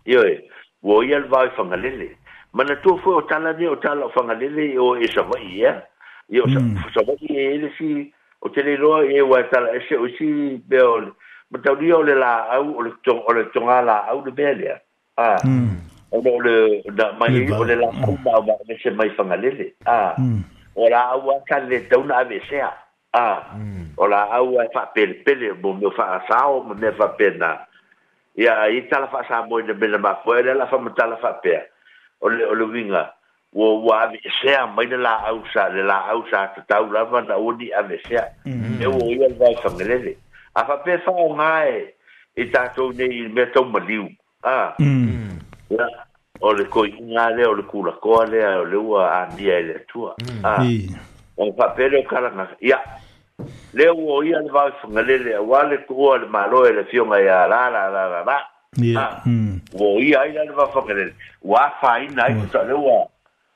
io e eh, ua o ia le vau i whangalele mana tu fo o tala ni o tala o whangalele o e savai ia io mm. savai e ele si o te le roa e ua tala e se o si beo ma tauria o le la au o le tonga la au le mea lea ah mm. ole ole na mai ole la mm. kuma ba me se mai fangalele a mm. ola awa ka le tauna ave sea a mm. ola awa fa pel pele mo me fa sao mo me fa pena ia i tala fa sa mo de bela ma fuera la fa mo tala fa pe ole ole winga wo wa ave sea mai la au sa le la au sa ta tau la va na odi ave sea mm-hmm. e wo ia va fangalele a fa pe fa ngai e tatou nei me tau maliu a ia o le koiga lea o le kulakoa lea o le ua alia e le atua mm, ah, o faapele o kalaga ia lea ua ia le vaoifagalele auā le koa le malo e le fioga iā la la la la la ah, mm. ua ia ai la le ua faina ai taʻale ah, ua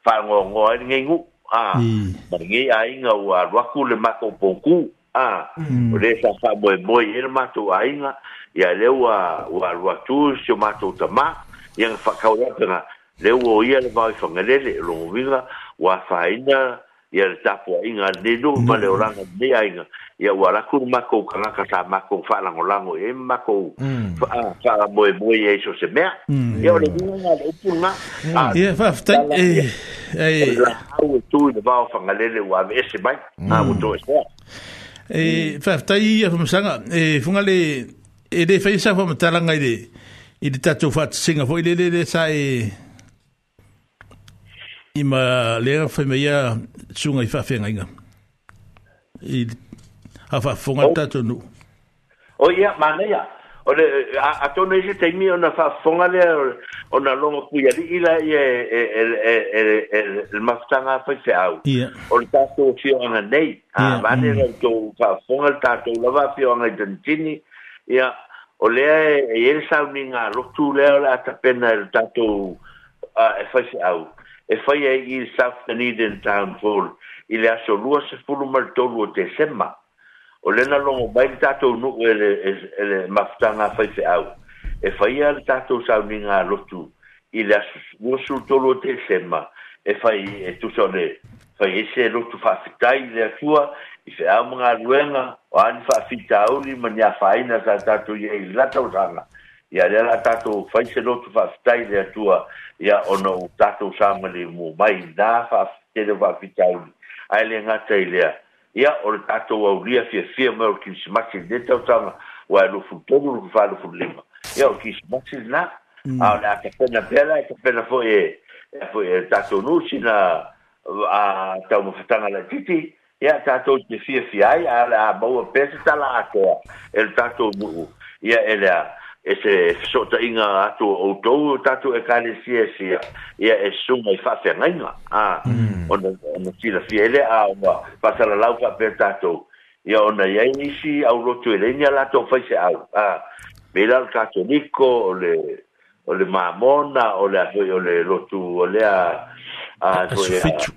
faagoagoa ai legei guu a malegei ua aluaku le makopoku a o lē sa faamoemoe i le matou aiga ia lea ua ua alu si o matou tamā yang whakau rata ngā, leo o ia le vai whangarele, rongo winga, wā whaina, ia le tapu a inga, ne nungu ma leo ranga, ne a inga, ia wā raku mako kangaka sa mako whalango lango, e mako whaa moe moe e iso se mea, ia wale winga le upu ngā, ia whaftai, e, e, e, la hau e tūi le vau whangarele wā me ese mai, a uto e sea. E, whaftai ia whamasanga, e, funga le, e le whaisa whamatalanga i le, i te tatou whātu singa fo i le le le sai i ma lea whai mea tūnga i whawhenga inga i hawha whonga oh. tatou nu o oh, ia mana ia o le a tono i e se te imi o na whawhonga lea o na longa kuia li ila i e, e, e mafutanga whai whi au o le tatou whionga nei a mana ia mm. tō whawhonga tatou lava whionga i dantini ia o lea e, e ele sau ni ngā rotu lea o lea tapena e tato uh, e whaise au. E whai e i South Dunedin Town Hall i lea so lua se fulu mar tolu o te sema. O lena longo bai le tato nuku e le, e, e le mafuta ngā whaise au. E whai e tato sau ni ngā rotu i lea so lua su tolu o te sema. E whai e tusone, whai e se rotu whafitai lea tua i se au mga ruenga o ani faafitauli ma niafaina sa tatou ia i latausanga ia lea la tatou faise lotu faafitai le atua ia ona o tatou sa ma a mai nā faafitele faafitauli ae le gata i lea ia o le tatou aulia fiafia mai o le kirisimasi le tausaga ua e lofu tolu lofu falofu lima ia o kirisimasi lenā a o le a kapena pea la e kapena fo'i e fo'i e tatou nusi na a taumafataga laitiiti ia e tatou te fiafia ai a maua pea se talaakoa e le tatou mu'u ia e lea e se feso'ota'iga atu outou tatou ekalesia sia ia e suga i fa'afeagaiga a mm. ona ona silafia e lea a ona fa'asalalau fa'apea tatou ia ona iai isi aulotu e leini a latou faise'au a pei la le katoliko o le o le mamona o le afoi o le lotu o lea a toe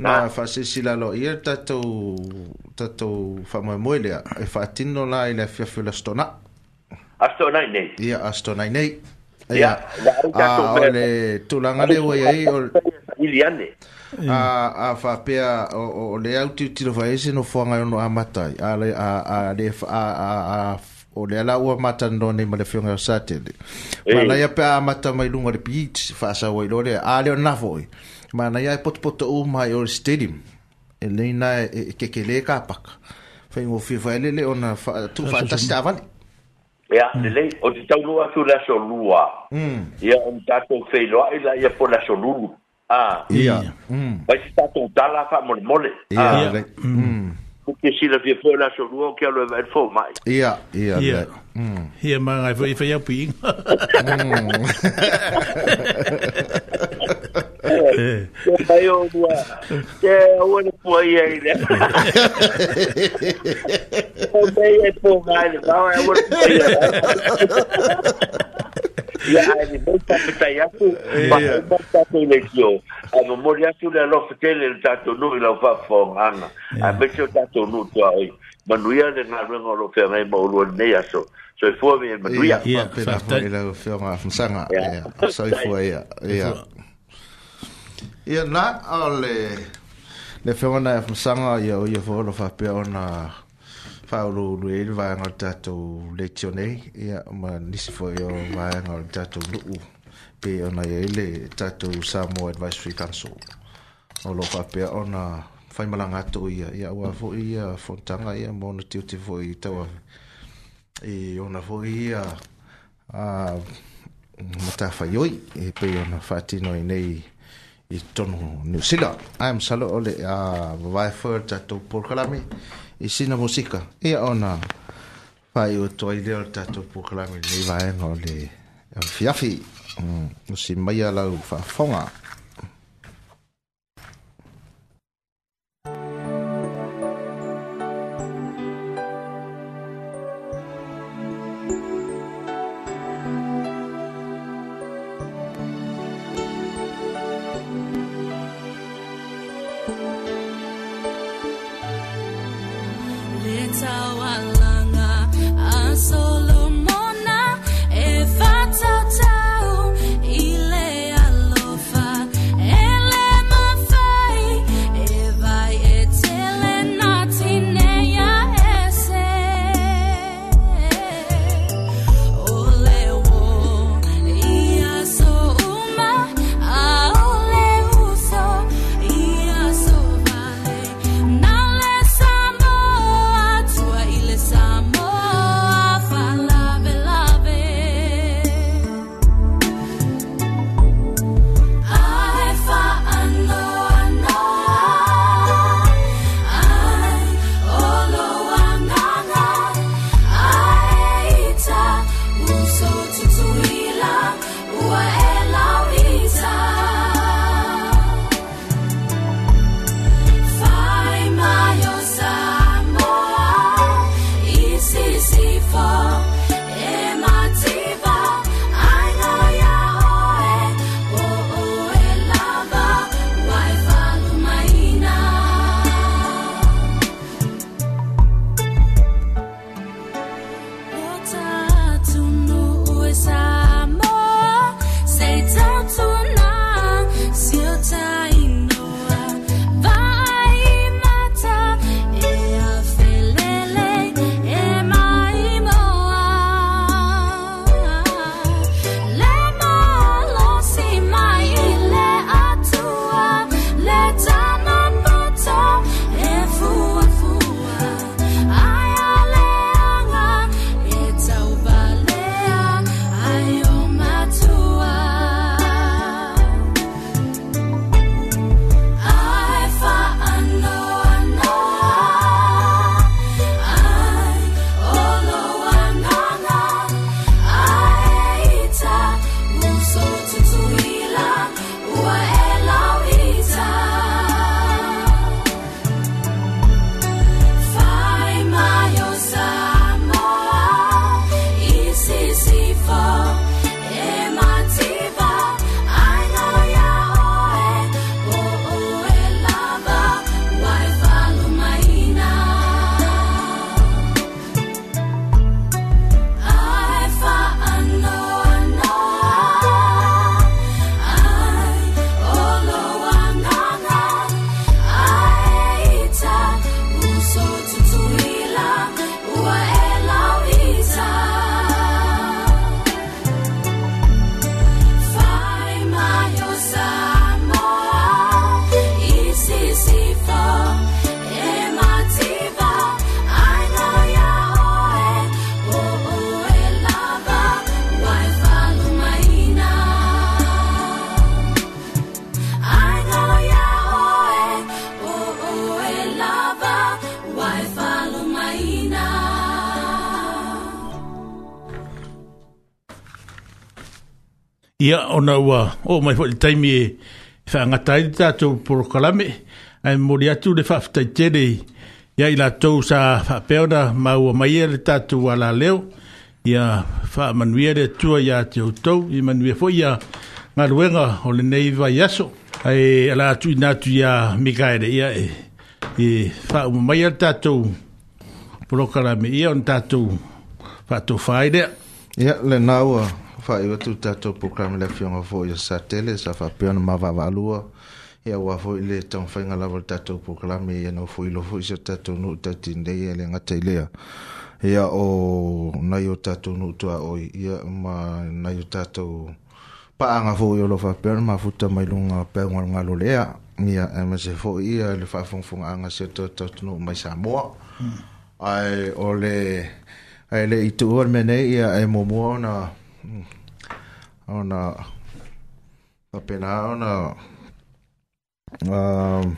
na faasesila ah. loa ia tatou tatou faamoemoe lea e faatino la i le afiafi ah, o le astonaʻi astonaʻi nei ia ah, astonaʻi nei ia a o le tulaga le ua iai ili ane a faapea o le au tiutilo vai se nofoaga e ono amata ai ale a le a o le ala ua matanilo nei ma le feoga o sa tele malaia pe amata mai luga le piit faasaua i lo lea a le ona foʻi mana ia e potopoto o i o le stadium e leina e kekele ka paka faigofie faelele ona tufaatasi taavali ia lelei o te taulua atu lasolua mm. ia ona tatou feiloaʻi la ia po lasolulu a ia mai mm. se tatou tala faamolemole ia mm. ke sila fia foi la so luo ke alo e fo mai ia ia ia ia ma ngai foi fai api Oui, awone kuoya Je le le Je le a le Je Je Ia na, ole. le... Le whewana e whamsanga i a oia whoro whape o na whaoro rui eri vaenga o tatou le tionei. Ia, ma nisi fo i o vaenga o tatou luu pe o na iei le tatou Samoa Advisory Council. O lo whape o na whaimalanga atu ia, ia ua fo i e a whontanga ia mo na tiu te fo i taua. I o na fo i a... Uh, Mata whaioi, e pe o na whaatino i nei Itu tonu New Zealand. Ai msalo ole a ya, Wi-Fi tato por kalami musika. Ia ona fai o toi leo tato por kalami ni vaeno le fiafi. Mm. Si mai ala Aleta I aso ona ua o mai fo taimi e fa nga tai ta to por kalame ai mori atu le fa ftai tele ya ila to sa fa peona ma ua mai e ta tu ala leo ya fa manuia de tu ya te to i manuia fo ya nga luenga o le nei va yaso ai ala tu na tu ya migaire ya e e fa mai e ta to por kalame ia on ta to fa to faide ya le naua faaiua tutatou programe le afioga foʻi o sa tele sa faapea ona mavaavaalua ia ua foʻi le taumafaiga lava le tatou programe ia na foʻi lo foʻi se tatou nuu tautinilei e le gata i lea ia o nai o tatou nuu tuaoi ia ma nai o tatou paaga foʻi o lo faapea ona mafuta mai luga peugalogalo lea ia e ma se foʻi ia le faafogafogaaga se tatautunuu mai samoa hmm. ae o le ae le ituu ale mea nei ia e muamua ona ona apena ona um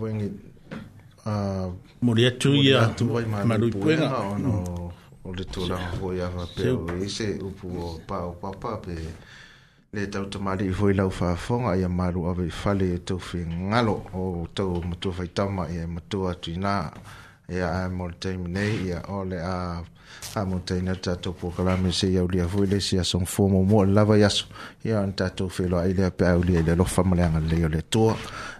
wengi uh moria tu ya tu vai ona o le tola ho va pe o ise o pa o pa o papa pe le tau te mali i hoi lau whaafonga ia maru ave fale whale e ngalo o to matua whaitama ia matua atu i nā ia ae mori teimi nei a amataina tatou pokalame sei aulia foi le lava i aso ia ona tatou lea pe aulia i le alofa ma le agalelei o le atua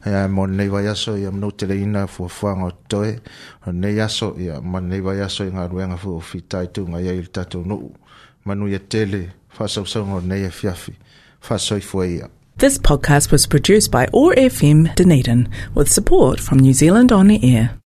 ia vai aso ia teleina fuafuaga o totoe onei aso ia vai aso i galuega le tatou nuu manuia tele faasoifua ia This podcast was produced by ORFM Dunedin with support from New Zealand On Air.